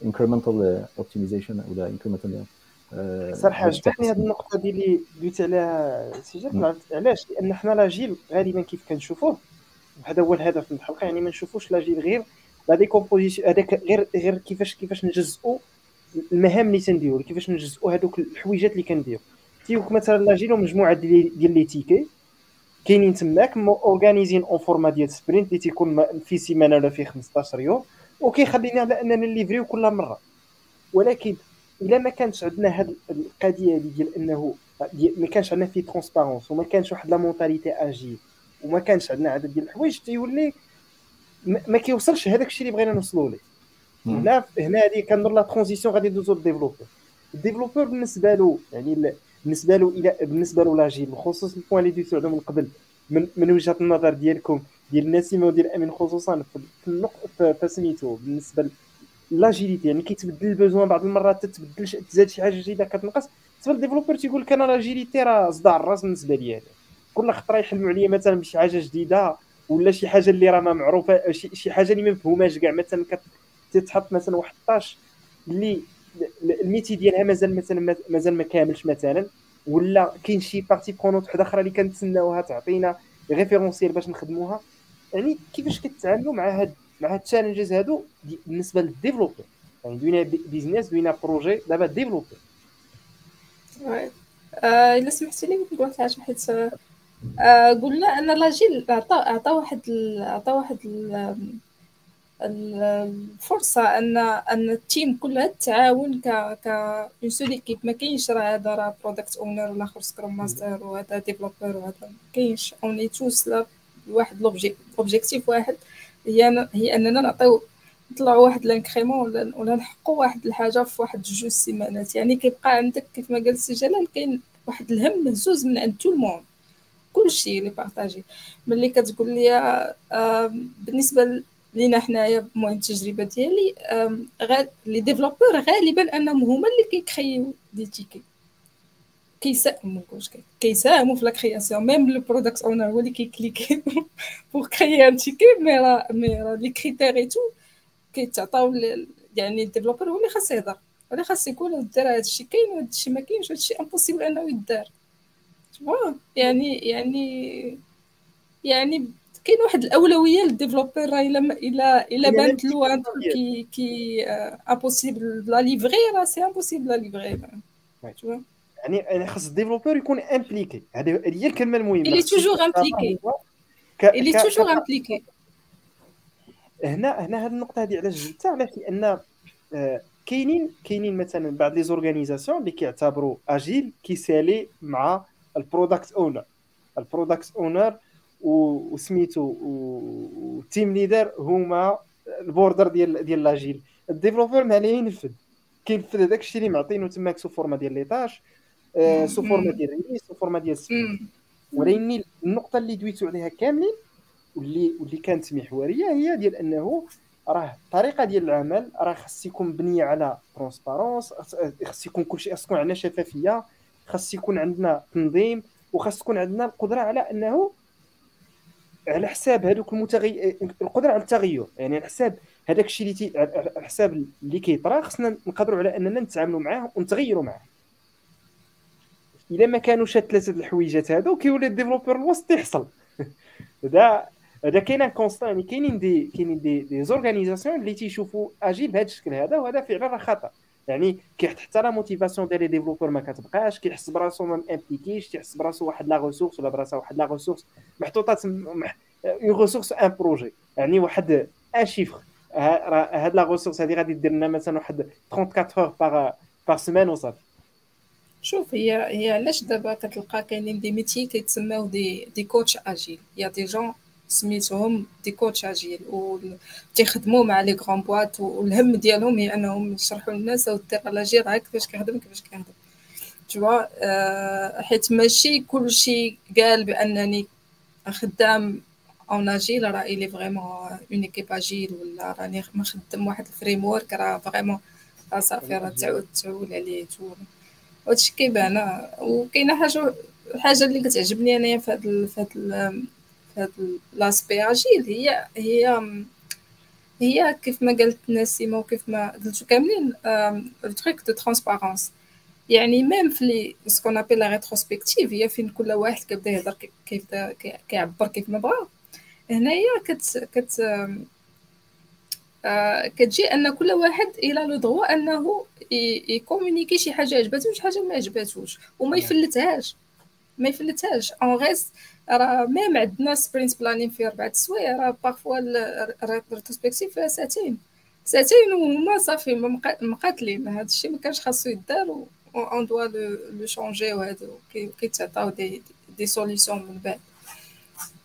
[SPEAKER 5] ال incremental optimization ولا
[SPEAKER 1] incremental صراحة عجبتني هذه النقطة دي اللي دويت عليها سي علاش؟ لأن حنا l'agile غالبا كيف كنشوفوه وهذا هو الهدف من الحلقة يعني ما نشوفوش l'agile غير la décomposition هذاك غير غير كيفاش كيفاش نجزئوا المهام اللي تنديرو كيفاش نجزئوا هذوك الحويجات اللي كنديرو تيوك مثلا l'agile و مجموعه ديال les tickets كاينين تماك organisé ين en format ديال sprint اللي تيكون في سيمانة ولا في 15 يوم وكيخلينا على اننا نليفريو كل مرة. ولكن إلا ما كانش عندنا هاد القضية هذه ديال أنه ما كانش عندنا في transparence وما كانش واحد la mentalité agile وما كانش عندنا عدد ديال الحوايج تيولي ما كيوصلش هذاك الشيء اللي بغينا نوصلوا ليه. هنا هنا هذه كنظر la transition غادي ندوزو لل développeur ال développeur بالنسبة له يعني بالنسبة له إلى بالنسبة له l'agile بخصوص ال points اللي دوزتو من قبل من, من وجهة النظر ديالكم ديال نسيمه وديال أمين خصوصا في النقطه فسميتو بالنسبة l'agilité يعني كيتبدل ال besoin بعض المرات تتبدل تزاد شي حاجة جديدة كتنقص. بالنسبة لل développeur تيقول لك أنا l'agilité راه صداع الراس بالنسبة ليا كل خطره يحلموا عليا مثلا بشي حاجة جديدة ولا شي حاجة اللي راه ما معروفة شي حاجة اللي ما مفهوماش كاع مثلا تتحط مثلا واحد ال tâche اللي ال métier ديالها مازال مثلا مازال ما كاملش مثلا ولا كاين شي partie prenante وحدة أخرى اللي كنتسناوها تعطينا référentiel باش نخدموها. يعني كيفاش كتعاملوا مع هاد مع هاد ال challenges هادو بالنسبة لل développeur يعني دوينا business دوينا projet دابا développeur
[SPEAKER 2] آه، إلا سمحتي لي نقول الحاجة حيت آه، قلنا أن l'agile عطى عطى واحد عطى واحد الفرصة ان أن ال team كلها تعاون ك ك une seule équipe ما كاينش راه هذا راه product owner ولا آخر scrum master وهذا développeur وهذا ما كاينش. on est tous لواحد l'objectif واحد هي هي أننا نعطيو نطلعوا واحد l'incrément ولا ولا نحققوا واحد الحاجة في واحد جوج سيمانات. يعني كيبقى عندك كيف ما قال سي جلال كاين واحد الهم مهزوز من عند tout le monde كلشي اللي partagé ملي كتقول لي آه بالنسبة لينا حنايا المهم التجربة ديالي. les développeurs غالبا أنهم هما اللي كيكريو دي تيكي. كيساهموا كوش كيساهموا في la création même le product owner هو اللي كيكليكي pour créer un ticket mais راه mais راه les critères et tout كيتعطاو يعني ال développeur هو اللي خاص يهضر. ولا خاص يكون دار هادشي كاين وهادشي ما كاينش هادشي impossible أنه يدار. يعني يعني يعني كاين واحد الأولوية لل développeur راه إلا الا إلا بانت له كي كي impossible la livrer راه c'est impossible la livrer
[SPEAKER 1] يعني يعني خاص ال développeur يكون impliqué هذه هي
[SPEAKER 2] الكلمة المهمة. Toujours impliqué. il est toujours impliqué.
[SPEAKER 1] هنا هنا هذه النقطة هذه علاش جبتها؟ علاش؟ لأن آه، كاينين كاينين مثلا بعض les organisations اللي كيعتبروا agile كيسالي مع ال product owner ال product owner وسميتو وال team leader هما البوردر ديال ديال l'agile ال développeur ما عليه ينفذ. كينفذ هذاك الشيء اللي معطينو تماك sous format ديال les tâches آه، sous format ديال release sous format ديال ولكن النقطة اللي دويتو عليها كاملين واللي واللي كانت محورية هي ديال أنه راه الطريقة ديال العمل راه خص يكون مبنية على transparence خص يكون كلشي خص يكون عندنا شفافية خص يكون عندنا تنظيم وخص تكون عندنا القدرة على أنه على حساب هذوك المتغير القدرة على التغير يعني على حساب هذاك الشيء اللي. على حساب اللي كيطرا خصنا نقدروا على أننا نتعاملوا معاه ونتغيروا معاه إلا ما كانوش هاد ثلاثة الحويجات هادو كيولي ال développeur الوسط يحصل هذا هذا كاين un constat يعني كاينين des كاينين des des organisations اللي تيشوفوا agile بهذا الشكل هذا وهذا فعلا راه خطأ يعني كيحط حتى la motivation ديال les développeurs ما كتبقاش كيحس براسو ما امبليكيش كيحس براسو واحد la ressource ولا براسها واحد la ressource محطوطه une ressource en projet يعني واحد un chiffre هاد la ressource هادي غادي دير لنا مثلا واحد 34 heures par par semaine وصافي
[SPEAKER 2] شوف هي هي علاش دابا كتلقى كاينين des métiers كيتسماو des des coachs agiles يا des gens سميتهم des coachs agiles و تيخدموا مع les grandes boîtes والهم ديالهم هي أنهم يشرحوا للناس أو الدير l'agile هاك كيفاش كيخدم كيفاش كيخدم. توا آه حيت ماشي كلشي قال بأنني خدام en agile راه il est vraiment en équipe agile ولا راني مخدم واحد ال framework راه vraiment صافي راه تعود تعول عليه تعول هادشي كيبان وكاينة حاجة الحاجة اللي كتعجبني أنايا في هاد في هاد هاد l'aspect agile هي هي هي كيف ما قالت نسيمة وكيف ما قلتو كاملين ال truc de transparence يعني même في les ce qu'on appelle la rétrospective هي فين كل واحد كيبدا يهضر كيف كيعبر كيف ما بغا. هنايا كت كت آه كتجي أن كل واحد إلى le droit أنه يكومونيكي شي حاجة عجباتو شي حاجة ما عجباتوش وما يفلتهاش. ما يفلتهاش. اون غيست راه même عندنا sprint planning في اربعة سوايع راه parfois ال rétrospective فيها ساعتين. ساعتين وما صافي مقاتلين. هذا الشيء ما كانش خاصو يدار on doit le changer وهذا كيتعطاو des des solutions من بعد.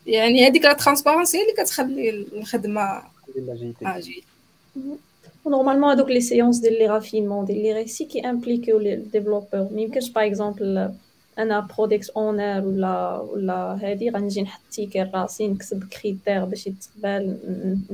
[SPEAKER 2] يعني هذيك la transparence هي اللي كتخلي الخدمة agile
[SPEAKER 4] normalement هذوك les séances ديال les raffinements ديال لي ريسي كي امبليكيو les développeurs ميمكنش par exemple أنا product owner ولا ولا هادي غنجي نحط ticket راسي نكتب critères باش يتقبل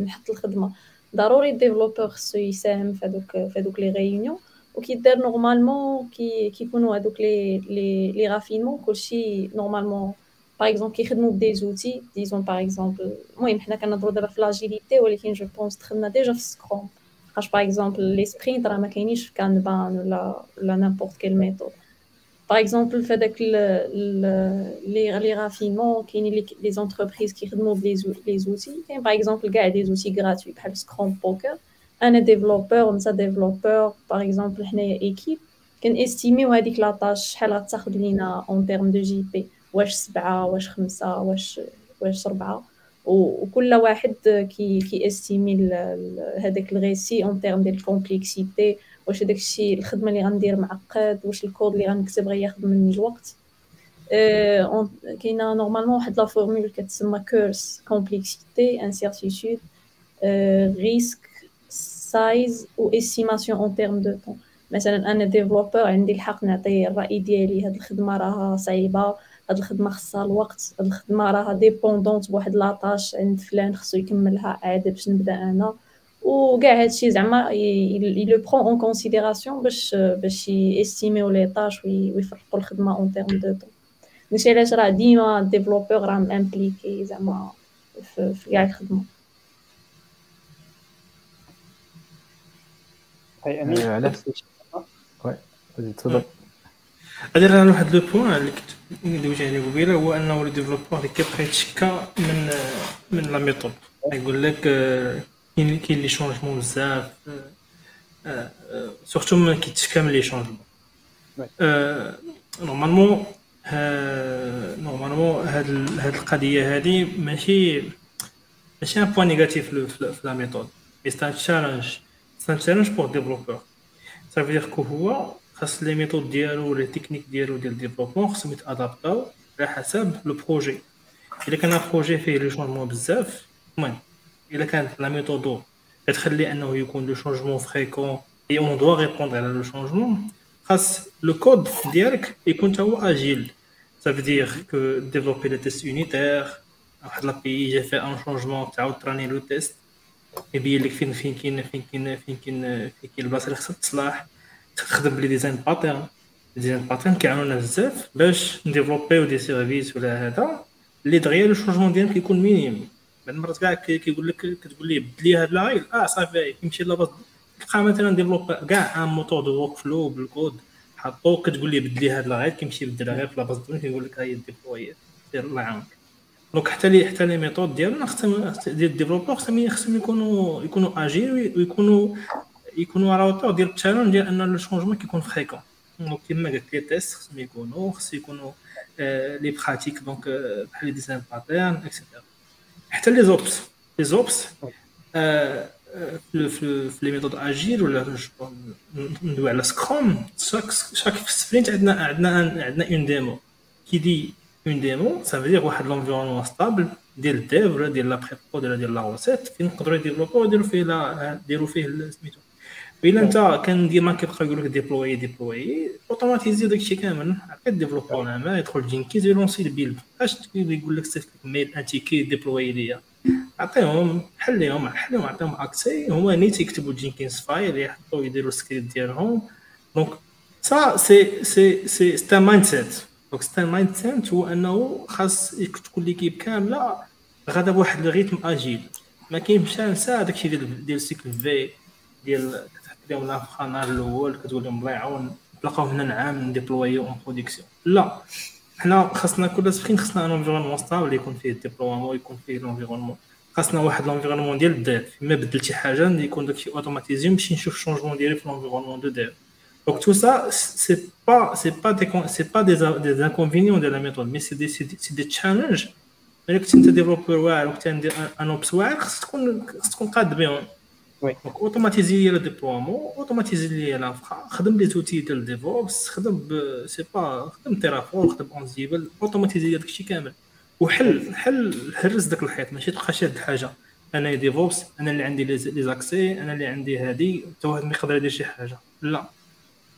[SPEAKER 4] نحط الخدمة. ضروري ال développeur خصو يساهم في هذوك في هذوك les réunions وكيدار normalement كي كيكونوا هذوك les les les raffinements كلشي normalement par exemple كيخدموا ب des outils disons par exemple المهم حنا كنهضروا دابا في l'agilité ولكن je pense دخلنا déjà في Scrum خاطر par exemple les sprints راه ما كاينينش في Kanban ولا ولا n'importe quelle méthode par exemple في هذاك les les raffinements كاينين les entreprises كيخدموا ب les les outils كاين par exemple كاع des outils gratuits بحال Scrum Poker أنا développeur وانت développeur par exemple حنايا équipe كنستيميو هذيك la tâche شحال غتاخذ لينا en termes de JP واش سبعة واش خمسة واش واش ربعة وكل واحد كي كي استيمي هذاك ال US en termes ديال ال complexité واش هذاك الشيء الخدمة اللي غندير معقد واش الكود اللي غنكتب غياخذ مني الوقت. أه كاينة normalement واحد la formule كتسمى CURSE complexité incertitude risque size و estimation en termes de temps مثلا أنا développeur عندي الحق نعطي الرأي ديالي هاد الخدمة راها صعيبة هاد الخدمة خصها الوقت هاد الخدمة راها dépendante بواحد la tâche عند فلان خصو يكملها عاد باش نبدأ أنا. وكاع هادشي زعما le prend en considération باش باش يستيميو les tâches ويفرقوا الخدمه en termes de temps داكشي علاش راه ديما développeur راه impliqué زعما في كاع الخدمه
[SPEAKER 1] هاي امين علاش
[SPEAKER 5] oui تفضل
[SPEAKER 3] غادي نرجع لواحد le point اللي كنت دويت عليه قبيلة هو أنه le développeur اللي كيبقى يتشكى من من la méthode يقول لك كاين كاين les changements بزاف surtout ملي كيتشكى من les changements normalement normalement هاد هاد القضية هادي ماشي ماشي un point négatif في la méthode mais c'est un challenge c'est un challenge pour développeur صافي dire que هو خاص les méthodes ديالو les techniques ديالو ديال développement خصهم يتادابطاو على حسب le projet الا كان projet فيه les changements بزاف المهم الا كانت la méthode كتخلي أنه يكون le changement fréquent اي اون دوا ريبوندر على لو شونجمون خاص لو كود ديالك يكون تا هو اجيل ça veut dire que développer des tests unitaires واحد لابي جا في ان شونجمون تعاود تراني لو تيست يبين لك فين فين كاين فين كاين فين كاين فين كاين البلاصه اللي خصها تصلح. تخدم بلي ديزاين باترن ديزاين باترن كيعاونونا بزاف باش نديفلوبيو دي سيرفيس ولا هذا اللي دغيا لو شونجمون ديالك كيكون مينيم بعد المرات كاع كيقول لك كتقول ليه بدلي هاد لاغيل آه صافي كيمشي لاباس تلقى مثلا développeur كاع un moteur de workflow ب ال code حطو كتقول ليه بدلي هاد la règle كيمشي يبدلها غير في la base donc كيقول لك هاي déploie دير الله يعاونك. donc حتى les حتى les méthodes ديالنا خصهم ديال ال développeur خصهم خصهم يكونوا يكونوا اجيل ويكونوا يكونوا على hauteur ديال ال talent ديال أن le changement كيكون fréquent donc كيما قلت les tests خصهم يكونوا خص يكونوا les pratiques donc بحال les design patterns et cetera حتى لي زوبس. لي زوبس في في لي ميثود أجيل ولا ندوي على سكروم شاك شاك سبرينت عندنا عندنا عندنا اون ديمو كي دي اون ديمو سا فيدير واحد لونفيرونمون ستابل ديال الديف ولا ديال لا بريبود ولا ديال لا روسيت فين نقدروا يديفلوبو يديروا فيه لا يديروا فيه سميتو إلا أنت كان ديما كيبقى يقول لك ديبلوي ديبلوي اوتوماتيزي داكشي كامل. عقد ديفلوبور ما يدخل جينكيز يلونسي البيلد أش يقول لك صيفط لك ميل انتي كي ديبلوي ليا. عطيهم حل لهم حل لهم عطيهم اكسي هما نيت يكتبوا جينكينز فايل يحطوا يديروا السكريبت ديالهم. دونك سا سي سي سي سي مايند سيت دونك سي مايند سيت هو أنه خاص تكون ليكيب كاملة غادا بواحد الريتم اجيل ما كاينش نسى داكشي ديال ديال سيكل في ديال لهم في النهار الأول كتقول لهم الله يعاون تلقاو هنا نعام نديبلويو اون برودكسيون لا حنا خاصنا كل sprint خاصنا un environnement stable يكون فيه ال déploiement يكون فيه l'environnement خاصنا واحد l'environnement ديال ال dev ما بدلت شي حاجة يكون داكشي automatisé نمشي نشوف changement ديالي في l'environnement de dev Donc tout ça, c'est pas, c'est pas des, c'est pas des, des inconvénients de la méthode, mais c'est des, c'est des challenges. ملي كنت انت développeur واعر وكنت عندي un Ops واعر خصك تكون خصك تكون قاد بهم oui automatiser les déploiements automatiser les l'infra خدم les outils ديال DevOps خدم c'est pas خدم Terraform خدم Ansible automatiser داك الشيء كامل وحل حل هرس داك الحيط ماشي تبقى شاد حاجة أنا DevOps أنا اللي عندي les accès أنا اللي عندي هادي حتى واحد ما يقدر يدير شي حاجة لا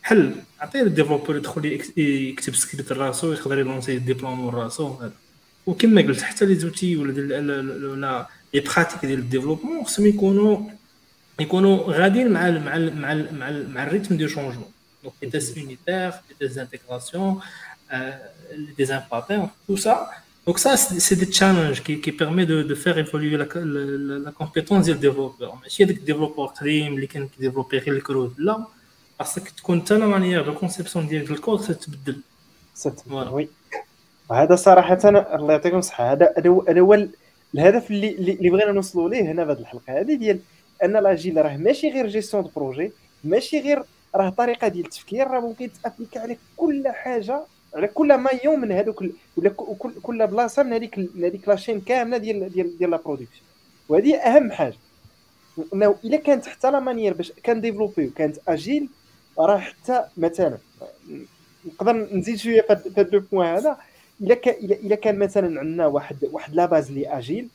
[SPEAKER 3] حل عطيه لل développeur يدخل يكتب سكريبت راسو يقدر يلونسي ال déploiement راسو هذا وكما قلت حتى les outils ولا ولا les pratiques ديال ال développement خصهم يكونوا يكونوا غاديين مع ال مع ال مع ال مع, ال مع ال rythme de changement. donc les tests unitaires les tests intégration les design patterns tout ça Donc ça, c'est des challenges qui, qui permet de, de faire évoluer la, la, la compétence du développeur. ماشي هذاك ال développeur قديم اللي كان كيديفلوبي غير الكود لا خاصك تكون حتى la manière de conception ديالك الكود تتبدل
[SPEAKER 1] oui هذا صراحة الله يعطيكم الصحة. هذا هذا هو الهدف اللي اللي بغينا نوصلوا ليه هنا في هذه الحلقة. هذه ديال أن l'agile راه ماشي غير gestion de projet ماشي غير راه طريقة ديال التفكير راه ممكن ت appliqua على كل حاجة على كل maillon من هذوك ولا كل كل بلاصة من هذيك من هذيك la chaîne كاملة ديال ديال ديال la production وهذه أهم حاجة. إنه إلا كانت حتى la manière باش كان développer وكانت agile راه حتى مثلا نقدر نزيد شوية في هذا point هذا. إلا كان الا كان مثلا عندنا واحد واحد la base اللي agile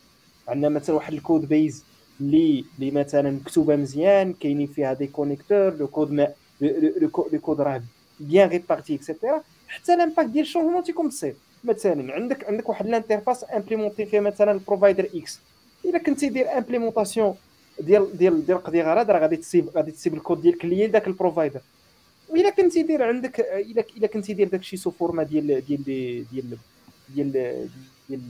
[SPEAKER 1] عندنا مثلا واحد ال code base اللي اللي مثلا مكتوبه مزيان كاينين فيها des connecteurs le code ما le code راه bien réparti et cetera حتى l'impact ديال ال changement تيكون بسيط مثلا عندك عندك واحد ال interface implémentée فيها مثلا ال provider X الا كنتي دير implémentation ديال ديال ديال القضية غير راه غادي تسيب غادي تسيب الكود ديالك اللي داك ال provider الا كنتي دير عندك الا الا كنتي دير داكشي sous format ديال ديال ديال ديال ديال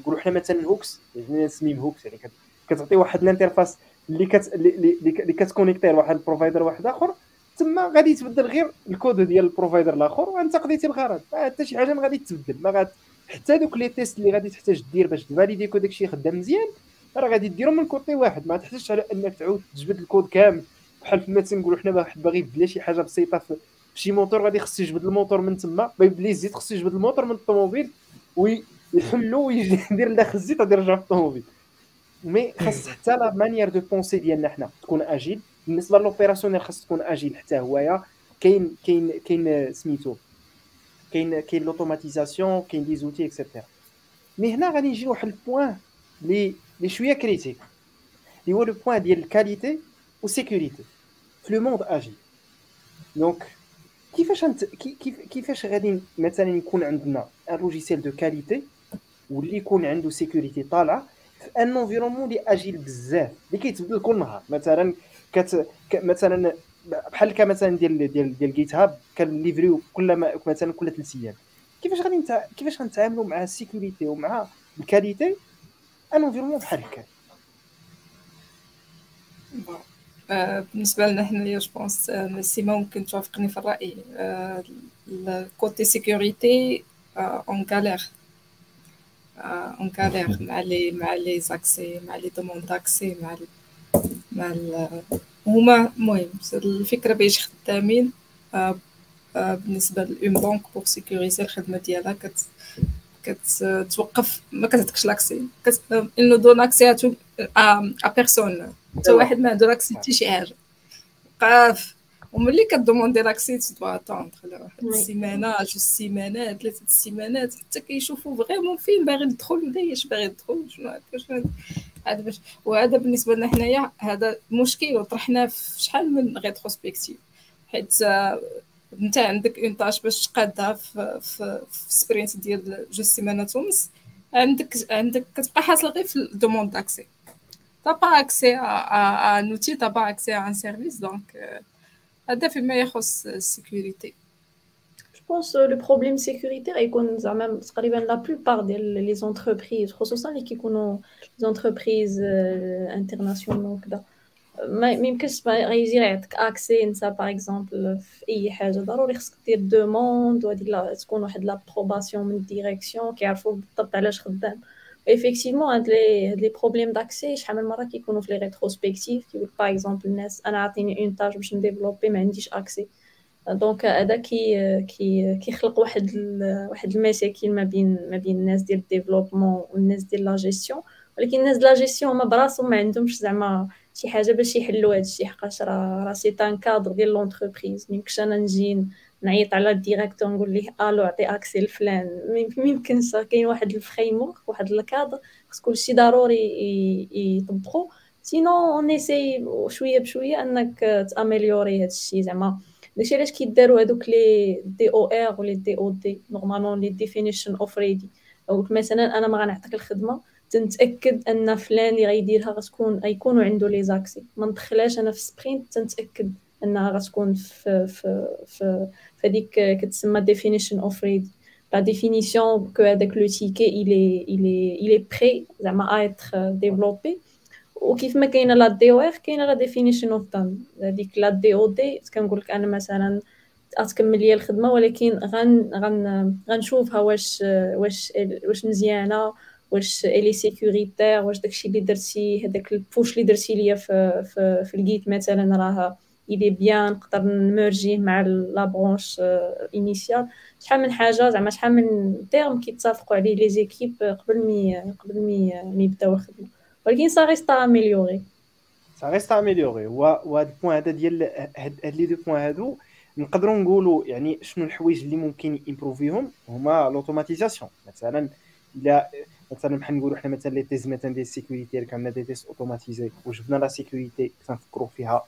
[SPEAKER 1] نقولوا حنا مثلا hooks نسميهم hooks يعني كتعطي واحد ال interface اللي كت اللي كت connecter لواحد ال provider واحد آخر تما غادي يتبدل غير الكود ديال ال provider الآخر وانت قضيتي الغرض حتى شي حاجة ما غادي تتبدل. ما غاد حتى دوك les tests اللي غادي تحتاج دير باش ت valider code داكشي خدام مزيان راه غادي ديرهم من côté واحد. ما تحتاجش على انك تعاود تجبد الكود كامل. بحال فما تنقولوا حنا واحد باغي يبدل شي حاجة بسيطة في شي موتور غادي خصو يجبد الموتور من تما. ما يبليش زيت خصو يجبد الموتور من الطوموبيل ويحلو ويجي يدير لداخل الزيت غادي يرجع في الطوموبيل. mais خاص حتى la manière de penser ديالنا حنا. تكون agile بالنسبة l'opérationnel خاص تكون agile حتى هوايا كاين كاين كاين سميتو كاين كاين l'automatisation كاين des outils et cetera mais هنا غادي نجي لواحد ال point لي لي شوية critique اللي هو le point ديال ال qualité و sécurité في le monde agile donc كيفاش انت كيف كيفاش غادي مثلا يكون عندنا un logiciel de qualité واللي يكون عنده sécurité طالعه في un environnement اللي agile بزاف اللي كيتبدل كل نهار. مثلا كت مثلا بحال كمثلا ديال ديال ديال GitHub كن livrer و كل ما مثلا كل ثلاث أيام. كيفاش غادي نتع... كيفاش غنتعاملوا مع ال sécurité ومع ال qualité un environnement بحال هكا؟
[SPEAKER 2] بالنسبة لنا حنايا je pense سيما ممكن توافقني في الرأي. ال côté sécurité on galère on galère مع les مع les accès مع les demandes d'accès مع مع هما المهم الفكرة باش خدامين بالنسبة ل une banque pour sécuriser الخدمه ديالها كت كتوقف ما كتعطيكش l'accès on ne donne accès à personne حتى واحد ما عنده l'accès حتى شي حاجة وقاف وملي ك demander l'accès tu dois attendre واحد السيمانة جوج سيمانات ثلاثة السيمانات حتى كيشوفوا vraiment فين باغي يدخل ولا اش باغي يدخل شنو هذا باش وهذا بالنسبة لنا حنايا هذا مشكل وطرحناه في شحال من rétrospective حيت انت عندك une tâche باش تقادها في في, في sprint ديال جوج سيمانات ونص عندك عندك كتبقى حاصل غير في ال demande d'accès t'as pas accès à outil t'as pas accès à un service donc هذا فيما يخص ال
[SPEAKER 4] sécurité pense le problème sécuritaire يكون زعما تقريبا la plupart ديال les entreprises خصوصا اللي كيكونوا entreprises internationales وكذا ما يمكنش غيجي يعطيك accès انت par exemple في اي حاجة ضروري خصك دير demande وهاديك تكون واحد l'approbation من ال direction كيعرفوا بالضبط علاش خدام effectivement هاد les هاد les problèmes d'accès شحال من مره كيكونوا في les rétrospectives كيقول par exemple الناس أنا عطيني une tâche باش ن développer ما عنديش accès donc هذا كي كي كيخلق واحد واحد المشاكل ما بين ما بين الناس ديال ال développement والناس ديال لا جيستيون ولكن الناس ديال لا جيستيون هما براسهم ما عندهمش زعما شي حاجة باش يحلوا هذا الشيء حقاش راه راه c'est un cadre ديال l'entreprise ميمكنش أنا نجي نعيط على ال directeur نقول ليه ألو عطي accès لفلان ميمكنش كاين واحد ال framework واحد الكادر خص كلشي ضروري يطبقو. sinon on essaie شوية بشوية أنك ت améliorer هذا الشيء زعما داكشي علاش كيداروا هذوك les DOR و les DOD normalement les definition of ready مثلا أنا ما غنعطيك الخدمة تنتأكد أن فلان اللي غيديرها غتكون غيكونوا عنده les accès. ما ندخلهاش أنا في sprint تنتأكد. أنها غتكون في في في فهاديك كتسمى definition of ready la définition que هذاك le ticket il est il est il est prêt زعما à être développé وكيف ما كاينة la DOR كاينة la definition of done هذيك la DOD كنقول لك أنا مثلا غتكمل ليا الخدمه ولكن غن غن غنشوفها واش واش واش مزيانه واش il est sécuritaire واش داكشي اللي درتي هذاك ال push اللي درتي ليا في في, في ال Git مثلا راه il est bien نقدر ن merger ه مع la branche initiale شحال من حاجة زعما شحال من terme كيتفقوا عليه les équipes قبل مي قبل مي يبداو الخدمه ولكن ça reste à
[SPEAKER 1] améliorer ça reste à améliorer وهاد ال point هذا ديال هاد les deux points هادو نقدروا نقولوا يعني شنو الحوايج اللي ممكن يمبروفيهم هما l'automatisation مثلا إلا مثلا بحال نقولوا حنا مثلا les tests مثلا ديال ال sécurité كان des tests automatisés وجبنا la sécurité كنفكروا فيها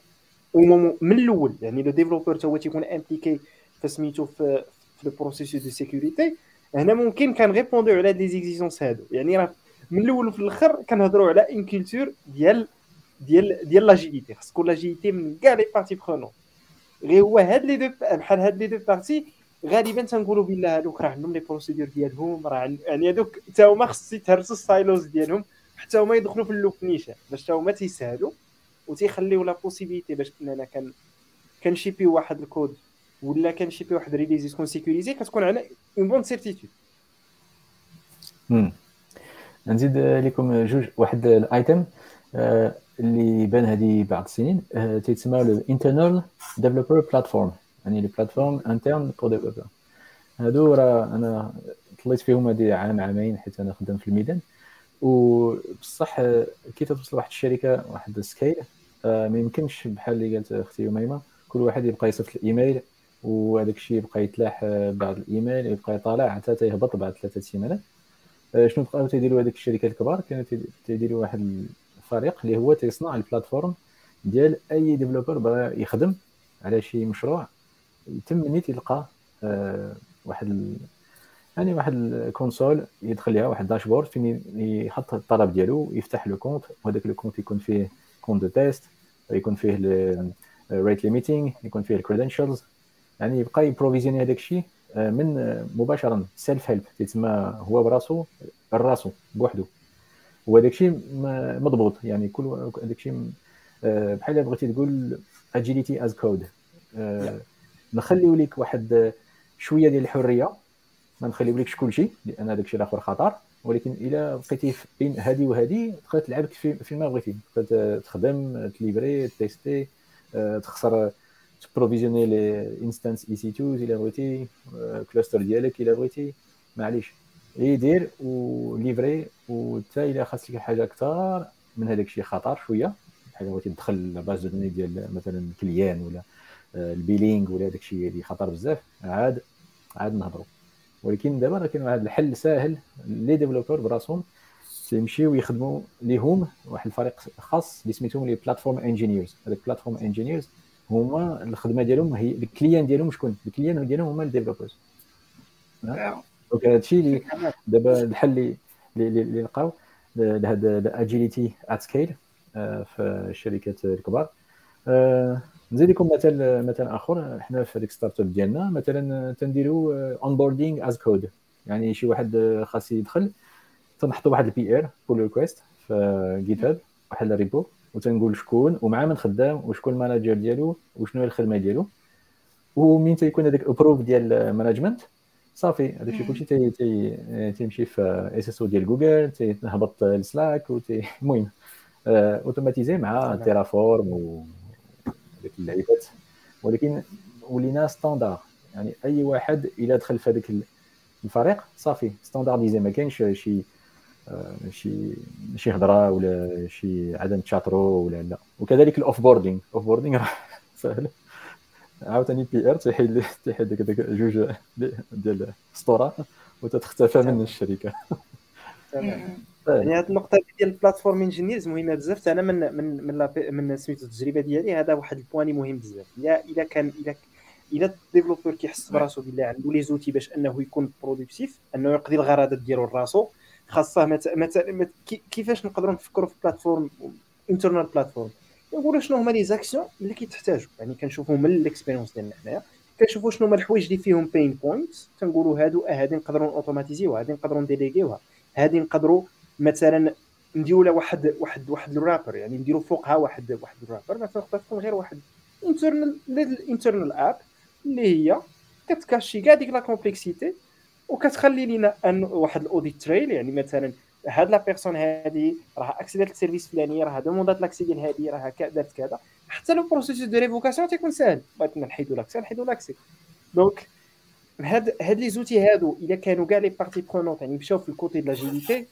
[SPEAKER 1] من الأول يعني le développeur تا هو تيكون impliqué في سميتو في le processus de sécurité هنا ممكن كان ريبوندو على les exigences هادو. يعني راه من الأول وفي الآخر كنهضروا على ان culture ديال ديال ديال l'agilité خاص تكون l'agilité من كاع les parties prenantes غير هو هاد les deux بحال هاد les deux parties غالبا تنقولوا بلي هادوك راه عندهم les procédures ديالهم راه يعني هادوك حتى هما خص يتهرسوا ال silos ديالهم حتى هما يدخلوا في ال loop نيشان باش حتى هما تيسهلوا وتيخليو la possibilité باش اننا كان كنشيبيو واحد الكود ولا كنشيبيو واحد release تكون sécurisée كتكون عندنا une bonne certitude
[SPEAKER 5] نزيد لكم جوج واحد ال item اللي بان هذه بعض السنين. تيتسمى ال internal developer platform يعني les plateformes internes pour développeurs هادو راه أنا طليت فيهم هادي عام عامين حيت أنا خدام في الميدان. وبصح كي توصل واحد الشركة واحد ال scale آه، ما يمكنش بحال اللي قالت أختي يميمه كل واحد يبقى يصيفط الإيميل وهذاك الشيء يبقى يتلاح آه، بعد الإيميل يبقى يطالع حتى تيهبط بعد ثلاثة سيمانات. آه، شنو بقاو تيديروا هذيك الشركات الكبار؟ كانوا تيديروا واحد الفريق اللي هو تيصنع ال platform ديال أي developer بغى يخدم على شي مشروع يتم نيت يلقى واحد يعني واحد ال console يدخل ليها واحد dashboard فين يحط الطلب ديالو يفتح le compte وهذاك le compte يكون فيه compte de test يكون فيه ال rate limiting يكون فيه ال credentials يعني يبقى يبروفيزيوني هذاك الشيء آه، من آه، مباشرة self help تسمى هو براسو براسو بوحدو. وهذاك الشيء مضبوط. يعني كل هذاك الشيء آه، بحال بغيتي تقول agility as code نخليو لك واحد شوية ديال الحرية. ما نخليولكش كل شيء لأن هذاك الشيء الآخر خطر. ولكن إلا بقيتي بين هذه وهذه تقدر تلعب في فيما بغيتي تقدر تخدم تليفري تيستي تخسر تبروفيزيوني les instances EC 2 إلا بغيتي cluster ديالك إلا بغيتي. معليش. يدير وليفري وحتى إلا خاصك حاجة أكثر من هذاك الشيء خطر شوية. بحال بغيتي تدخل base de données ديال مثلا client ولا ال billing ولا هذاك الشيء اللي خطر بزاف. عاد عاد نهضروا ولكن دابا راه كاين واحد الحل ساهل les développeurs براسهم تيمشيو يخدموا ليهم واحد الفريق خاص اللي سميتهم les platform engineers هذاك platform engineers هما الخدمة ديالهم هي ال client ديالهم شكون؟ ال client ديالهم هما ال developers donc هادشي اللي دابا الحل اللي اللي لقاو لهذا ال agility at scale في الشركات الكبار. آه، نزيد لكم مثال مثال آخر. حنا في هذيك startup ديالنا مثلا تنديروا onboarding as code يعني شي واحد خاص يدخل تنحطوا واحد ال PR pull request في GitHub واحد ال repo وتنقول شكون ومع من خدام وشكون ال manager ديالو وشنو هي الخدمة ديالو ومين تيكون هذاك ال approve ديال ال management صافي هذاك الشيء كلشي تي تي تيمشي في SSO ديال جوجل تيهبط ل Slack المهم automatisé مع Terraform و ديك اللعيبات. ولكن ولينا standard. يعني أي واحد إلا دخل في هذاك الفريق صافي standardisé. ما كاينش شي آه، شي شي هضره ولا شي عدم تشاطرو ولا لا. وكذلك ال offboarding offboarding سهل. عاوتاني PR تيحيد تيحيد ديك جوج ديال السطوره وتتختفى من الشركة.
[SPEAKER 1] يعني هذه النقطة ديال ال platform engineers مهمة بزاف. أنا من من من من سميتو التجربة ديالي هذا واحد ال point مهم بزاف. الا إلا كان إلا إلا ال developer كيحس براسو بلي عنده les outils باش أنه يكون productif أنه يقضي الغرضات ديالو لراسو خاصة مثلا كيفاش نقدروا نفكروا في platform internal platform نقولوا شنو هما les actions اللي كيتحتاجوا يعني كنشوفوا من ال expérience ديالنا حنايا. كنشوفوا شنو هما الحوايج اللي فيهم pain point تنقولوا هادو هادي نقدروا اوتوماتيزيوها هادي نقدروا نديليغيوها. هادي نقدروا مثلا نديروا واحد واحد واحد ال wrapper يعني نديروا فوقها واحد واحد ال wrapper تقدر تكون غير واحد. internal internal app اللي هي كتكاشي كاع ديك la complexité وكتخلي لينا ان واحد ال audit trail يعني مثلا هاد la personne هادي راه اكسيدات ال service فلاني راه دوموندات l'accès ديال هادي راه دارت كذا. حتى le processus de révocation تيكون ساهل بغيت نحيدو l'accès نحيدو l'accès. donc هاد هاد les outils هادو إلا كانوا كاع les parties prenantes يعني مشاو في ال côté de l'agilité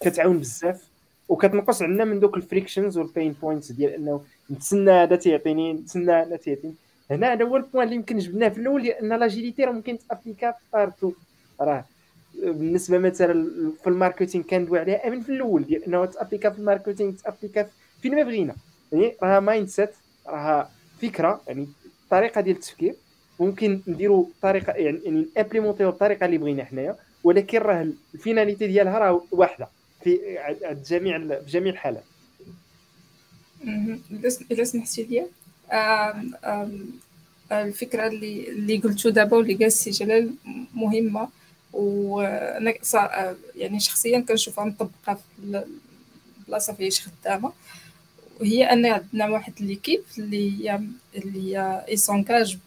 [SPEAKER 1] كتعاون بزاف وكتنقص عندنا من دوك ال frictions وال pain points ديال إنه نتسنى هذا تيعطيني نتسنى هذا تيعطيني. هنا هذا هو ال point اللي يمكن جبناه في الأول لأن l'agilité راه ممكن تابليكا partout راه بالنسبة مثلا في ال marketing كندوي عليها من في الأول ديال إنه تابليكا في ال marketing تابليكا فين ما بغينا. يعني راه mindset راه فكرة يعني طريقة ديال التفكير. ممكن نديروا طريقة يعني يعني امبليمونتيو بالطريقة اللي بغينا حنايا ولكن راه ال finalité ديالها راه واحدة. في جميع جميع الحالات.
[SPEAKER 2] اذا سمحتي لي الفكرة اللي اللي قلتو دابا واللي قال السي جلال مهمة. وأنا يعني شخصيا كنشوفها مطبقه في البلاصه فياش خدامة. وهي أن عندنا واحد l'équipe اللي هي اللي هي s'engage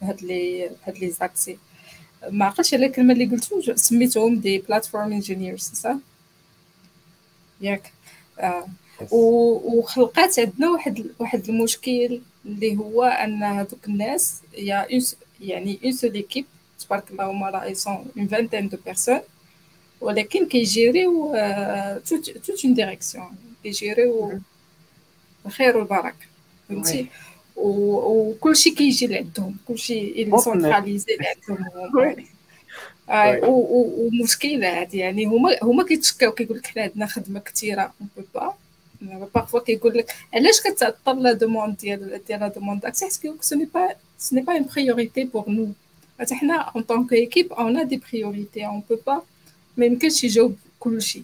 [SPEAKER 2] بهاد les بهاد les accès. ما عقلتش على الكلمة اللي قلتو سميتهم des platform engineers صح؟ ياك. آه. وخلقات عندنا واحد واحد المشكل اللي هو أن هذوك الناس يا يعني une seule équipe تبارك الله هما راه sont une vingtaine de personnes ولكن كيجيريو toute une direction كيجيريو الخير والبركة فهمتي؟ وكلشي كيجي لعندهم كلشي اللي centralisé لعندهم. ومشكلات يعني. هما هما كيتشكاو كيقول لك حنا عندنا خدمة كثيره eh ben parfois كيقول لك علاش كتعطل la demande ديال ديال la demande d'accès حيت كيقول لك ce n'est pas ce n'est pas une priorité pour nous حتى حنا en tant qu'équipe on a des priorités on peut pas ما يمكنش يجاوب كلشي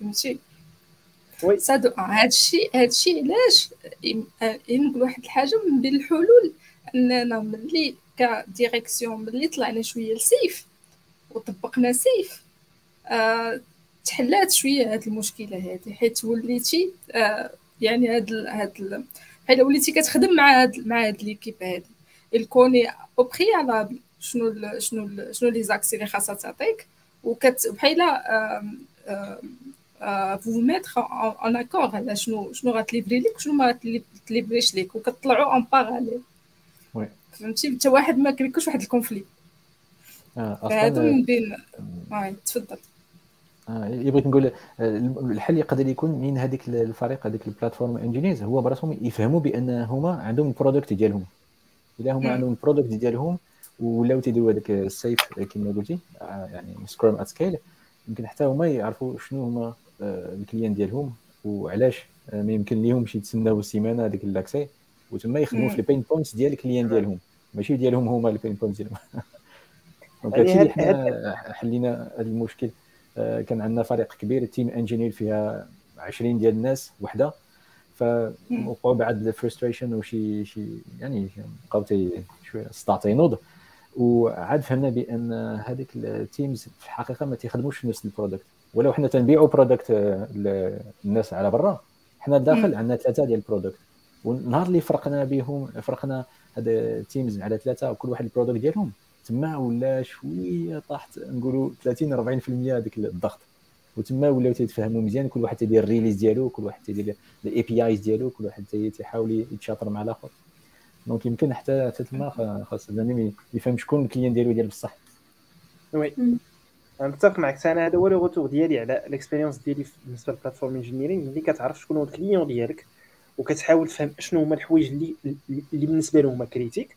[SPEAKER 2] فهمتي؟ oui ça de هادشي هادشي علاش نقول واحد الحاجة من بين الحلول أننا ملي ك direction ملي طلعنا شوية ل SAFe وطبقنا SAFe. آه تحلات شوية هاد المشكلة هادي حيت وليتي آه يعني هاد ال هاد بحال وليتي كتخدم مع هاد مع هاد l'équipe هادي. elle connaît au préalable شنو ال شنو ال شنو les accès اللي خاصها تعطيك. وكت بحال vous mettre en accord على شنو شنو غتليفري ليك وشنو ما غتليفريش ليك وكطلعوا en parallèle فهمتي؟ حتى واحد ما كيكونش واحد ال conflit هادو من بين آه تفضل.
[SPEAKER 5] آه بغيت نقول الحل يقدر يكون من هذيك الفريق هذيك ال platform engineers هو براسهم يفهموا بان هما عندهم ال product ديالهم. الا هما عندهم ال product ديالهم ولاو تيديروا هذاك ال SAFe كما قلتي يعني Scrum at Scale يمكن حتى هما يعرفوا شنو هما ال clients ديالهم وعلاش ما يمكن ليهمش يتسناو سيمانه هذيك l'accès وتما يخدموا في ال pain points ديال ال clients ديالهم. ماشي ديالهم هما ال pain points ديالهم. donc هادشي اللي حلينا هذا المشكل. كان عندنا فريق كبير team engineer فيها 20 ديال الناس وحدة. فوقعوا بعد ال frustration وشي شي يعني بقاو شوية الصداع تينوض وعاد فهمنا بأن هذيك ال teams في الحقيقة ما تيخدموش نفس ال product. ولو حنا تنبيعوا product للناس على برا حنا داخل عندنا ثلاثة ديال ال product. والنهار اللي فرقنا بهم فرقنا هاد ال teams على ثلاثة وكل واحد ال product ديالهم. تما ولا شوية طاحت نقولوا 30 40% هذيك الضغط. وتما ولاو تيتفاهموا مزيان كل واحد تيدير ال release ديالو كل واحد تيدير ال APIs ديالو كل واحد تيحاول يتشاطر مع الآخر. donc يمكن حتى حتى تما خاص البنادم يفهم شكون ال client ديالو ديال بصح.
[SPEAKER 1] oui. أنا متفق معك. أنا هذا هو le retour ديالي على ال expérience ديالي بالنسبة لل platform engineering ملي كتعرف شكون هو ال client ديالك وكتحاول تفهم شنو هما الحوايج اللي اللي بالنسبة لهم هما critique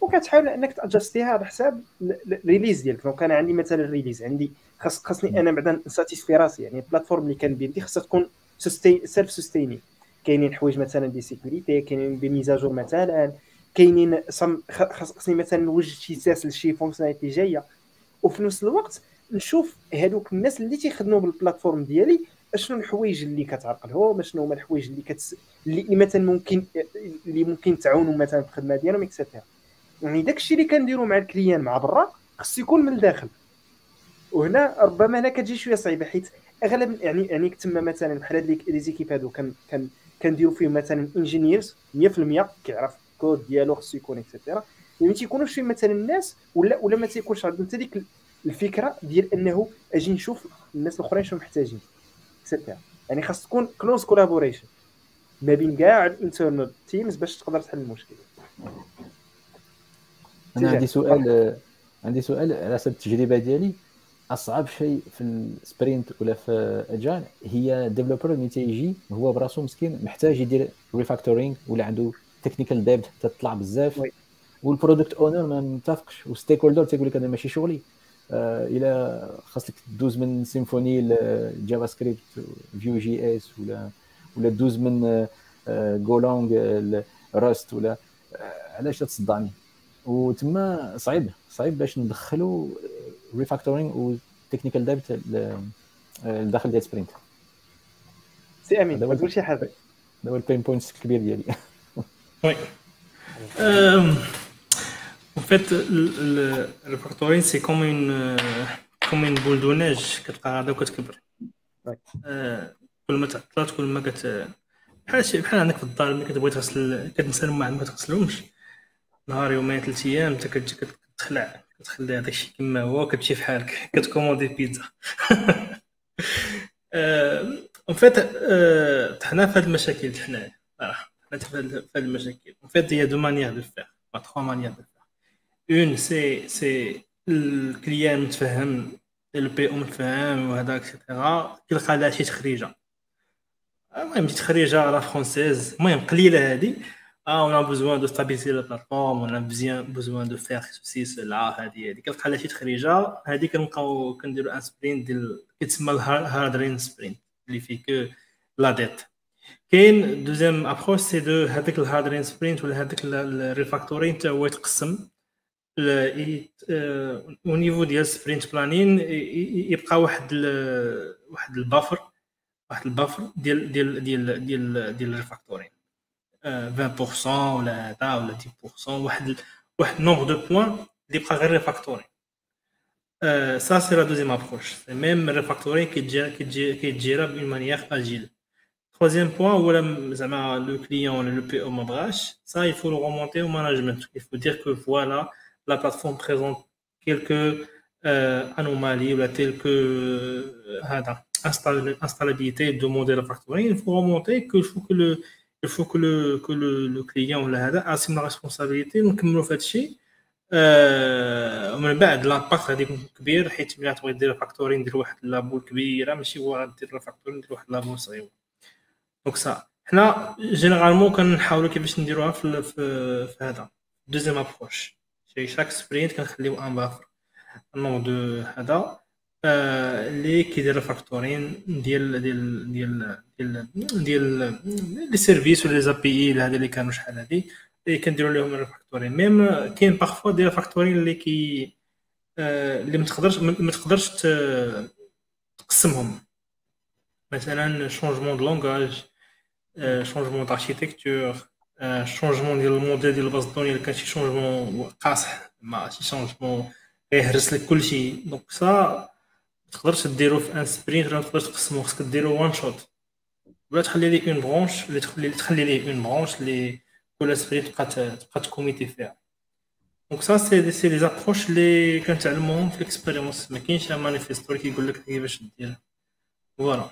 [SPEAKER 1] وكتحاول انك تاجستيها على حساب ال release ديالك. donc أنا عندي مثلا ال release عندي خاص خاصني أنا بعدا نساتيسفي راسي. يعني ال platform اللي كندير خاصها تكون self-sustaining كاينين حوايج مثلا des sécurités كاينين des mises à jour مثلا كاينين خاصني مثلا نوجد شي SaaS لشي fonctionnalité جاية. وفي نفس الوقت نشوف هذوك الناس اللي تيخدموا بال platform ديالي أشنو الحوايج اللي كتعرقلهم أشنو هما الحوايج اللي كتس... اللي مثلا ممكن اللي ممكن تعاونوا مثلا في الخدمة ديالهم et cetera يعني داك الشيء اللي كنديروا مع ال client مع برا خص يكون من الداخل. وهنا ربما هنا كتجي شوية صعيبة حيت أغلب يعني يعني تما مثلا بحال هاد les équipes هادو كان كان كنديروا فيهم مثلا engineers 100% كيعرف الكود ديالو خصو يكون et cetera يعني تيكونوا شي مثلا الناس ولا ولا ما تيكونش عندهم حتى ديك الفكرة ديال أنه أجي نشوف الناس الأخرين شنو محتاجين et cetera يعني خاص تكون close collaboration ما بين كاع ال internal teams باش تقدر تحل المشكل
[SPEAKER 5] أنا عندي سؤال عندي سؤال على حسب التجربة ديالي. أصعب شيء في ال sprint ولا في agile هي developer اللي تيجي هو براسو مسكين محتاج يدير refactoring ولا عنده technical debt تطلع بزاف. وال product owner ما متفقش وال stakeholder تيقول لك هذا ماشي شغلي. آه إلى خاصك دوز من Symfony ل JavaScript Vue.js ولا ولا دوز من آه Golang Rust ولا آه علاش تصدعني؟ وتما صعيب صعيب باش ندخلوا refactoring و technical debt لداخل ديال sprint
[SPEAKER 1] سي أمين تقول شي حاجة.
[SPEAKER 5] هذا هو ال pain points الكبير ديالي.
[SPEAKER 3] Oui En fait, le, le refactoring, c'est comme une, comme une boule de neige كتبقى غادا وكتكبر. كل ما تعطلات كل ما كت بحال شي بحال عندك في الدار ملي كتبغي تغسل كتنسى الماء ما كتغسلهمش. نهار يومين ثلاث أيام انت كتجي كتخلع كتخلي هذاك الشيء كما هو كتمشي في حالك كتكوموندي بيتزا. En fait حنا في هاد المشاكل حنايا صراحة حنا في هاد المشاكل. y a deux manières de faire pas trois manières de faire une c'est c'est ال client متفهم ال PO متفهم وهذا et cetera كيلقى لها شي تخريجة. المهم شي تخريجة à la française المهم قليلة هادي. آه on a besoin de stabiliser la plateforme on a besoin de faire ceci cela هادي هادي كتلقى لها شي تخريجة؟ هادي كنبقاو كنديرو un sprint ديال كيتسمى ال hardening sprint اللي فيه que la dette. كاين deuxième approche c'est de هذاك ال hardening sprint ولا هذاك ال refactoring حتى هو يتقسم. au niveau ديال sprint planning يبقى واحد واحد ال buffer واحد ال buffer ديال ديال ديال ديال ديال ال refactoring 20% ولا هذا ولا 10% واحد واحد نومبر دو بوين اللي بقى غير ريفاكتورين سا سي لا دوزيام ابروش ميم الريفاكتورين كيتجي كيتجي كيتجيرا بون مانيير اجيل Troisième point, où le client, le PO me brache, ça, il faut le remonter au management. Il faut dire que voilà, la plateforme présente quelques euh, anomalies ou telles que euh, installabilité de modèle factoring. Il faut remonter qu'il faut que le il faut que le, que le, le client assume la responsabilité donc le fait شيء ومن بعد l'impact غادي يكون كبير حيت ملي تبغي دير refactoring دير واحد la boule كبيره ماشي هو غادير refactoring دير واحد la boule صغير. Donc ça حنا généralement كنحاولوا كيفاش نديروها في في هذا. deuxième approche في chaque sprint كنخليو un buffer نو دو هذا. اللي كيدير ال refactoring ديال ديال ديال ديال ديال les services ولا les API هذا اللي كانوا شحال هادي اللي كنديروا لهم ال refactoring. même كاين parfois ديال ال refactoring اللي كي اللي ما تقدرش ما تقدرش تقسمهم. مثلا changement de langage changement d'architecture changement ديال الموديل ديال ال base de données كان شي changement قاصح ماشي changement يهرس لك كلشي. donc ça تقدرش ديرو في un sprint ولا تقدر تقسمو خصك ديرو one shot ولا تخلي ليه une branche اللي تخلي تخلي ليه une branche اللي كل sprint تبقى تبقى تكوميتي فيها. donc ça c'est c'est les approches اللي كنتعلموهم في ال expérience ما كاينش مانيفيستو اللي كيقول لك كيفاش دير voilà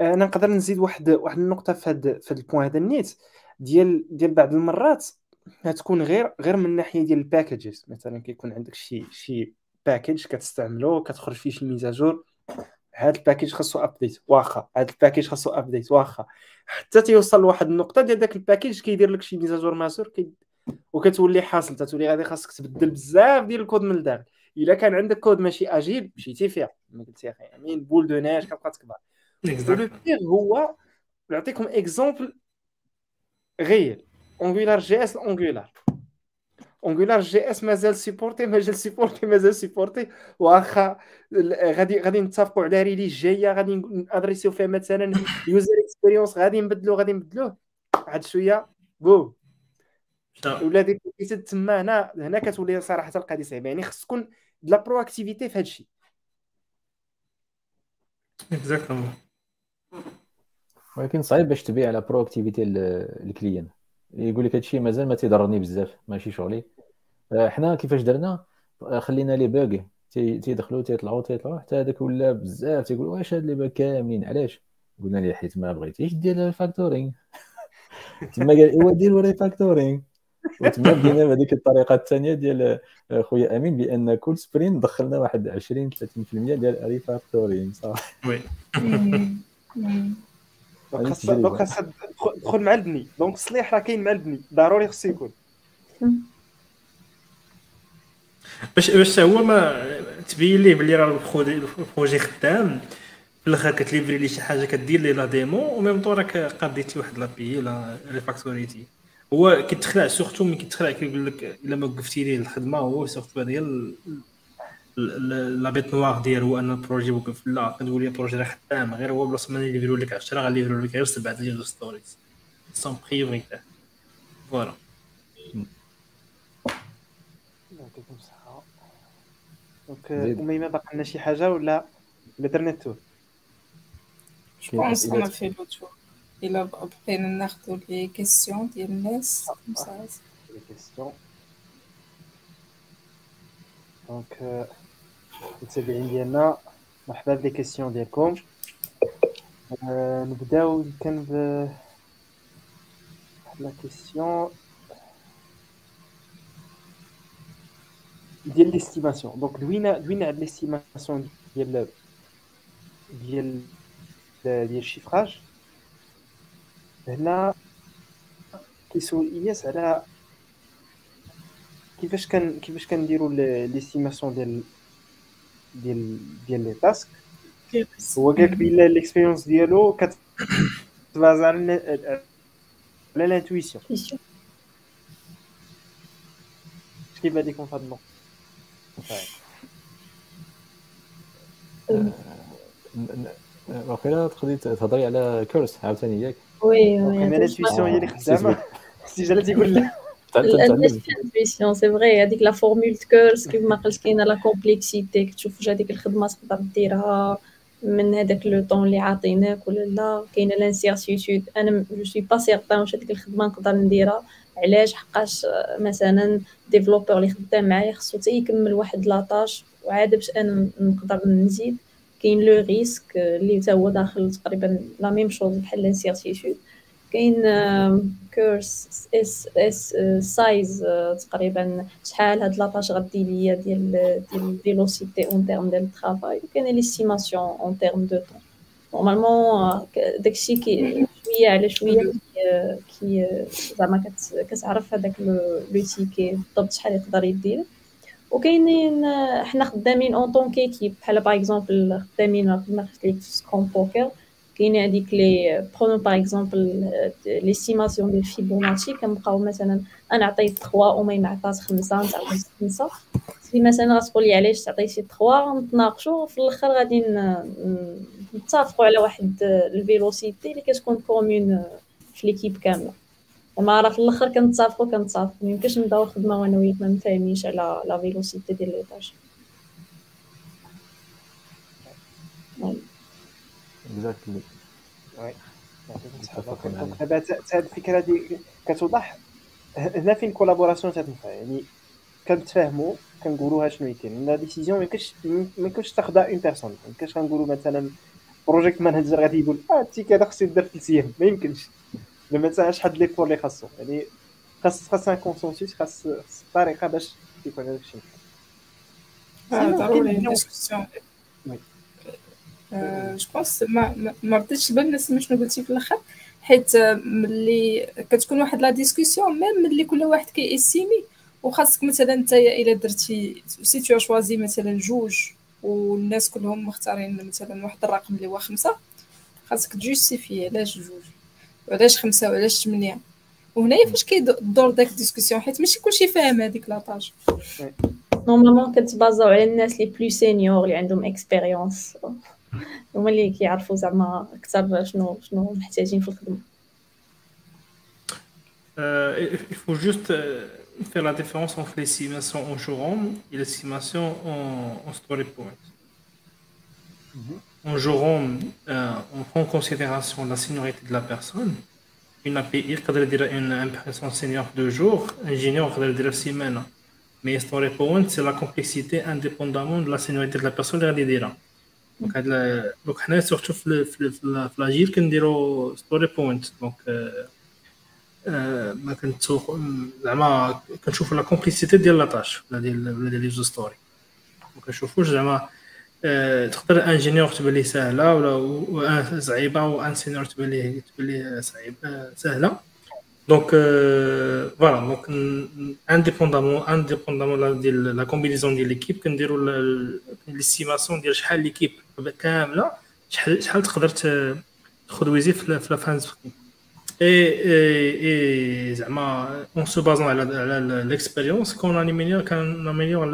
[SPEAKER 1] أنا نقدر نزيد واحد واحد النقطة في هذا في ال point هذا النيت. ديال ديال بعض المرات غتكون غير غير من الناحيه ديال ال packages مثلا كيكون عندك شي شي package كتستعملو كتخرج فيه شي mise à jour. هاد ال package خاصو update واخا. هاد ال package خاصو update واخا. حتى تيوصل لواحد النقطة ديال داك ال package كيدير لك شي mise à jour majeure كي وكتولي حاصل. تتولي غادي خاصك تبدل بزاف ديال الكود من الداخل. إلا كان عندك كود ماشي agile مشيتي فيها. كما قلتي أخي امين boule de neige كتبقى تكبر. هو نعطيكم exemple غير. Angular JS Angular Angular JS مازال supporté مازال supporté مازال supporté واخا غادي غادي نتفقوا على release جاية غادي ندريسيو فيها مثلا user experience غادي نبدلو غادي نبدلوه واحد شوية بو ولا ديك تما هنا هنا كتولي صراحة القضية صعيبه يعني خص تكون la proactivité في هذا الشيء
[SPEAKER 3] Exactement
[SPEAKER 5] ولكن صعيب باش تبيع على proactivité ال client يقول لك هادشي مازال ما تيضرني بزاف ماشي شغلي حنا كيفاش درنا؟ آه، خلينا les bugs تيدخلوا تيطلعوا تيطلعوا حتى هذاك ولا بزاف تيقول واش هاد les bugs كاملين؟ علاش؟ قلنا ليه حيت ما بغيتيش دير ال refactoring. تما قال ايوا ديروا refactoring وتما بدينا بهذيك الطريقة الثانية ديال آه، خويا أمين بأن كل sprint دخلنا واحد 20 30% ديال refactoring صح؟
[SPEAKER 3] Oui.
[SPEAKER 1] Donc خاص دخل مع البني. Donc الصليح راه كاين مع البني. ضروري خصو يكون.
[SPEAKER 3] باش باش هو ما تبين ليه بلي راه ال projet خدام. في الآخر كتليفري ليه شي حاجة كدير ليه la démo و même temps راك قاديتي واحد l'API لا ريفاكتوريتي هو كيتخلع surtout ملي كيتخلع كيقول لك إلا ما وقفتي ليه الخدمة هو surtout هي la bête noire ديالو أن ال projet وقف. لا كتقول لي ال projet راه خدام. غير هو بلاصة ما يليفرو لك 10 غيليفرو لك غير سبعة ديال stories sont prioritaires voilà
[SPEAKER 1] يعطيكم الصحة donc أميمة باقي لنا شي حاجة ولا ولا درنا ال
[SPEAKER 2] tour je pense on fait le tour الا بقينا ناخذ les questions ديال الناس
[SPEAKER 1] les questions Donc المتابعين ديالنا مرحبا ب les questions ديالكم نبداو كان ب la question. ديال l'estimation. Donc دوينا دوينا على l'estimation ديال ديال ديال ال chiffrage هنا كيسول اياس على كيفاش كان كيفاش كنديروا l'estimation ديال ديال ديال les tasks هو قالك بلا l'expérience ديالو كت base على على l'intuition اش كيبان لكم في هذا النقطه
[SPEAKER 5] واقيلا تقدري تهضري على course عاوتاني ياك؟
[SPEAKER 4] oui
[SPEAKER 1] oui l'intuition هي اللي خدامة. سي جالة تيقول لا.
[SPEAKER 4] ال intuition c'est vrai هذيك la formule course كيف ما قلت كاينة la complexité كتشوف واش هذيك الخدمة تقدر ديرها. من هذاك le temps اللي عاطيناك ولا لا؟ كاينة l'incertitude. أنا je suis pas certain واش هذيك الخدمة نقدر نديرها. علاش؟ حقاش مثلا développeur اللي خدام معايا خصو يكمل واحد la tâche وعاد باش أنا نقدر نزيد كاين le risque اللي حتى هو داخل تقريبا la même chose بحال l'incertitude. كاين كورس اس اس سايز تقريبا شحال هاد لاطاج غدي ليا ديال ديال فيلوسيتي اون تيرم ديال الترافاي. وكاين ليستيماسيون اون تيرم دو طون. نورمالمون داكشي كي شوية على شوية كي زعما كتعرف هذاك لو تيكي بالضبط شحال يقدر يدير. وكاينين حنا خدامين اون طون كيكيب بحال باغ اكزومبل خدامين ما قلت لك في سكرام بوكر كاين هذيك les prenons par exemple l'estimation ديال فيبوناتشي كنبقاو مثلا أنا عطيت 3 وما عطات 5 انت عطيت 5 si مثلا غتقولي علاش عطيتي 3 نتناقشوا في الآخر غادي نتفقوا على واحد ال vélocité اللي كتكون commune في l'équipe كاملة. زعما راه في الآخر كنتفقوا كنتفقوا ميمكنش نبداو الخدمه وأنا وياك ما مفاهمينش على la vélocité ديال les tâches
[SPEAKER 5] اكزاكتلي
[SPEAKER 1] وي دابا هاد الفكرة هادي كتوضح هنا فين كولابوراسيون تتنفع يعني كنتفاهموا كنقولوها شنو كاين لا ديسيزيون ميمكنش ميمكنش تاخذها اون بيرسون ميمكنش كنقولوا مثلا بروجيكت مانجر غادي يقول آه التيك هذا خصو يدار 3 أيام ما يمكنش ما تسعاش حد ليفور اللي خاصو يعني خاص خاص ان كونسونسيس خاص طريقه باش يكون هذاك الشيء
[SPEAKER 2] ضروري je pense ما ما رديتش البال الناس شنو قلتي في الأخر. حيت ملي كتكون واحد la discussion même ملي كل واحد كي estimer وخاصك مثلا انت إلا درتي si tu choisis مثلا جوج والناس كلهم مختارين مثلا واحد الرقم اللي هو خمسة خاصك ت justifier علاش جوج؟ وعلاش خمسة وعلاش ثمانية وهنايا فاش كيدور داك ال discussion حيت ماشي كلشي فاهم هذيك la tâche
[SPEAKER 4] نورمالمون كتبازاو على الناس لي بلو سينيور اللي عندهم اكسبيريونس هما اللي كيعرفوا زعما اكثر شنو شنو محتاجين في الخدمه
[SPEAKER 3] il faut juste faire la différence entre l'estimation en jour et l'estimation en, en story point. En jour euh, on prend en considération la seniorité de la personne. Une API, يقدر يدير une personne senior de jour, un junior يقدر يدير في سيمانه. Mais story point, c'est la complexité indépendamment de la seniorité de la personne اللي غادي يديرها. donc هاد donc حنا surtout في في كنديرو story point donc ما كنتسوق زعما كنشوفو la complexité ديال la tâche ولا ديال ولا ديال les stories ما كنشوفوش زعما تقدر un junior تبان ليه ساهله ولا صعيبه و un senior تبان ليه تبان ليه صعيبه ساهله دونك فوالا دونك انديبوندامون انديبوندامون ديال لا كومبينيزون ديال ليكيب كنديرو ليستيماسيون ديال شحال ليكيب كامله شحال شحال تقدر تخدويزي في لا فان اي اي زعما اون سو بازون على على ليكسبيريونس كون انيمينيور كان انيمينيور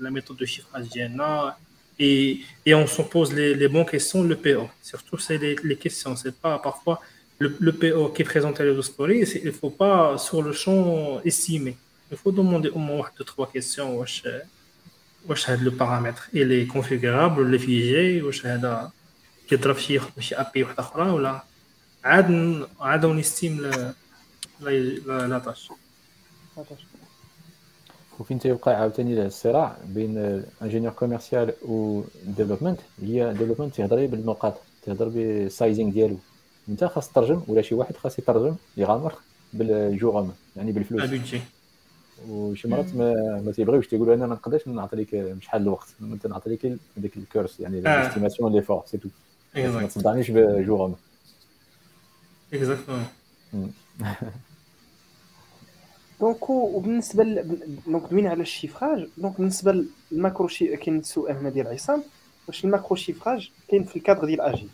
[SPEAKER 3] لا ميثود دو شيفراج ديالنا et, et on se pose les, les bonnes questions, le PO. Surtout, c'est les, les questions. C'est pas parfois le, le, PO qui présente les stories, il ne faut pas sur le champ estimer. Il faut demander au moins deux, trois questions. واش، واش، le paramètre, il est configurable, ولا figé، واش، هذا كيضرب شي شي API واحدة أخرى ولا عاد عاد ن estime la la la tâche
[SPEAKER 5] وفين تيوقع عاوتاني الصراع بين ingénieur commercial و development هي development تيهضر بالنقاط تهضر بالسايزينغ ديالو انت خاص تترجم ولا شي واحد خاص يترجم يغامر بالجوغم يعني بالفلوس.
[SPEAKER 3] البيدجي
[SPEAKER 5] وشي مرات ما, ما تيبغيوش تيقولوا أنا ما نقدرش نعطي لك شحال الوقت انت نعطي لك هذيك الكورس يعني. الاستيماسيون لي فور سي تو ما تصدعنيش بجوغم
[SPEAKER 3] اكزاكتومون
[SPEAKER 1] دونك وبالنسبه ل... دونك دوينا على الشيفراج دونك بالنسبة لل macro chi كاين السؤال هنا ديال عصام. واش ال macro chiffrage كاين في الكادر ديال أجي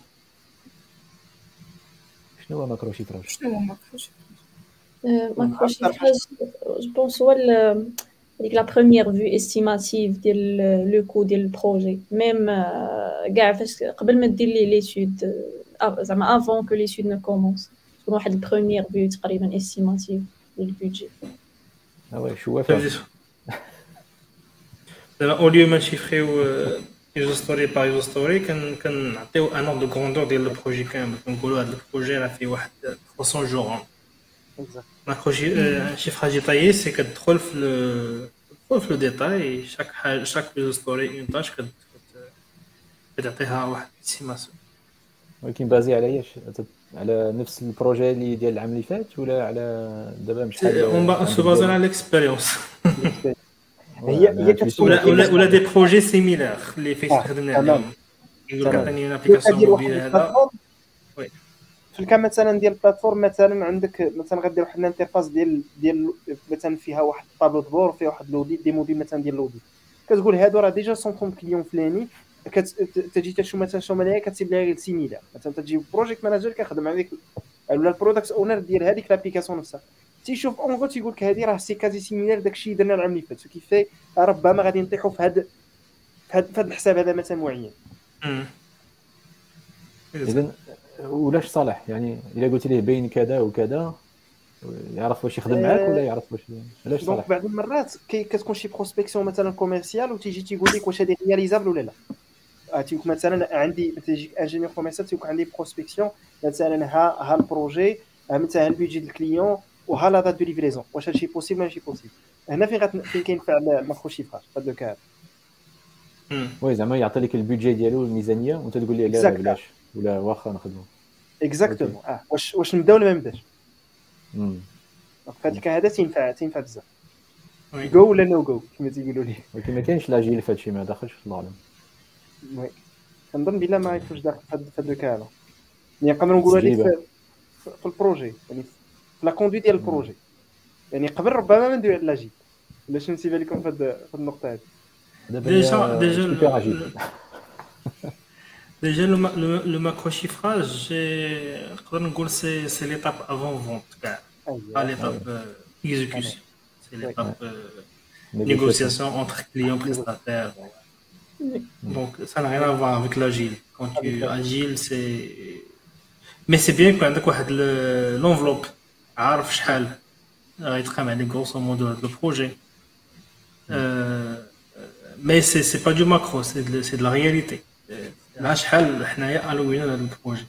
[SPEAKER 5] شنو هو macro chiffrage
[SPEAKER 2] شنو هو macro
[SPEAKER 4] macro chiffrage je pense هو هذيك la première vue estimative ديال le coût ديال ال projet même كاع فاش قبل ما دير les l'étude زعما avant que l'étude ne commence تكون واحد ال première vue تقريبا estimative لل
[SPEAKER 5] budget آه oui شو فاهم
[SPEAKER 3] دابا au lieu ما ن chiffrer يو user story par user story كنعطيو un ordre de grandeur ديال ال projet كامل كنقولوا هذا ال projet راه فيه واحد 300 jours-homme macro chiffrage détaillé c'est كتدخل في تدخل في le détail chaque حاجة chaque user story en tâches كتعطيها واحد ال estimation
[SPEAKER 5] ولكن basée على إيش على نفس ال projet اللي ديال العام اللي فات ولا على دابا مش حاجة
[SPEAKER 3] on se basait على l'expérience
[SPEAKER 1] هي هي
[SPEAKER 3] ولا ولا ولا des projets similaires اللي فيه خدمنا عليهم يقول لك عطيني une application mobile هذا. Oui.
[SPEAKER 1] في ال cas مثلا ديال ال plateforme مثلا عندك مثلا غدير واحد ال interface ديال ديال مثلا فيها واحد tableau de bord فيها واحد l'audit des modèles مثلا ديال l'audit كتقول هادو راه déjà سونطهم client فلاني تجي تشوف مثلا شو ملايا كتسيب لها غير similaire مثلا تجي project manager كيخدم على ديك ولا ال product owner ديال هذيك l'application نفسها. تيشوف en gros تيقول لك هذه راه c'est quasi similaire داكشي اللي درنا العام اللي فات كيف في ربما غادي نطيحوا في هذا في هذا الحساب هذا مثلا معين.
[SPEAKER 5] اذا ولاش صالح؟ يعني إلا قلت ليه بين كذا وكذا يعرف واش يخدم معاك ولا يعرف واش علاش
[SPEAKER 1] donc
[SPEAKER 5] صالح؟
[SPEAKER 1] بعض المرات كي كتكون شي prospection مثلا commerciale وتيجي تيقول لك واش هذه réalisable ولا لا. آه، تيقول مثلا عندي تيجيك ingénieur commercial تيقول عندي prospection مثلا ها ها ال projet ها مثلا البيجي ديال ال client وها la date de livraison واش هادشي possible ماشي possible هنا فين غت... فين كينفع ال macro-chiffrage في هذا الكار
[SPEAKER 5] وي زعما يعطي لك ال budget ديالو الميزانية وانت تقول لي لا. بلاش. ولا واخا نخدمو.
[SPEAKER 1] Exactement آه. واش واش نبداو ولا ما نبداش؟ في هذا ال cas هذا تينفع تينفع بزاف. جو ولا نو جو كما تيقولوا لي.
[SPEAKER 5] ولكن ما كاينش l'agile في هادشي ما داخلش الله اعلم
[SPEAKER 1] Oui. كنظن بلا ما يكونش داخل في هذا في هذا الكار هذا يعني نقدروا نقولوا لك. في, في- في ال projet. يعني في la conduite ديال ال projet يعني قبل ربما ما ندوي على لاجي ولا شنو نسيب لكم في هاد- في النقطه هذه
[SPEAKER 5] دابا
[SPEAKER 3] déjà
[SPEAKER 5] هي
[SPEAKER 3] déjà
[SPEAKER 5] super عجيب
[SPEAKER 3] déjà le ma- le le macro-chiffrage نقدر نقول c'est c'est l'étape avant-vente كاع pas
[SPEAKER 1] أيوة.
[SPEAKER 3] l'étape euh, exécution. C'est l'étape euh,
[SPEAKER 5] Négociation.
[SPEAKER 3] négociation entre client et prestataire. Donc ça n'a rien à voir avec l'agile. Quand tu agile, c'est. Mais c'est bien quand عندك واحد ال- l'enveloppe عارف شحال غيتقام عليك grosso modo هاد البروجي. Euh, mais c'est c'est pas du macro, c'est de, c'est de la réalité. là شحال حنايا allouينا لهاد البروجي.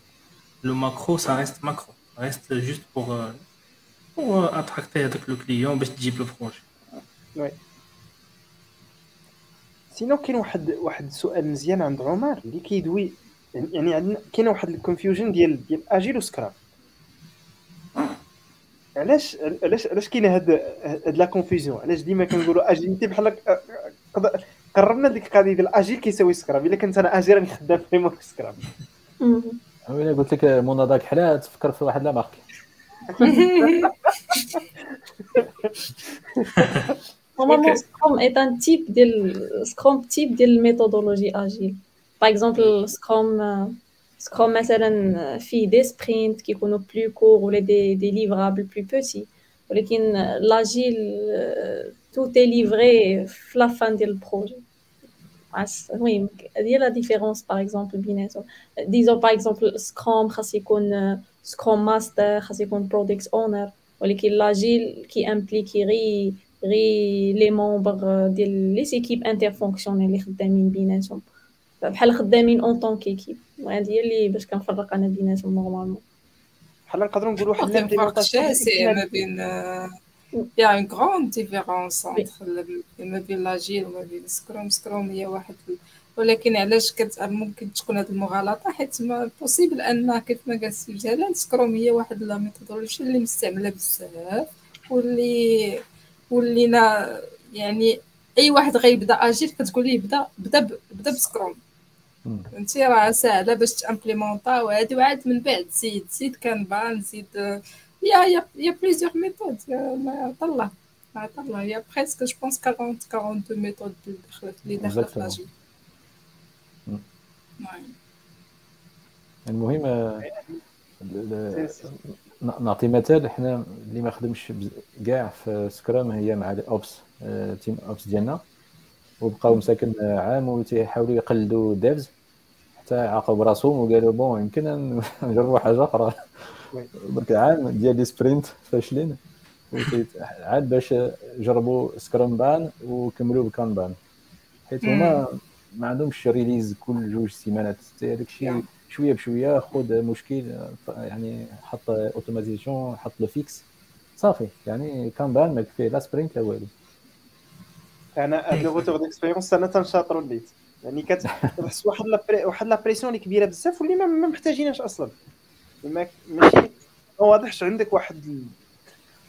[SPEAKER 3] Le macro, ça reste macro. Ça reste juste pour, euh, pour euh, attracter هذاك le client باش تجيب le projet.
[SPEAKER 1] sinon كاين واحد واحد السؤال مزيان عند عمر اللي كيدوي يعني عندنا كاين واحد ال confusion ديال ديال agile و Scrum علاش علاش علاش كاينة هاد هاد la confusion علاش ديما كنقولوا agilité بحال قربنا ديك القضية ديال agile كيساوي Scrum إلا كنت أنا اجيل راني خدام فريمون سكرام
[SPEAKER 5] الا قلت لك مناضه كحله تفكر في واحد لا مارك
[SPEAKER 4] Normalement,
[SPEAKER 3] Ok.
[SPEAKER 4] Scrum est un type de Scrum type de méthodologie agile. Par exemple, Scrum euh, Scrum مثلا فيه des sprints qui sont plus courts ou les des, des livrables plus petits. ولكن l'agile euh, tout est livré في la fin du projet. عس- Oui, هذه la différence par exemple بيناتهم. Disons par exemple Scrum خاص يكون euh, Scrum Master خاص يكون Product Owner ولكن l'agile qui implique غير غير les membres ديال les équipes interfonctionnelles اللي خدامين بيناتهم بحال خدامين en tant qu'équipe. هذه هي اللي باش كنفرق أنا بيناتهم normalement.
[SPEAKER 1] بحال نقدروا نقولوا واحد
[SPEAKER 2] الفرق شاسع ما بين grande différence entre le- ما بين l'agile وما بين Scrum Scrum هي واحد ولكن علاش كت ممكن تكون هذه المغالطة؟ حيت ما possible أن كيف ما قال سي جلال Scrum هي واحد la méthodologie اللي مستعملة بزاف واللي ولينا يعني أي واحد غيبدأ agile كتقول ليه بدا بدا بدا ب Scrum فهمتي راه ساهلة باش ت implémenter وهادي وعاد من بعد زيد زيد Kanban زيد y a y a y a plusieurs méthodes ما الله ما الله y a presque je pense 40 42 méthodes اللي داخله اللي داخله في لاجي.
[SPEAKER 5] المهم نعطي مثال حنا اللي ما خدمش كاع في Scrum هي مع ال Ops team Ops ديالنا. وبقاو مساكن عام وتيحاولوا يقلدوا devs حتى عاقو براسهم وقالوا bon يمكن نجربوا حاجة أخرى درك عام ديال les sprints فاشلين. عاد باش جربوا Scrumban وكملوا ب Kanban حيت هما ما عندهمش release كل جوج سيمانات. هذاك الشيء شوية بشوية خذ مشكل يعني حط automatisation حط le fix صافي يعني Kanban ما كفيه لا sprint لا والو.
[SPEAKER 1] أنا هاد le retour d'expérience أنا تنشاطر وليت. يعني كتحس واحد لا واحد la pression اللي كبيرة بزاف واللي ما محتاجينهاش أصلا. ما ماشي. ما واضحش عندك واحد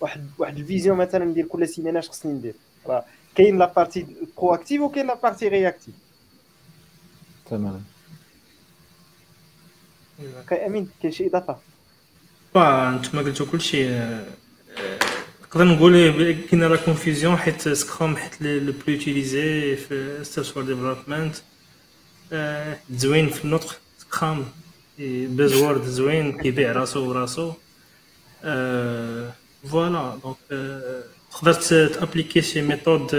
[SPEAKER 1] واحد واحد ال vision مثلا ندير كل سيمانة اش خصني ندير. راه كاين la partie proactive وكاين la partie réactive
[SPEAKER 5] تماما
[SPEAKER 1] كاين أمين كاين شي إضافة؟
[SPEAKER 3] با انتما قلتو كلشي نقدر نقول كاينة la confusion حيت Scrum حيت le plus utilisé في software development زوين في النطق Scrum buzzword زوين كيبيع راسو وراسو voilà donc تقدر ت appliquer شي méthode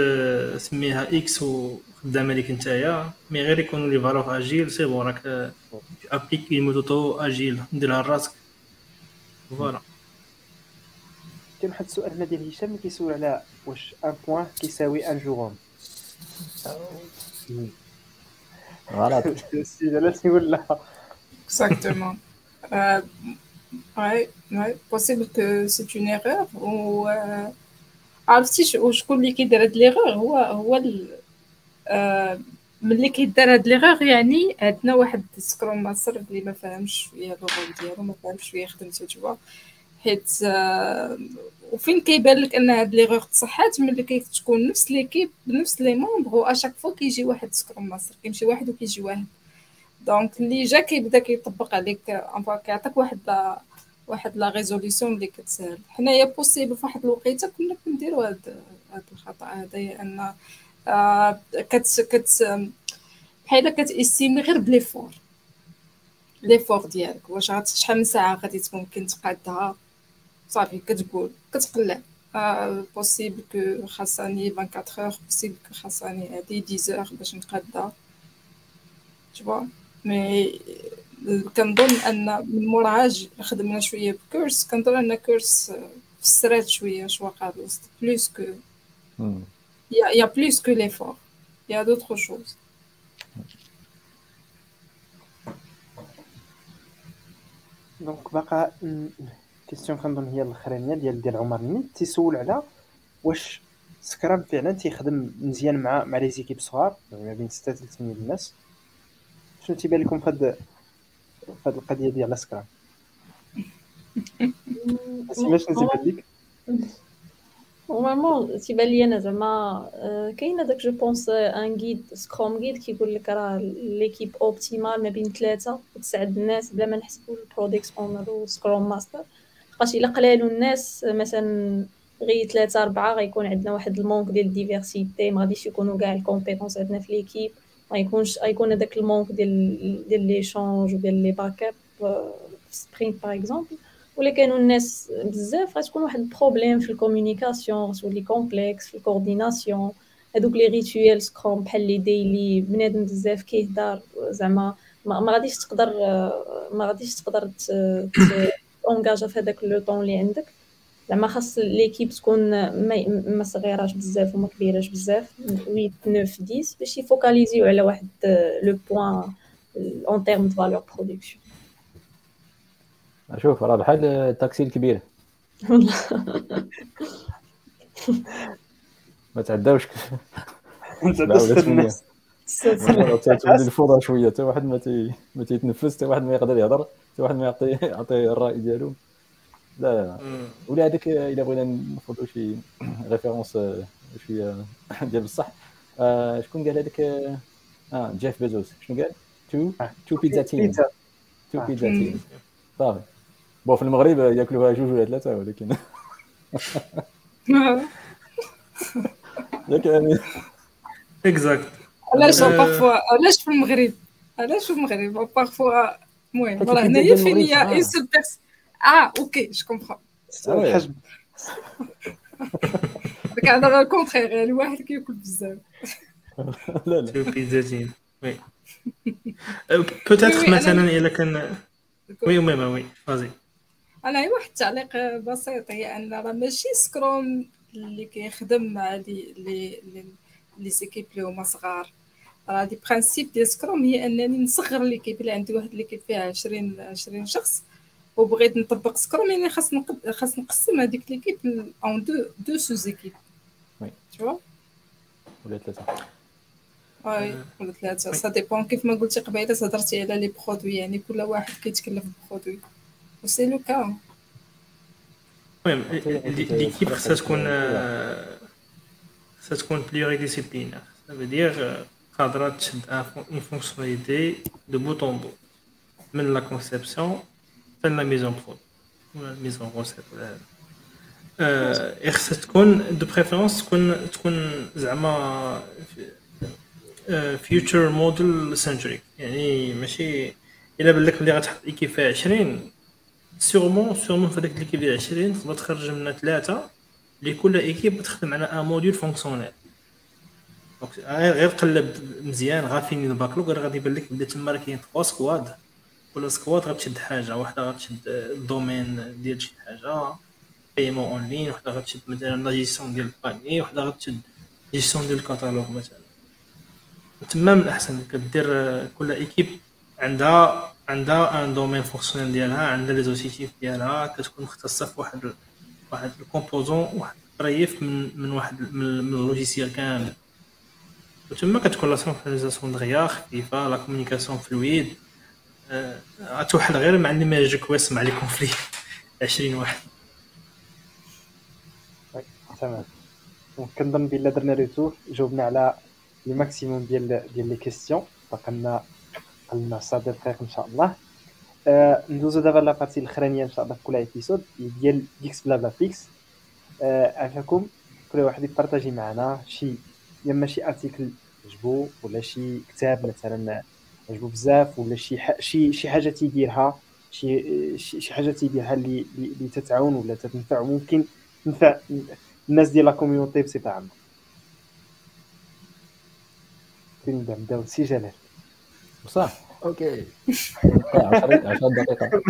[SPEAKER 3] سميها X وخدامه ليك نتايا mais غير يكونوا les valeurs agiles c'est bon راك appliquer méthode agile ديرها لراسك voilà
[SPEAKER 1] كاين واحد السؤال هنا ديال هشام اللي كيسول على واش un point كيساوي un jour-homme
[SPEAKER 5] غلط.
[SPEAKER 1] سي جلال تيقول لا.
[SPEAKER 2] Exactement. euh, ouais, ouais, possible que c'est une erreur ou euh, عرفتي وشكون اللي كيدير هاد ليغور هو هو آه ملي كيدار هاد ليغور يعني عندنا واحد Scrum Master اللي ما فاهمش شوية ال rôle ديالو ما فاهمش شوية خدمته توا حيت آه وفين كيبان لك أن هاد ليغور تصحات ملي كتكون نفس l'équipe بنفس les membres et à chaque fois كيجي واحد Scrum Master كيمشي واحد وكيجي واحد. donc اللي جا كيبدا كيطبق عليك enfin كيعطيك واحد لا واحد la résolution اللي كتسهل. حنايا possible في واحد الوقيتة كنا كنديروا هاد هاد الخطأ هذا أن آه كت كت بحال كت estimer غير ب l'effort. l'effort ديالك واش شحال من ساعة غادي ممكن تقادها صافي كتقول كتقلع. آه possible que خاصني 24 heures possible que خاصني هادي 10 heures باش نقادها تشوا مي كنظن أن من موراها خدمنا شوية بكورس كنظن أن كورس فسرات شوية اش واقع الوسط بلوس كو يا يا بلوس كو ليفور يا دوطخ شوز
[SPEAKER 1] دونك باقا كيستيون كنظن هي الأخرانية ديال ديال عمر. نيت تيسول على واش سكرام فعلا تيخدم مزيان مع مع لي زيكيب صغار ما بين 6 حتى 8 الناس. شنو تيبان لكم في هاد في هاد القضية ديال Scrum اسماش نزيد ليك
[SPEAKER 4] normalement تيبان لي أنا زعما كاين هذاك je pense un guide Scrum Guide كيقول لك راه l'équipe optimale ما بين ثلاثة وتسعد الناس بلا ما نحسبوا ال product owner و Scrum Master لحقاش إلا قلالوا الناس مثلا غير ثلاثة أربعة غيكون عندنا واحد ال manque ديال ال diversité ما غاديش يكونوا كاع ال compétences عندنا في l'équipe ما يكونش غيكون هذاك ال manque ديال ديال les échanges وديال les backups في sprint par exemple ولا كانوا الناس بزاف غتكون واحد ال problème في ال communication غتولي complexe في ال coordination هذوك les rituels Scrum بحال les daily بنادم بزاف كيهدر زعما ما غاديش تقدر ما غاديش تقدر تونجاجا في هذاك le temps اللي عندك. زعما خاص l'équipe تكون ما, ما صغيراش بزاف وما كبيراش بزاف. 8 9 10 باش يفوكاليزيو على واحد le point en termes de valeur production
[SPEAKER 5] شوف راه بحال التاكسي الكبير ما تعداوش.
[SPEAKER 1] الناس
[SPEAKER 5] تولي الفوضى شوية حتى واحد ما تي ما تيتنفس حتى واحد ما يقدر يهضر حتى واحد ما يعطي يعطي الرأي ديالو. لا لا ولا هذاك إلا بغينا ناخذ شي référence شوية ديال بصح. آه شكون قال هذاك؟ آه جيف بيزوس. شنو قال؟ two two pizza team two pizza team صافي bon في المغرب ياكلوها جوج ولا ثلاثة ولكن ياك يعني
[SPEAKER 2] exact علاش parfois علاش في المغرب؟ علاش في المغرب؟ parfois المهم راه هنايا فين هي une seule pers آه. OK je comprends الحجم داك هذا ال contraire يعني واحد كياكل بزاف
[SPEAKER 5] لا لا.
[SPEAKER 3] بيتزا oui peut-être مثلا الا كان oui oui oui vas-y
[SPEAKER 2] أنا واحد التعليق بسيط هي ان راه ماشي Scrum اللي كيخدم مع les les les équipes اللي هما صغار des principes ديال Scrum هي أنني نصغر l'équipe اللي عندي واحد l'équipe فيها 20 20 شخص وبغيت نطبق Scrum يعني خاص نقد خاص نقسم هذيك l'équipe en deux deux sous-équipes oui
[SPEAKER 5] tu
[SPEAKER 2] vois
[SPEAKER 5] ولا ثلاثة؟
[SPEAKER 2] oui ولا ثلاثة. ça dépend كيف ما قلتي قبيلة هضرتي على les produits يعني كل واحد كيتكلف ب produit و c'est le cas
[SPEAKER 3] المهم l'équipe خاصها تكون خاصها تكون pluridisciplinaire ça veut dire قادره تشد une fonctionnalité de bout en bout من la conception حتى la mise en prod ولا mise en recette ولا هذا خاصها تكون de préférence تكون تكون زعما feature module centric يعني ماشي الا بان لك بلي غتحط équipe فيها 20 sûrement sûrement في هذاك l'équipe ديال 20 تقدر تخرج منها ثلاثة اللي كل équipe تخدم على un module fonctionnel غير قلب مزيان. raffine ال backlog غادي يبان لك بدا تما راه كاين trois squads. كل squad غتشد حاجة واحدة غتشد ال domaine ديال شي حاجة. paiement en ligne وحده غتشد مثلا لا جيستيون ديال ال panier وحدة غتشد جيستيون ديال الكاتالوج مثلا. تما من الأحسن كدير كل équipe عندها عندها un domaine fonctionnel ديالها عندها les objectifs ديالها. كتكون مختصة في واحد واحد ال composant واحد طريف من من واحد من ال logiciel كامل. وتما كتكون la synchronisation دغيا خفيفة la communication fluide غتوحل غير مع اللي ما يجيك ويسمع les conflits 20 واحد.
[SPEAKER 1] تمام. كنظن بلا درنا retour جاوبنا على le maximum ديال ديال les questions باقي لنا قلنا 100 دقائق ان شاء الله ندوزو دابا la partie الأخرانية إن شاء الله في كل épisode ديال ديكس بلا بلا فيكس عافاكم كل واحد ي partager معنا شي يا إما شي article عجبو ولا شي كتاب مثلا عجبو بزاف ولا شي شي شي حاجة تيديرها شي شي حاجة تيديرها اللي اللي تتعاون ولا تتنفع. ممكن تنفع الناس ديال la community بصفة عامة. فين نبداو سي جلال؟
[SPEAKER 5] بصح. okay. 10 10 دقيقة.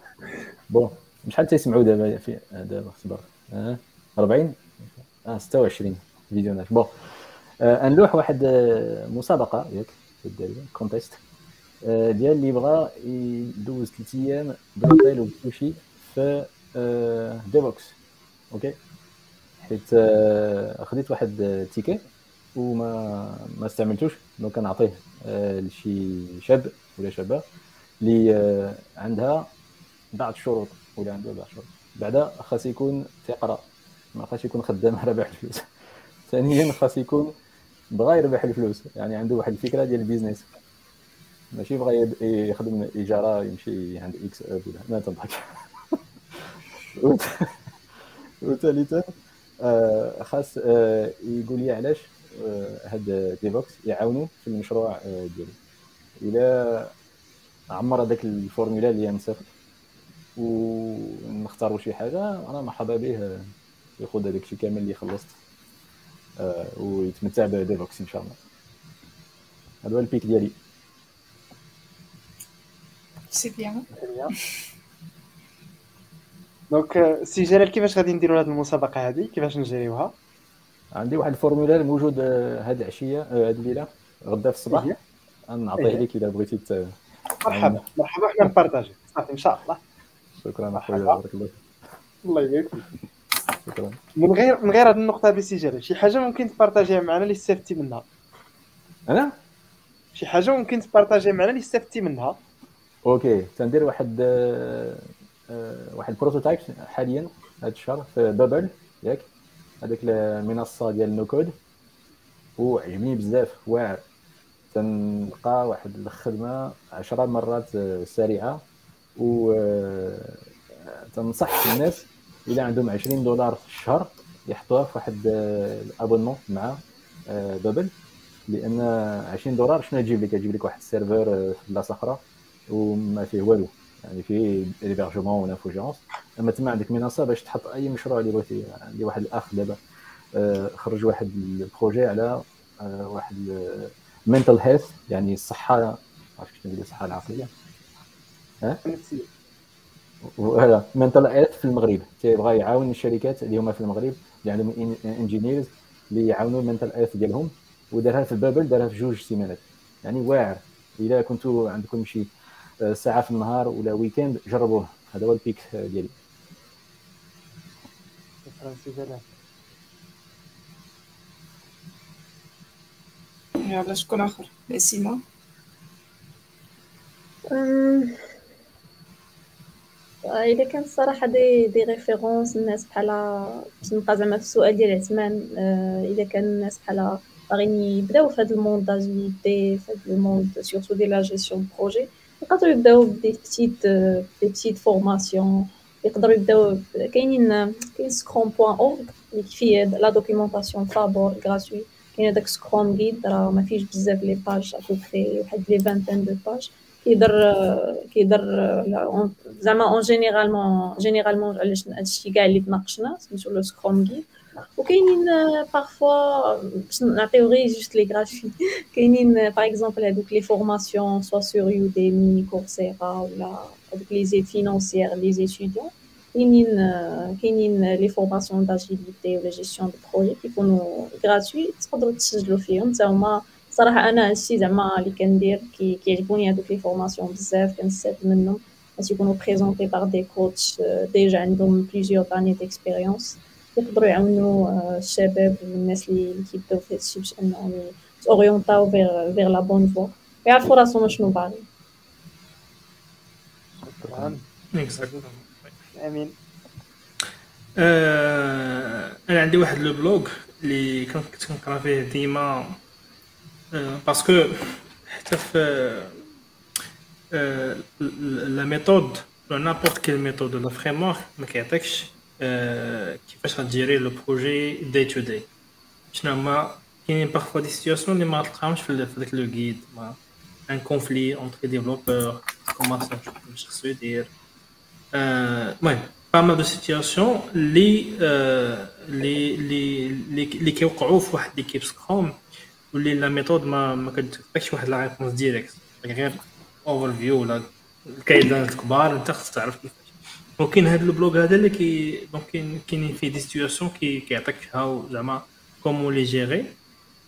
[SPEAKER 5] bon شحال تيسمعوا دابا في دابا صبر 40 آه 26 فيديونات. bon. نلوح واحد مسابقة ياك في الدارجه contest آه ديال اللي بغى يدوز ثلاث أيام بروتيل وبسوشي في آه Devoxx okay حيت آه خديت واحد ال ticket وما ما استعملتوش. donc كنعطيه آه لشي شاب ولا شابة اللي آه عندها بعض الشروط ولا عنده بعض الشروط. بعدا خاص يكون تيقرا ما خاص يكون خدام رابح الفلوس. ثانيا خاص يكون بغى يربح الفلوس يعني عنده واحد الفكرة ديال ال business. ماشي بغى يخدم اجاره يمشي عند إكس أب ولا ما تضحك. وثالثا آه خاص آه يقول لي علاش آه هاد Devoxx يعاونوا في المشروع ديالو. إلى عمر هذاك ال formulaire اللي مسافر ونختاروا شي حاجة أنا مرحبا به ياخذ هذاك الشيء كامل اللي خلصت. ويتمتع ب Devoxx إن شاء الله. هذا هو ال pick ديالي.
[SPEAKER 2] c'est bien.
[SPEAKER 1] donc سي جلال كيفاش غادي نديروا هذه المسابقة هذه كيفاش نجريوها؟
[SPEAKER 5] عندي واحد ال formulaire موجود هذه العشية هذه الليلة. غدا في الصباح. نعطيه لك إذا بغيتي
[SPEAKER 1] مرحبا. مرحبا حنا نبارطاجي صافي إن شاء الله.
[SPEAKER 5] شكرا أخويا بارك الله
[SPEAKER 1] الله يبارك فيك.
[SPEAKER 5] شكرا
[SPEAKER 1] من غير من غير هذه النقطة جلال شي حاجة ممكن تبارطاجيها معنا اللي استفدتي منها.
[SPEAKER 5] أنا؟
[SPEAKER 1] شي حاجة ممكن تبارطاجي معنا اللي استفدتي منها.
[SPEAKER 5] okay. تندير واحد آه، آه، واحد prototype حاليا هذا الشهر في Bubble ياك. هذيك المنصه ديال no code وعجبني بزاف. واعر. تنلقى واحد الخدمة عشرة مرات سريعة. و تنصح الناس إذا عندهم 20 دولار في الشهر يحطوها في واحد ال abonnement مع Bubble. لأن 20 دولار شنو تجيب لك؟ تجيب لك واحد ال server في بلاصة أخرى وما فيه والو. يعني فيه l'hébergement ونافوجونس أما تما عندك منصة باش تحط أي مشروع اللي بغيتي. عندي واحد الأخ دابا آه، خرج واحد ال projet على آه، واحد mental health يعني الصحة. عرفت شنو الصحة العقلية. ها؟ voilà mental health في المغرب. تيبغى يعاون الشركات اللي هما في المغرب اللي عندهم engineers اللي يعاونوا ال mental health ديالهم ودارها في Bubble دارها في جوج سيمانات. يعني واعر. إذا كنتو عندكم شي آه، ساعة في النهار ولا weekend جربوه. هذا هو ال pick ديالي.
[SPEAKER 2] شكرا يلا شكون آخر؟ نسيمه
[SPEAKER 4] إذا كان الصراحة des des références الناس بحال باش نبقى زعما في السؤال ديال عثمان آه، إذا كان الناس بحال باغيين يبداو في هذا ال monde d'agilité في هذا الموند سورتو ديال la gestion projet يقدروا يبداو ب des petites des petites formations يقدروا يبداو كاينين كاين Scrum point org اللي فيه la documentation فابور gratuit كاين هذاك Scrum Guide راه ما فيهش بزاف les pages à peu près واحد les vingtaines de pages كيدر كيدر زعما en généralement généralement علاش هادشي كاع اللي تناقشنا سميتو le Scrum Guide وكاينين parfois باش نعطيو غير juste les gratuits كاينين par exemple هادوك les formations soit sur Udemy Coursera ولا هادوك les aides financières les étudiants كاينين كاينين les formations d'agilité ولا gestion de projet كيكونوا gratuits تقدروا تسجلوا فيهم حتى هما صراحة أنا هادشي زعما اللي كندير كي كيعجبوني هادوك les formations بزاف كنستافد منهم باش يكونوا présentées par des coachs déjà عندهم plusieurs années d'expérience يقدروا يعاونوا الشباب والناس اللي كيبداو في هادشي باش إنهم اورينتاو vers vers la bonne voie يعرفوا راسهم شنو باغي
[SPEAKER 1] آمين.
[SPEAKER 3] آه أنا عندي واحد le blog اللي كنت كنقرأ فيه ديما آه parce que حتى في آه la méthode ولا n'importe quelle méthode ولا frame ما كيعطيكش آه كيفاش غديري le projet day to day شنو هما كاينين parfois des situations اللي ما تلقاهمش في داك le guide un conflit entre développeurs كوماسيون خصو يدير المهم pas mal de situations اللي اللي اللي اللي كيوقعوا في واحد l'équipe Scrum واللي la méthode ما ما كتعطيكش واحد la réponse directe غير overview ولا ال guidelines الكبار أنت خصك تعرف كيفاش. وكاين هذا ال blog هذا اللي كي donc كاين فيه des situations كي كيعطيك فيها زعما comment les gérer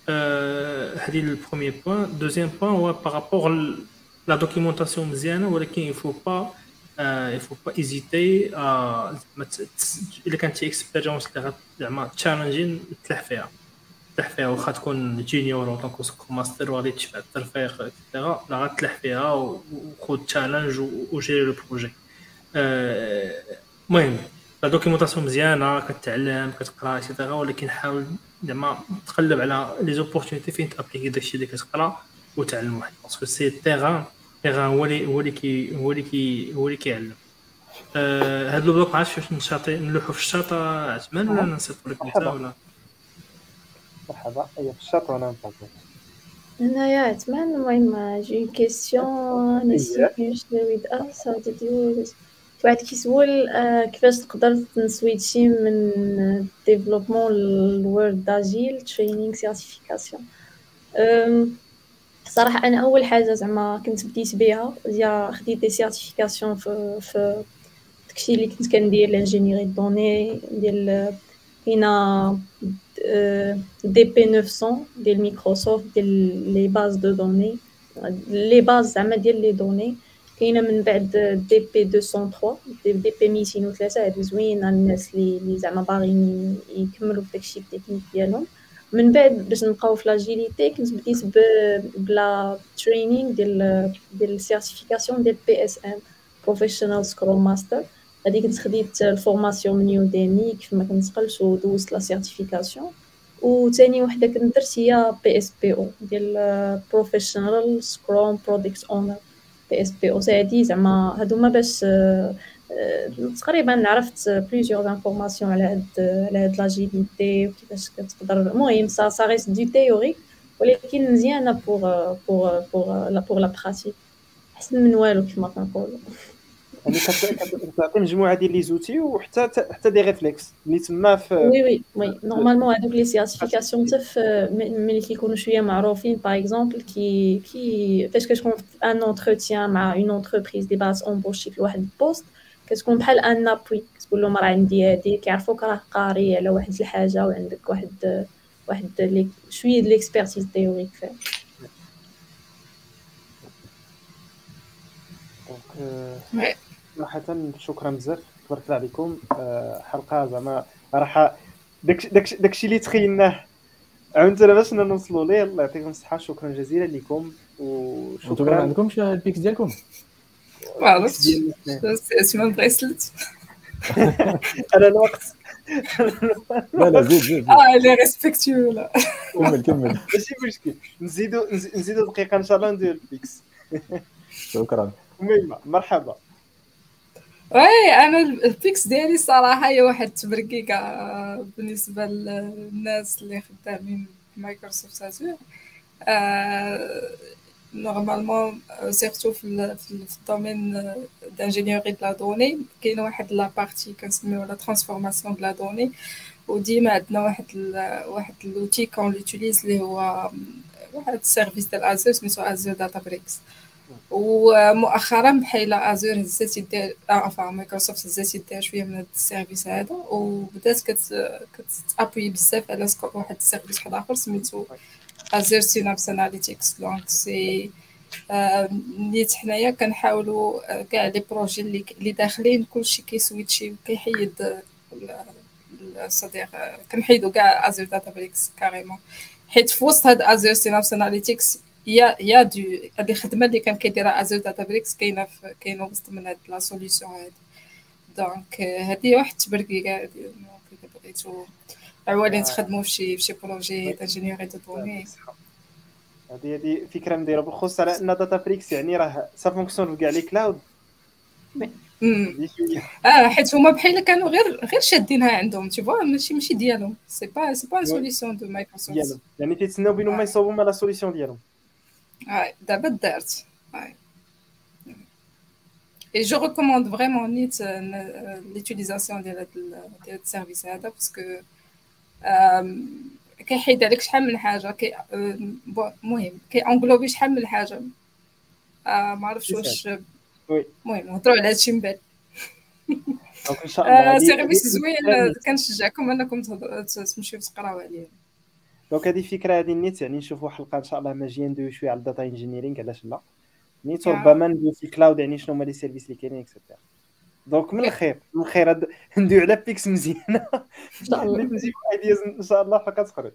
[SPEAKER 3] هذه ال premier point deuxième point هو par rapport la documentation مزيانة ولكن يفو با يفو با ايزيتي إلا كانت شي expérience اللي زعما challenging تلح فيها. تلح فيها واخا تكون junior ou en tant que Scrum Master وغادي تشفع الترفيق et cetera لا غتلح فيها وخذ challenge وجيري le projet المهم la documentation مزيانة كتعلم كتقرأ et cetera ولكن حاول زعما تقلب على les opportunités فين تأبليكي داكشي اللي كتقرأ وتعلم واحد. باسكو سي التيغان التيغان هو اللي هو اللي كي هو اللي كي هو اللي كيعلم. آه هاد لو بلوك عرفتش واش نشاطي؟ نلوحو في الشاطئ عثمان ولا نسيطو لك أنت ولا؟
[SPEAKER 1] مرحبا. اي في الشرق وأنا نطلبو
[SPEAKER 4] هنايا عثمان المهم جي كيسيون كيستيون نسيت with us how واحد كيسول آه، كيفاش تقدر تنسويتشي من ديفلوبمون للورد داجيل ترينينغ سيرتيفيكاسيون صراحة أنا أول حاجة زعما كنت بديت بيها هي خديت des certifications في في داكشي اللي كنت كندير l'ingénierie données ديال هنا DP900 de Microsoft, les bases de données, les bases à mettre les données. Et il y a un DP203, DP1603, et les gens qui ont fait technique. من بعد باش نبقاو في l'agilité كنت ام Professional Scrum Master هادي كنت خديت ال formation من Udemy كيف ما كنتقلت ودوزت la certification. وثاني وحدة كنت درت هي بي اس بي أو ديال بروفيشنال سكروم برودكت اونر بي اس بي أو هادي زعما هادو ما باش تقريبا عرفت plusieurs informations على هاد على هاد l'agilité وكيفاش كتقدر. المهم ça ça reste de théorie ولكن مزيانة pour pour pour pour la pratique أحسن من والو كيف ما كنقولوا.
[SPEAKER 1] يعني كتعطي مجموعة ديال les outils وحتى حتى des réflexes اللي تما في
[SPEAKER 4] وي وي وي. نورمالمون هذوك les certifications حتى ملي كيكونوا شوية معروفين par exemple كي كي فاش كتكون في un entretien مع une entreprise اللي باغا اونبوشي في واحد ال poste كتكون بحال un appui كتقول لهم راه عندي هادي. كيعرفوك راه قاري على واحد الحاجة وعندك واحد واحد شوية de l'expertise théorique فيها
[SPEAKER 1] donc صراحة شكرا بزاف تبارك الله عليكم. آه، حلقة زعما راح داك داك داكشي اللي تخيلناه. عاونتنا باش نوصلوا ليه الله يعطيكم الصحة شكرا جزيلا لكم
[SPEAKER 5] وشكرا. ما عندكمش ال picks ديالكم.
[SPEAKER 2] ما عرفتش اسمها بريسلت
[SPEAKER 1] أنا الوقت.
[SPEAKER 5] لا لا زيد زيد
[SPEAKER 2] آه لي ريسبكتيو لا
[SPEAKER 5] كمل كمل.
[SPEAKER 1] ماشي مشكل. نزيدو نزيدو دقيقة إن شاء الله ندير ال picks.
[SPEAKER 5] شكرا.
[SPEAKER 1] ميمة مرحبا.
[SPEAKER 2] oui أنا ال picks ديالي الصراحه هي واحد التبركيكه بالنسبة للناس اللي خدامين Microsoft Azure normalement surtout في ال domaine d'ingénierie la donnée كاين واحد la partie كنسميو la transformation de la donnée وديما عندنا واحد ال واحد l'outil qu'on l'utilise اللي هو واحد ال service ديال Azure سميتو Azure Databricks ومؤخرا بحال Azure هزات دير افا مايكروسوفت هزات دير شوية من هذا ال service هذا وبدات كت كتابوي بزاف على واحد ال service واحد آخر سميتو Azure Synapse Analytics donc c'est نيت حنايا كنحاولوا كاع les projets اللي اللي داخلين كلشي كيسويتشي وكيحيد صديق كنحيدو كاع Azure Databricks carrément حيت في وسط هاد Azure Synapse Analytics y a y a de هاد الخدمة اللي كان كيديرها Azure Databricks كاينة كاينة وسط من هاد la solution هادي donc هادي واحد التبركيكه هادي بغيتو. عوالين تخدموا في شي في شي projet d'ingénierie de données
[SPEAKER 1] هذه هذه فكرة نديرها بالخصوص على أن Databricks يعني راه ça fonctionne في كاع les clouds
[SPEAKER 2] آه حيت هما بحال كانوا غير غير شادينها عندهم تي فوا ماشي ماشي ديالهم. c'est pas c'est pas solution de Microsoft
[SPEAKER 1] يعني تيتسناو بين هما يصاوبوا la solution ديالهم.
[SPEAKER 2] آه دابا دارت Et je recommande vraiment l'utilisation de, de, de, service parce que كيحيد عليك شحال من حاجة كي المهم كي انغلوبي شحال من حاجة ما عرفتش واش المهم نهضروا على هادشي من بعد service زوين كنشجعكم انكم تمشيو تقراو عليه
[SPEAKER 1] donc هذه فكره هذه النيت يعني نشوفوا حلقه إن شاء الله ماجيه ندوي شوية على ال data engineering علاش لا؟ نيت ربما ندوي في ال cloud يعني شنو هما les services اللي كاينين et cetera donc من الخير من الخير ندوي على picks مزيانه
[SPEAKER 4] إن شاء الله.
[SPEAKER 1] نجيب ideas إن شاء الله فقط تخرج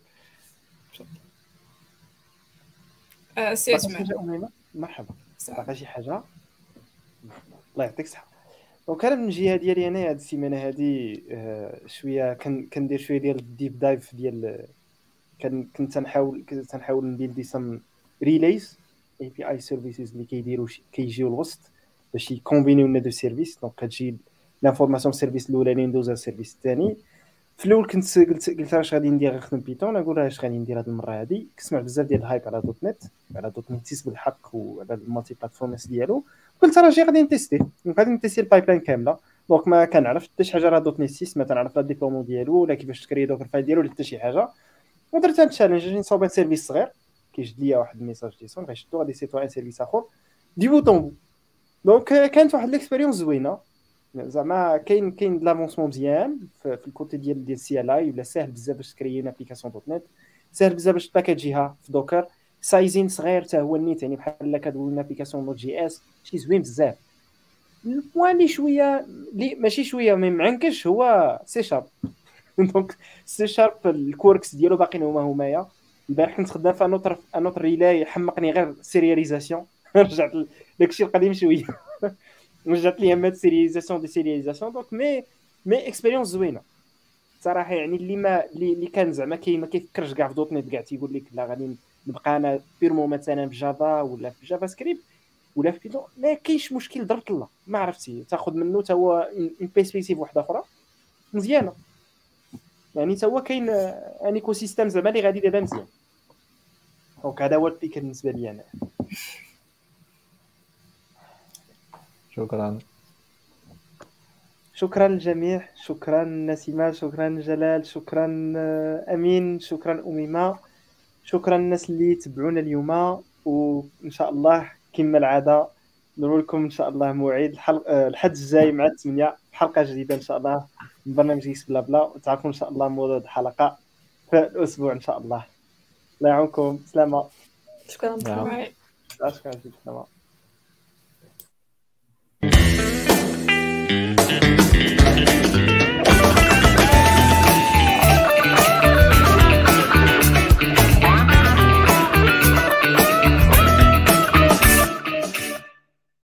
[SPEAKER 2] سي
[SPEAKER 1] مرحبا. باقي شي حاجة؟ الله يعطيك الصحة. donc أنا من الجهة ديالي أنا هاد السيمانة هادي شوية كندير شوية ديال ال deep dive ديال كنت تنحاول كنت تنحاول ندير سم release API services اللي كيديروا كيجيو الوسط باش يكومبينيو لنا deux services. donc كتجي l'information ال service الأولاني ندوزها ال service الثاني. في الأول كنت قلت قلت اش غادي ندير نخدم Python نقول اش غادي ندير هذه المرة هذه كنسمع بزاف ديال ال hype على dot net على dot net تيس بالحق وعلى ال multi platforms ديالو. قلت راه غادي نتيستي غادي نتيستي ال pipeline كاملة. donc ما كنعرف حتى شي حاجة راه dot net 6 ما تنعرف لا déploiement ديالو ولا كيفاش تكري دوك ال file ديالو ولا حتى شي حاجة. ودرت هاد ال challenge جاني نصاوب service صغير كيجد ليا واحد ال message JSON غيشدو غادي يسيتو un service اخر دي Python. donc كانت واحد l'expérience زوينة. زعما كاين كاين l'avancement مزيان في, ال côté ديال ديال CLI ولا ساهل بزاف باش تكري une application .NET. ساهل بزاف باش تباكاجيها في Docker size صغير حتى هو النيت يعني بحال كدوي une application Node.js شي زوين بزاف. ال point اللي شوية اللي ماشي شوية مي معنكش هو سي شارب دونك سي شارب الكوركس ديالو باقيين هما همايا البارح كنت خدام في انوتر انوتر ريلاي حمقني غير سيرياليزاسيون رجعت داكشي القديم شوية. رجعت لي مات سيرياليزاسيون دي سيرياليزاسيون دونك مي مي اكسبيريونس زوينة. صراحة يعني اللي ما اللي كان زعما كي ما كيفكرش كاع في دوت نيت كاع تيقول لك لا غادي نبقى أنا بيرمو مثلا في جافا ولا في جافا سكريبت ولا في بيتون ما كاينش مشكل ضربت الله. ما عرفتي. تاخذ منه تا هو une perspective واحدة أخرى. مزيانة. يعني تا هو كاين un écosystème زعما اللي غادي دابا مزيان. donc هذا هو الفكر بالنسبة لي أنا.
[SPEAKER 5] شكرا.
[SPEAKER 1] شكرا للجميع شكرا نسيمة شكرا جلال شكرا آه، أمين شكرا أميمة. شكرا الناس اللي تبعونا اليوم. وإن شاء الله كما العادة نقول لكم إن شاء الله موعد الحلقة آه، الحد الجاي مع الثمانية حلقة جديدة إن شاء الله. من برنامج جيس بلا بلا. وتعرفوا إن شاء الله موضوع حلقة في الأسبوع إن شاء الله. الله يعاونكم سلامة.
[SPEAKER 4] شكرا.
[SPEAKER 1] شكرا سلامه